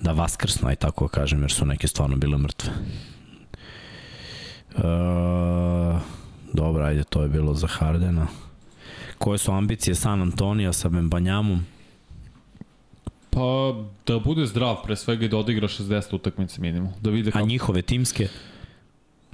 da vaskrsnu, aj tako kažem, jer su neke stvarno bile mrtve. E, dobro, ajde, to je bilo za Hardena. Koje su ambicije San Antonija sa Bembanjamom? Pa da bude zdrav pre svega i da odigra 60 utakmice minimum. Da vide A kako... njihove timske?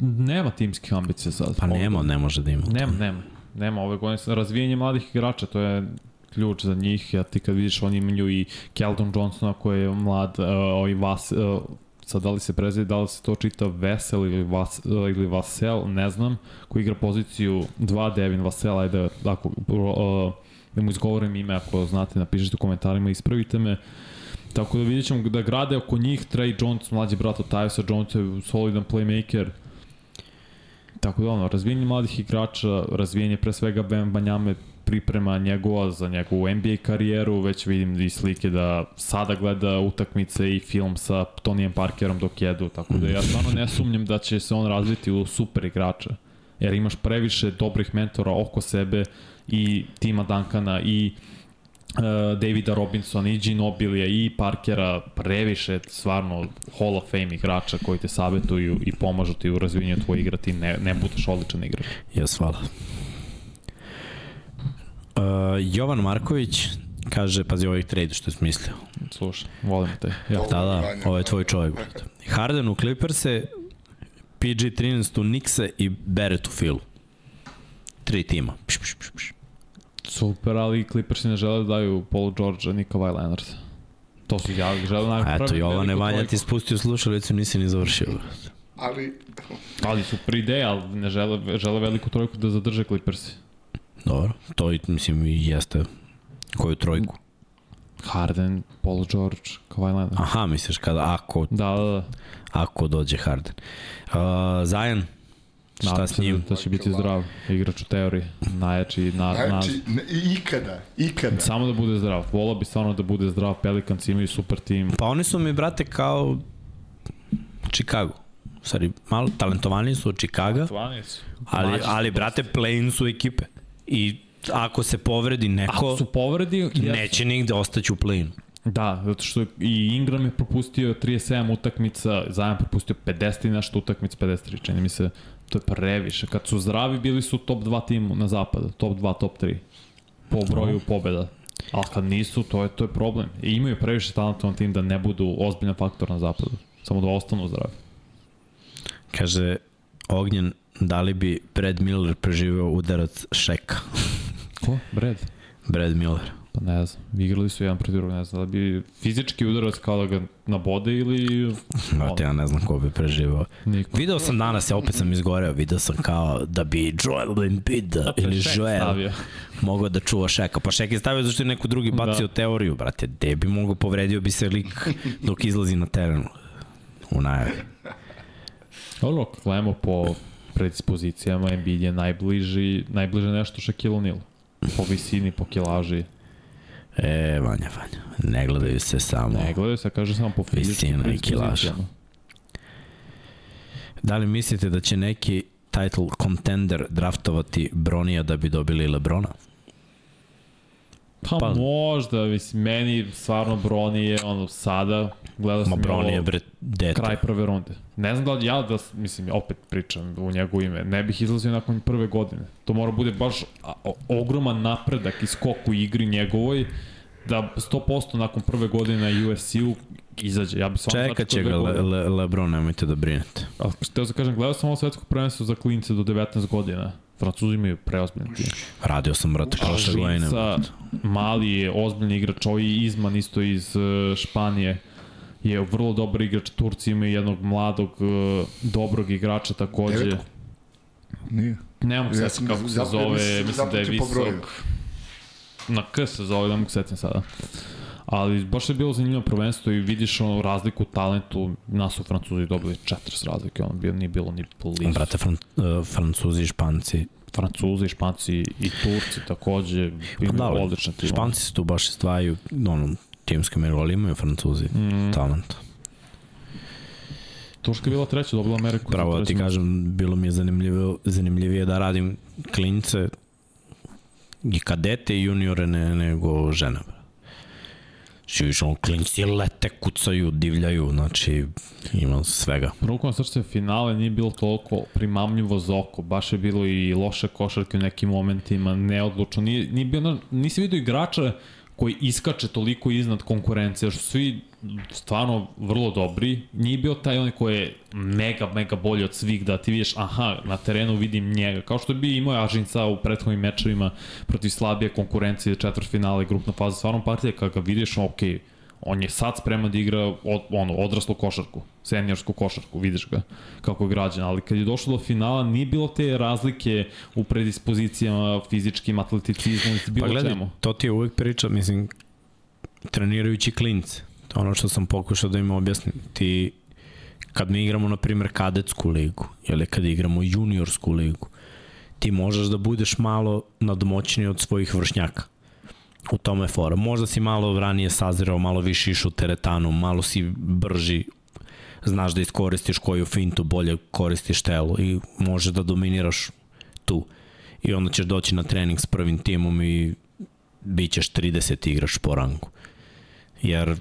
Nema timskih ambicija sad. Pa nema, ne može da ima. Nema, nema. nema ove godine razvijenje mladih igrača, to je ključ za njih, ja ti kad vidiš oni imaju i Keldon Johnsona koji je mlad, uh, ovaj Vas, uh, sad da li se prezide, da li se to čita Vesel ili, Vas, uh, ili Vasel, ne znam, koji igra poziciju 2 Devin Vasel, ajde, ako, uh, da mu izgovorim ime, ako znate, napišite u komentarima, ispravite me. Tako da vidjet ćemo da grade oko njih Trey Jones, mlađi brat od Tyusa Jonesa, solidan playmaker, Tako da ono, razvijenje mladih igrača, razvijenje pre svega Ben Banjame, priprema njegova za njegovu NBA karijeru, već vidim i slike da sada gleda utakmice i film sa Tonijem Parkerom dok jedu, tako da ja stvarno ne sumnjam da će se on razviti u super igrača, jer imaš previše dobrih mentora oko sebe i Tima Duncana i uh, Davida Robinsona i Ginobilija i Parkera previše stvarno Hall of Fame igrača koji te savetuju i pomažu ti u razvijenju tvoje igra ti ne, ne budeš odličan igrač. Jes, hvala. Uh, Jovan Marković kaže, pazi ovaj trade što je smislio. Slušaj, volim te. Ja. Da, da, ovo je tvoj čovjek. brate. Harden u Clippers-e, PG-13 u Knicks-e i Barrett u Philu. Tri tima. Pš, pš, pš, pš. Super, ali Clippersi ne žele da daju Paul George ni Kawhi Leonard. To su ja žele napraviti. eto, Vanja trojku. ti spustio slušalicu, nisi ni završio. Ali, Ali super ideja, ali ne žele, žele veliku trojku da zadrže Clippersi. Dobro, to i, mislim i jeste koju trojku. Harden, Paul George, Kawhi Leonard. Aha, misliš kada, ako, Da, da, da. ako dođe Harden. Uh, Zajan, šta Nadam s se njim? Da, da će biti zdrav. Igrač u teoriji. Najjači na, na, znači, ne, ikada, ikada. Samo da bude zdrav. Volao bi stvarno da bude zdrav. Pelicans imaju super tim. Pa oni su mi, brate, kao Chicago. Stvari, malo talentovaniji su od Chicaga, ali, Mlađi su ali dosta. brate, play-in su ekipe. I ako se povredi neko, Ako su povredi, neće nigde ostaći u play-in. Da, zato što i Ingram je propustio 37 utakmica, Zajan propustio 50 i nešto utakmica, 53, čini mi se, to je previše. Kad su zdravi, bili su top 2 tim na zapadu, top 2, top 3, po broju pobeda. Ali kad nisu, to je, to je problem. I imaju previše talentovan tim da ne budu ozbiljan faktor na zapadu, samo da ostanu zdravi. Kaže, Ognjen, da li bi Brad Miller preživeo udarac Šeka? Ko? Brad? Brad Miller. Pa ne znam, igrali su jedan protiv drugog, ne znam, da bi fizički udarac kao da ga nabode ili... Brate, ja ne znam ko bi preživao. Niko. Video sam danas, ja opet sam izgoreo, video sam kao da bi Joel Embiid ili Shaq Joel stavio. mogao da čuva Šeka. Pa Šek je stavio zašto je neko drugi bacio da. teoriju, brate. Gde bi mogao, povredio bi se lik dok izlazi na teren u najavi. Dobro, ako gledamo po predispozicijama, Embiid je najbliži, najbliže nešto Shaquille O'Neal. Po visini, po kilaži. E, Vanja, Vanja, ne gledaju se samo. Ne gledaju se, kaže samo po fizičkim Visina i kilaž. predispozicijama. Da li mislite da će neki title contender draftovati Bronija da bi dobili Lebrona? Pa, Pa- možda, mislim, meni stvarno Broni je ono sada, gledao sam i Bron je bre dete. kraj prve runde. Ne znam da li ja da, mislim, opet pričam u njegovo ime, ne bih izlazio nakon prve godine. To mora bude baš ogroman napredak i skok u igri njegovoj, da 100% nakon prve godine na USC-u izađe. Ja bi stvarno Čekat će začekao ga Le. Le, Lebron, nemojte da brinete. A htio sam kažem, gledao sam ovo svetsko prvenstvo za klince do 19 godina. Francuzi imaju preozbiljni tim. Radio sam, brate, prošle godine. Mali je ozbiljni igrač, ovaj Izman isto iz uh, Španije je vrlo dobar igrač, Turci imaju jednog mladog, uh, dobrog igrača takođe. Devetku. Nije. Ne mogu Ja sam kako se zove, mislim- da je visok. Na K se zove, ne mogu se setim sada. Ali baš je bilo zanimljivo prvenstvo i vidiš ono razliku u talentu. Nas su Francuzi dobili četiri s razlike, ono bio, nije bilo ni blizu. Brate, fran, uh, Francuzi i Španci. Francuzi, Španci i Turci takođe Pa imaju da, odlične timove. Španci se tu baš izdvajaju, ono, timske meru, ali imaju Francuzi mm. talent. Turska je bila treća, dobila Ameriku. Pravo da ti kažem, bilo mi je zanimljivo, zanimljivije da radim klince i kadete i juniore ne, nego žene. Znači, više ono, klinci lete, kucaju, divljaju, znači, ima svega. Rukom na srce finale nije bilo toliko primamljivo za oko, baš je bilo i loše košarke u nekim momentima, neodlučno. Nije, nije bio, nisi vidio igrača koji iskače toliko iznad konkurencije, što su svi stvarno vrlo dobri. Nije bio taj onaj koji je mega, mega bolji od svih, da ti vidiš, aha, na terenu vidim njega. Kao što bi imao Ažinca u prethodnim mečevima protiv slabije konkurencije, četvrt finale, grupna faza, stvarno partija, kada ga vidiš, ok, on je sad spreman da igra od, ono, odraslu košarku, seniorsku košarku, vidiš ga kako je građan, ali kad je došlo do finala nije bilo te razlike u predispozicijama, fizičkim, atleticizmu, bilo pa gledaj, čemu. to ti je uvek priča, mislim, trenirajući klince, to ono što sam pokušao da im objasnim, ti kad mi igramo, na primjer, kadetsku ligu, ili kad igramo juniorsku ligu, ti možeš da budeš malo nadmoćniji od svojih vršnjaka u tome fora. Možda si malo ranije sazirao, malo više išao teretanu, malo si brži, znaš da iskoristiš koju fintu, bolje koristiš telo i možeš da dominiraš tu. I onda ćeš doći na trening s prvim timom i bit ćeš 30 igrač po rangu. Jer uh,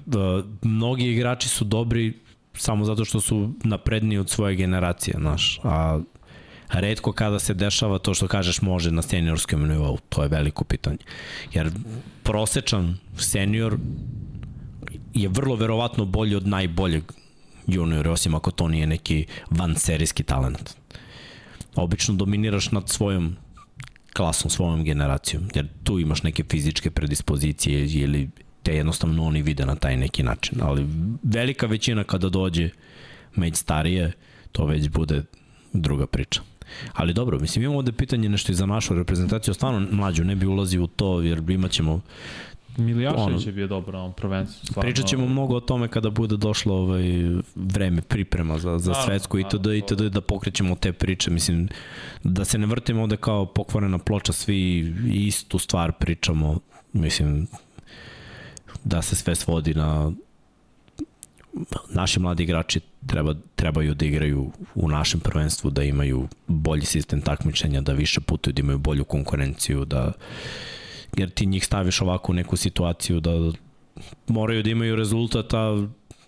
mnogi igrači su dobri samo zato što su napredniji od svoje generacije, znaš, a redko kada se dešava to što kažeš može na seniorskom nivou, to je veliko pitanje. Jer prosečan senior je vrlo verovatno bolji od najboljeg juniora, osim ako to nije neki vanserijski talent. Obično dominiraš nad svojom klasom, svojom generacijom, jer tu imaš neke fizičke predispozicije ili te jednostavno oni vide na taj neki način. Ali velika većina kada dođe među starije, to već bude druga priča. Ali dobro, mislim, imamo ovde pitanje nešto i za našu reprezentaciju, stvarno mlađu, ne bi ulazio u to, jer imat ćemo Miljašević je bio dobro na prvenstvu. Stvarno. Pričat ćemo mnogo o tome kada bude došlo ovaj vreme priprema za, za svetsku i itd. itd. da pokrećemo te priče. Mislim, da se ne vrtimo ovde kao pokvarena ploča, svi istu stvar pričamo. Mislim, da se sve svodi na naši mladi igrači treba, trebaju da igraju u našem prvenstvu, da imaju bolji sistem takmičenja, da više putuju, da imaju bolju konkurenciju, da jer ti njih staviš ovako u neku situaciju da moraju da imaju rezultata,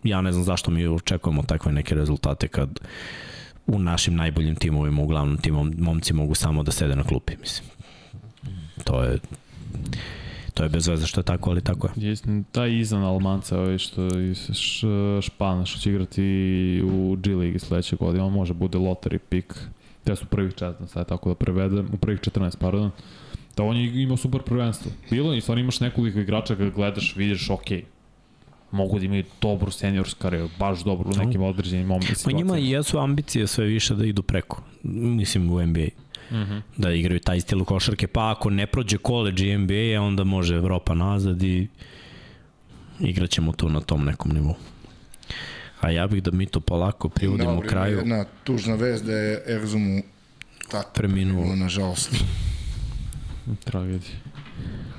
ja ne znam zašto mi očekujemo takve neke rezultate kad u našim najboljim timovima, uglavnom timom, momci mogu samo da sede na klupi, mislim. To je to je bez veze što je tako, ali tako je. Jeste, taj izan Almanca, ovaj što je Špan, što će igrati u G Ligi sledeće godine, on može bude lottery pick, te su prvih 14, sad tako da prevedem, u prvih 14, pardon, da on je imao super prvenstvo. Bilo i stvarno imaš nekoliko igrača kada gledaš, vidiš, ok, mogu da imaju dobru seniorsku karijeru, baš dobru u nekim određenim situacijama. Pa njima i jesu ambicije sve više da idu preko, mislim u NBA. -huh. Mhm. da igraju taj stil košarke, pa ako ne prođe college i NBA, onda može Evropa nazad i igraćemo to na tom nekom nivou. A ja bih da mi to polako privodimo u kraju. Jedna tužna vest da je Erzumu tako preminuo. nažalost. Tragedija.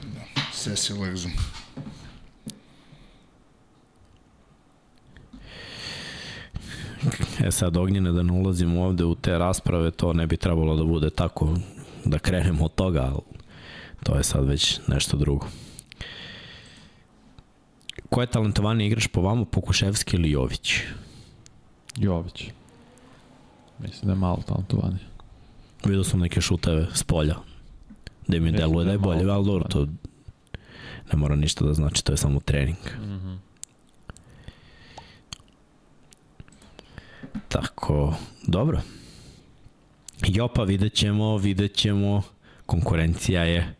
Da, Cecil Erzum. E sad, Ognjene, da ne ulazimo ovde u te rasprave, to ne bi trebalo da bude tako da krenemo od toga, ali to je sad već nešto drugo. Ko je talentovani igrač po vama, Pokuševski ili Jović? Jović. Mislim da je malo talentovani. Vidio sam neke šuteve s polja, gde mi deluje da, da je bolje, ali dobro, to ne mora ništa da znači, to je samo trening. Mm -hmm. Tako, dobro. Jopa, vidjet ćemo, vidjet ćemo. Konkurencija je,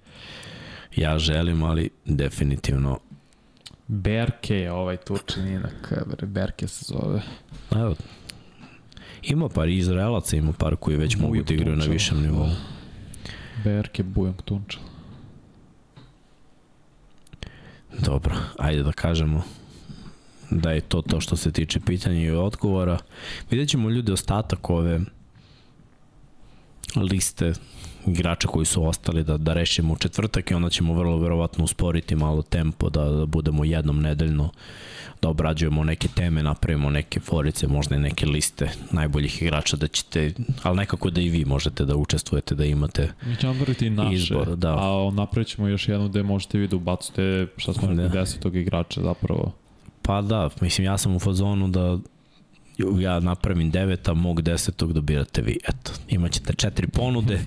ja želim, ali definitivno Berke je ovaj turčininak, Berke se zove. Evo, ima par Izraelaca, ima par koji već Bujak mogu da igraju na višem nivou. Berke, Bujak Tunčal. Dobro, ajde da kažemo da je to to što se tiče pitanja i odgovora. Vidjet ćemo ljudi ostatak ove liste igrača koji su ostali da, da rešimo u četvrtak i onda ćemo vrlo verovatno usporiti malo tempo da, da budemo jednom nedeljno da obrađujemo neke teme, napravimo neke forice, možda i neke liste najboljih igrača da ćete, ali nekako da i vi možete da učestvujete, da imate Mi ćemo napraviti naše, izbor, da. a napravit ćemo još jednu gde možete vi da ubacite šta smo da. desetog igrača zapravo. Pa da, mislim ja sam u fazonu da ja napravim deveta, mog desetog da birate vi. Eto, imaćete četiri ponude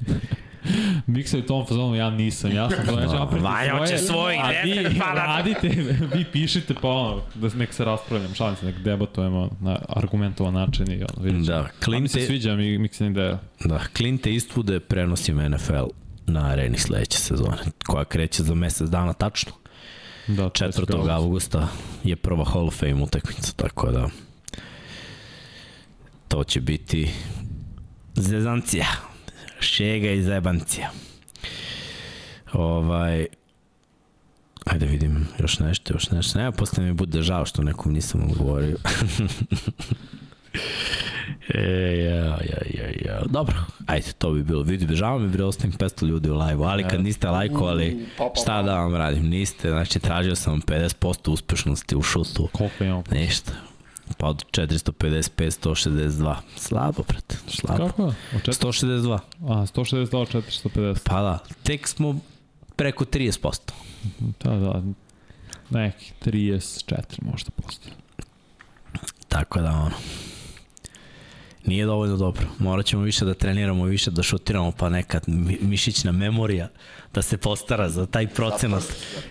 Miksa je u tom fazonu, ja nisam, ja sam to, ja ću napraviti Vanja hoće svoj, a vi treba da- radite, vi pišite pa ono, da nek se raspravljam, šalim se, nek debatujemo na argumentovan način i ono, vidjet ćemo. Da, mi se Clint- sviđa mi Miksa ideja. Da, Clint Eastwood prenosim NFL na areni sledeće sezone, koja kreće za mesec dana tačno. Da, 4. avgusta je prva Hall of Fame utakmica, tako da to će biti zezancija, šega i zebancija. Ovaj, ajde vidim još nešto, još nešto. Nema, posle mi bude žao što nekom nisam odgovorio. E, ja, ja, ja, ja. Dobro, ajde, to bi bilo. Vidi, žao mi bre, ostavim 500 ljudi u live ali kad niste lajkovali, pa, pa, šta da vam radim, niste, znači tražio sam 50% uspešnosti u šutu, Koliko imamo? ništa. Pa od 455, 162. Slabo, brate, slabo. Kako? Od 4... 162. A, 162 od 450. Pa da, tek smo preko 30%. Da, da. Neki 34 možda postoje. Tako da, ono, nije dovoljno dobro. Morat ćemo više da treniramo, više da šutiramo, pa neka mi- mišićna memorija da se postara za taj procenat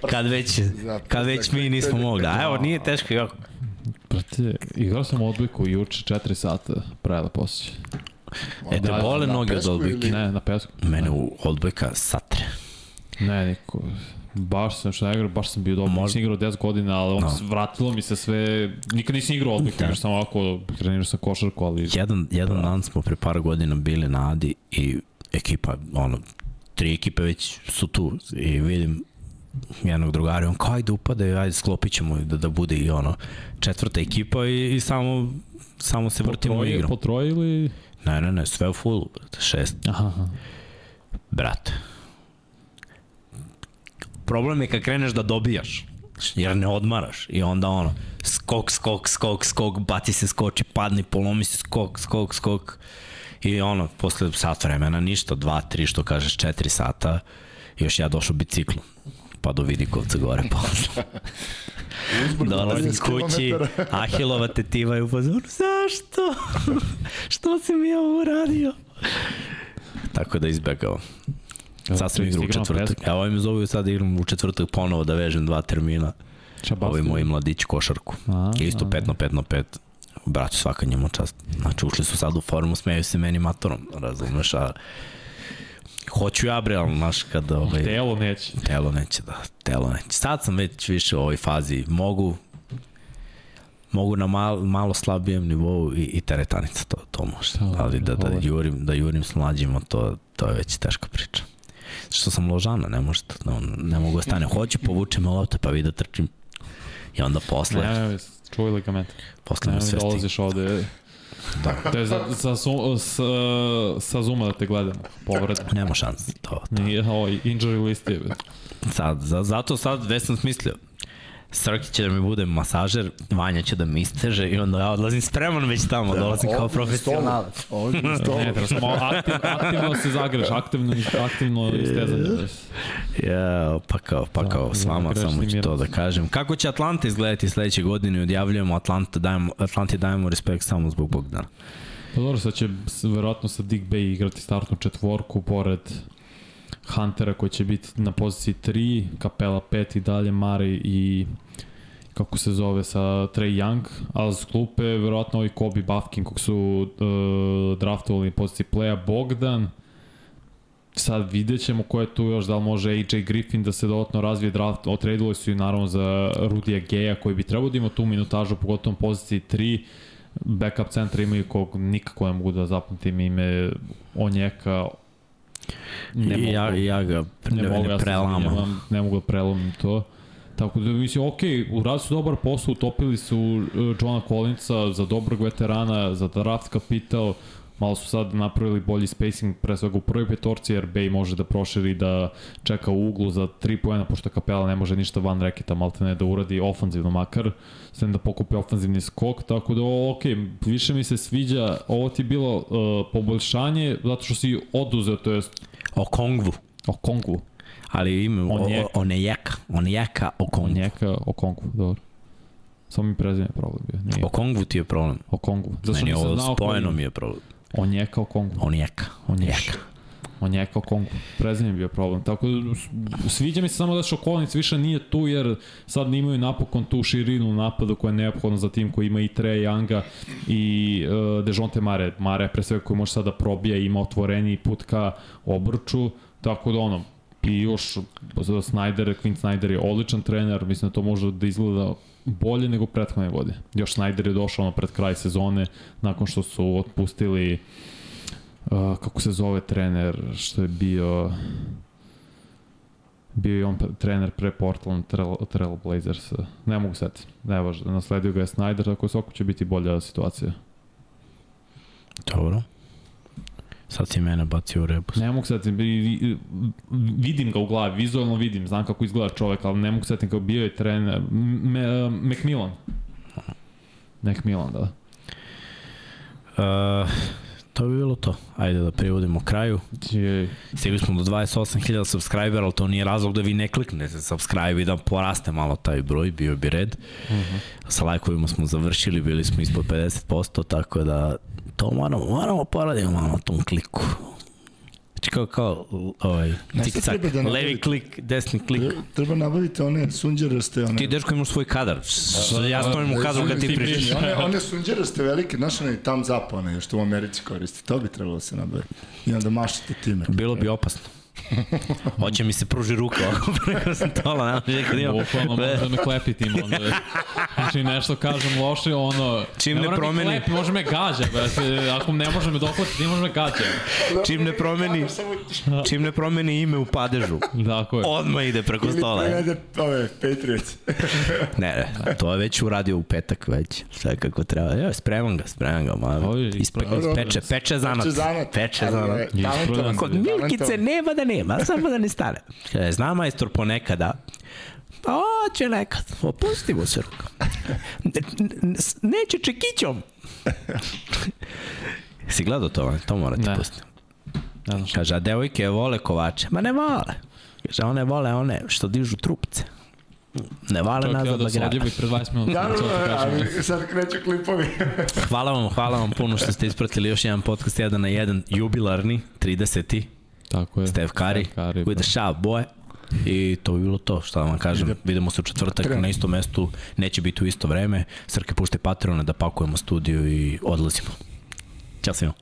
kad već, kad već mi nismo mogli. A evo, nije teško, jako. Brate, igrao sam odbojku juče 4 sata pre da posjeći. E, te Da, bole noge od odbojke. ili- Ne, na pesku. Mene u odbojka satre. Ne, niko. Baš sam što igrao, baš sam bio dobro. Možda- Nisam igrao 10 godina, ali on No. vratilo mi se sve... Nikad nisam igrao odbojku, da. sam ovako trenirao sam košarku, ali... Jedan, jedan dan smo pre par godina bili na Adi i ekipa, ono, tri ekipe već su tu i vidim jednog drugara i on kao ajde upade, ajde sklopit ćemo da, da bude i ono četvrta ekipa i, i samo, samo se Po vrtimo troje, igrom. po troje ili... Ne, ne, ne, sve u fullu, brate, šest, Aha, aha. brate. Problem je kad kreneš da dobijaš, jer ne odmaraš i onda ono, skok, skok, skok, skok, baci se, skoči, padni, polomi se, skok, skok, skok i ono, posle sat vremena ništa, dva, tri, što kažeš, četiri sata, još ja došao biciklom, pa do Vidikovca gore posle. Dolazim s kući, Ahilova tetiva je u fazonu, zašto? Što si mi ovo uradio? Tako da izbegao. Sad sam igrao u četvrtak. Evo ovim zovu sad igram u četvrtak ponovo da vežem dva termina. Čabasti. Ovi moji mladići košarku. A, Isto a. 5 na 5 na 5. Braću svaka njemu čast. Znači ušli su sad u formu, smeju se meni matorom, razumeš, a hoću ja bre, ali znaš kad ovaj, Telo neće. telo neće da, telo neće. Sad sam već više u ovoj fazi, mogu mogu na mal, malo slabijem nivou i, i teretanica, to, to može. Da, Ali da, da, jurim, da jurim s mlađima, to, to je već teška priča. Što sam ložana, ne može, to, ne, ne mogu da stane. Hoću, povuče me lopta, pa vi da trčim. I onda posle, Ne, ne, čuvaj ligament. posle Ne, mu ne, sve stigne. dolaziš ovde. Da. To je za, za, sa, sa Zuma da te gledam. Povreda. Nema šanse. To, Nije, ovo, injury list je. sad, za, zato sad već sam smislio. Srki će da mi bude masažer, Vanja će da mi isteže i onda ja odlazim spreman već tamo, dolazim kao profesionalac. Ovdje. Ne, treba samo aktiv, aktivno se zagreš, aktivno, aktivno istezanje. Ja, pa kao, pa kao, s vama grešni samo ću to da kažem. Kako će Atlanta izgledati sledeće godine? Odjavljujemo Atlanta, dajemo, Atlanti dajemo respekt samo zbog Bogdana. Pa dobro, sad će verovatno sa Dick Bay igrati startnu četvorku pored Huntera koji će biti na poziciji 3, Kapela 5 i dalje Mari i kako se zove sa Trey Young, a s klupe verovatno ovaj Kobe Bafkin kog su uh, draftovali na poziciji playa Bogdan, sad vidjet ćemo ko je tu još, da li može AJ Griffin da se dodatno razvije draft, otredili su i naravno za Rudija Geja koji bi trebao da ima tu minutažu, pogotovo na poziciji 3, backup centra imaju kog nikako ne mogu da zapamtim ime Onjeka ne mogu, ja, ja ga ne, ne, ne, mogu, ne ja se prelamam. izvinjavam, ne mogu da prelomim to. Tako da mislim, ok, uradili su dobar posao, utopili su uh, Johna Collinsa za dobrog veterana, za draft kapital, malo su sad napravili bolji spacing, pre svega u prvoj petorci, jer Bay može da proširi da čeka u uglu za 3 poena, pošto Kapela ne može ništa van reketa, malte ne da uradi ofanzivno makar, sem da pokupi ofanzivni skok, tako da ok, više mi se sviđa, ovo ti je bilo uh, poboljšanje, zato što si oduzeo, to jest O Kongvu. o Kongu, Ali ime, o, Onjeka. o, Onejeka. Onejeka o Kongvu. Onjeka o Kongu, dobro. Samo mi prezime problem bio, nije. O Kongvu ti je problem. O Kongu. Zato Meni je ovo spojeno mi je problem. Onjeka o Kongu. Onijeka. Onjeka. On je kao Kongu. Prezime bio problem. Tako da, sviđa mi se samo da Šokolnic više nije tu, jer sad imaju napokon tu širinu napadu koja je neophodna za tim koji ima i Treja Younga i uh, Dejonte Mare. Mare pre svega koji može sada da probija i ima otvoreni put ka obrču. Tako da ono, i još Snyder, Quint Snyder je odličan trener, mislim da to može da izgleda bolje nego prethodne godine. Još Snyder je došao ono pred kraj sezone, nakon što su otpustili uh, kako se zove trener, što je bio bio je on trener pre Portland Trail, Trail Blazers. Ne mogu setiti. Ne važno, nasledio ga je Snyder, tako da svako će biti bolja situacija. Dobro. Sad si mene bacio u rebus. Ne mogu i- vidim ga u glavi, vizualno vidim, znam kako izgleda čovek, ali ne mogu setiti kao bio je trener, Me, Macmillan. Macmillan, da. Uh, to bi bilo to. Ajde da privodimo kraju. Stigli smo do 28.000 subscribera, ali to nije razlog da vi ne kliknete subscribe i da poraste malo taj broj, bio bi red. Uh -huh. Sa lajkovima smo završili, bili smo ispod 50%, tako da to moramo, moramo poradimo malo na tom kliku. Znači kao, kao ovaj, Znaš šta tik treba da levi klik, desni klik. Treba nabaviti one sunđeraste, one... Ti dečko imaš svoj kadar. Ja stojim u kadru kad ti pričaš. One, one sunđeraste velike, znaš onaj tam zapone, što u Americi koristi. To bi trebalo da se nabavi. I onda mašite time. Bilo bi opasno. Hoće mi se pruži ruka ovako preko stola, ne može kad imam. bukvalno može da me klepi tim onda. Znači nešto kažem loše, ono... Čim ne mora mi promeni- Klepi, može me gađa, brate. Ako ne može me dohvatiti, ti može me gađa. Čim ne promeni, čim ne promeni ime u padežu, Tako je. odmah ide preko stola. Ili ove Patriots. Ne, ne, to je već uradio u petak već. Sve kako treba. Ja, spremam ga, spremam ga. Ma, Ovo je ispe, ispravno. peče, peče zanat. Peče zanat. Peče Ali zanat. Kod. Milkice nema da nema, samo da ne stane. Kaže, zna majstor ponekada, pa oće nekad, opustimo se ruka. Ne, ne, neće čekićom. si gledao to, to mora ti pustiti. Ne znam. Kaže, a devojke vole kovače. Ma ne vole. Kaže, one vole one što dižu trupce. Ne vale Čovjek da da se grada. odjebi pred 20 minuta. Da, da, ali sad kreću klipovi. Hvala vam, hvala vam puno što ste ispratili još jedan podcast 1 na 1, jubilarni, 30. Tako je. Steph Curry, Steph Curry, with the shot boy. I to bi bilo to, šta da vam kažem. Vidimo se u četvrtak Krenu. na istom mestu, neće biti u isto vreme. Srke pušte Patreona da pakujemo studiju i odlazimo. Ćao svima.